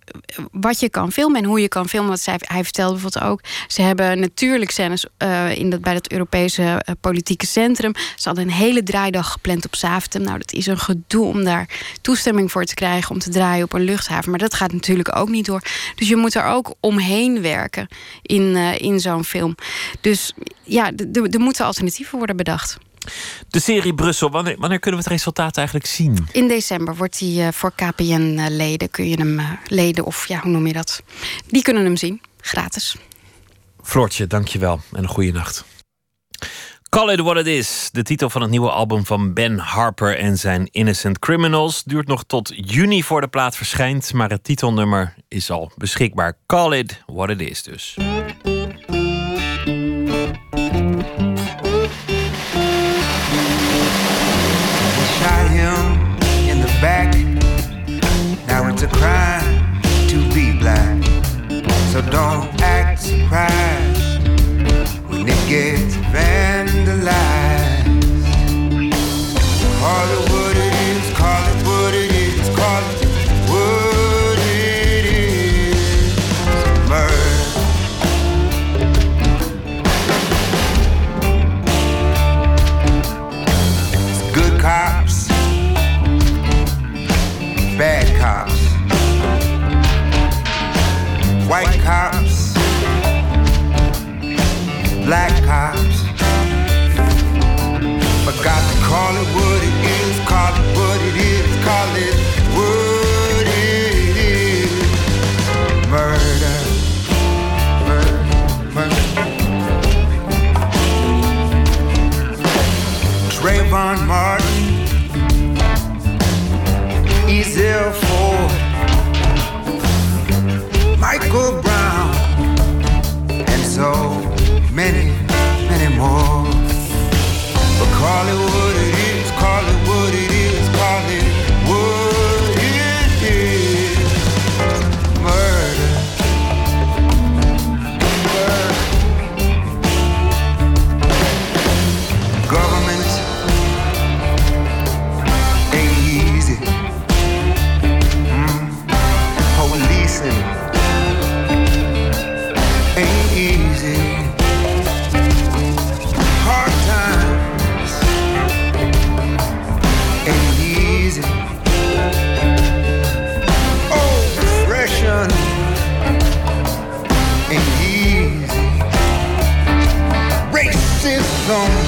wat je kan filmen en hoe je kan filmen. Want zij, hij vertelde bijvoorbeeld ook... ze hebben natuurlijk scènes eh, in dat, bij dat Europese eh, politieke centrum. Ze hadden een hele draaidag gepland op Zaventem. Nou, dat is een gedoe om daar toestemming voor te krijgen... om te draaien op een luchthaven. Maar dat gaat natuurlijk ook niet door. Dus je moet er ook omheen werken in, eh, in zo'n film. Dus ja, er moeten alternatieven worden bedacht. De serie Brussel, wanneer, wanneer kunnen we het resultaat eigenlijk zien? In december wordt die eh, voor KPN-leden, kun je hem eh, leden, of ja, hoe noem je dat? Die kunnen hem zien, gratis. Floortje, dankjewel en een goede nacht. Call It What It Is, de titel van het nieuwe album van Ben Harper en zijn Innocent Criminals. Duurt nog tot juni voor de plaat verschijnt, maar het titelnummer is al beschikbaar. Call It What It Is dus. It's a crime to be black. So don't act surprised when it gets vandalized. Call cops, black cops. But got to call it what it is, call it what it is, call it what it is. Murder, murder, murder. Trayvon Martin. gone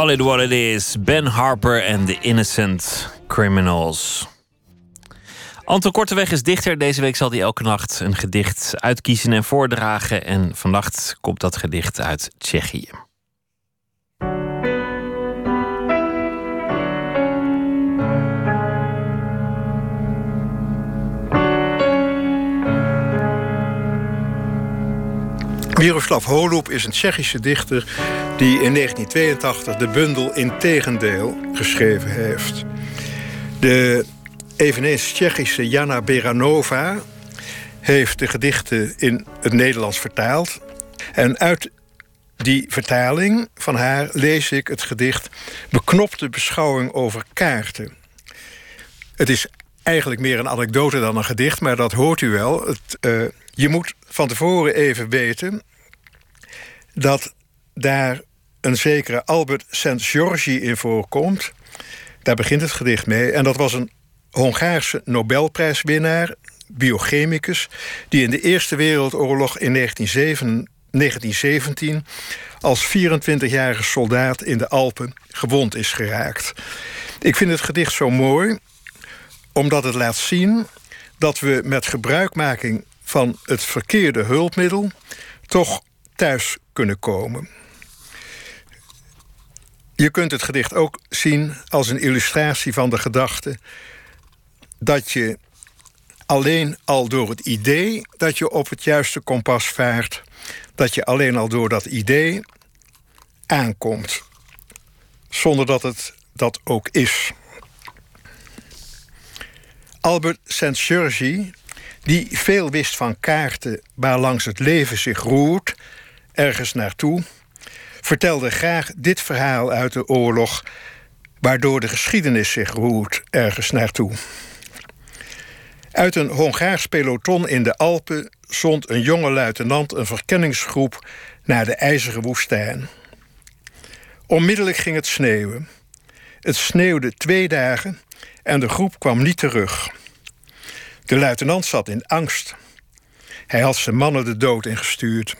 Call it what it is. Ben Harper en The Innocent Criminals. Anton Korteweg is dichter. Deze week zal hij elke nacht een gedicht uitkiezen en voordragen. En vannacht komt dat gedicht uit Tsjechië. Miroslav Holub is een Tsjechische dichter die in 1982 de bundel Integendeel geschreven heeft. De eveneens Tsjechische Jana Beranova heeft de gedichten in het Nederlands vertaald. En uit die vertaling van haar lees ik het gedicht Beknopte beschouwing over kaarten. Het is eigenlijk meer een anekdote dan een gedicht, maar dat hoort u wel. Het, eh, je moet van tevoren even weten dat daar een zekere Albert Szent-Györgyi in voorkomt. Daar begint het gedicht mee. En dat was een Hongaarse Nobelprijswinnaar, biochemicus, die in de Eerste Wereldoorlog in 1907 1917 als 24-jarige soldaat in de Alpen gewond is geraakt. Ik vind het gedicht zo mooi omdat het laat zien dat we met gebruikmaking van het verkeerde hulpmiddel toch thuis kunnen komen. Je kunt het gedicht ook zien als een illustratie van de gedachte dat je alleen al door het idee dat je op het juiste kompas vaart, dat je alleen al door dat idee aankomt, zonder dat het dat ook is. Albert Szent-Györgyi, die veel wist van kaarten waarlangs het leven zich roert, ergens naartoe, vertelde graag dit verhaal uit de oorlog, waardoor de geschiedenis zich roert ergens naartoe. Uit een Hongaars peloton in de Alpen zond een jonge luitenant een verkenningsgroep naar de ijzeren woestijn. Onmiddellijk ging het sneeuwen. Het sneeuwde twee dagen en de groep kwam niet terug. De luitenant zat in angst. Hij had zijn mannen de dood ingestuurd.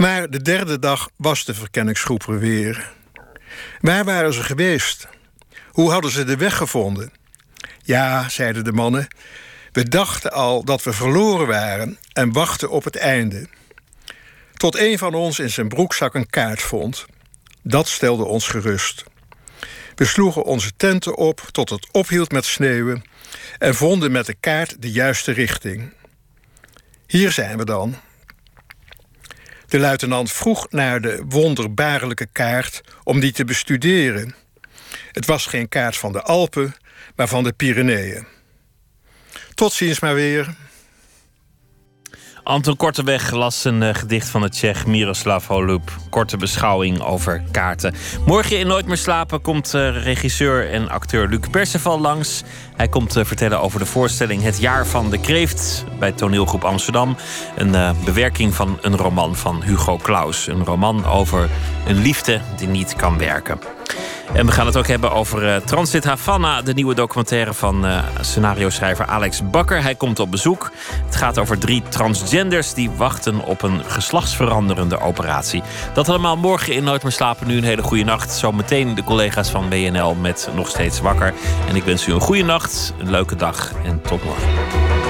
Maar de derde dag was de verkenningsgroep er weer. Waar waren ze geweest? Hoe hadden ze de weg gevonden? Ja, zeiden de mannen, we dachten al dat we verloren waren en wachten op het einde. Tot een van ons in zijn broekzak een kaart vond. Dat stelde ons gerust. We sloegen onze tenten op tot het ophield met sneeuwen en vonden met de kaart de juiste richting. Hier zijn we dan. De luitenant vroeg naar de wonderbaarlijke kaart om die te bestuderen. Het was geen kaart van de Alpen, maar van de Pyreneeën. Tot ziens maar weer. Anton Korteweg las een eh, gedicht van de Tsjech Miroslav Holub. Korte beschouwing over kaarten. Morgen in Nooit meer slapen komt eh, regisseur en acteur Luc Perceval langs. Hij komt eh, vertellen over de voorstelling Het jaar van de kreeft bij toneelgroep Amsterdam. Een bewerking van een roman van Hugo Claus. Een roman over een liefde die niet kan werken. En we gaan het ook hebben over eh, Transit Havana, de nieuwe documentaire van eh, scenario-schrijver Alex Bakker. Hij komt op bezoek. Het gaat over drie transgenders die wachten op een geslachtsveranderende operatie. Dat allemaal morgen in Nooit meer slapen. Nu een hele goede nacht. Zometeen de collega's van BNL met Nog Steeds Wakker. En ik wens u een goede nacht, een leuke dag en tot morgen.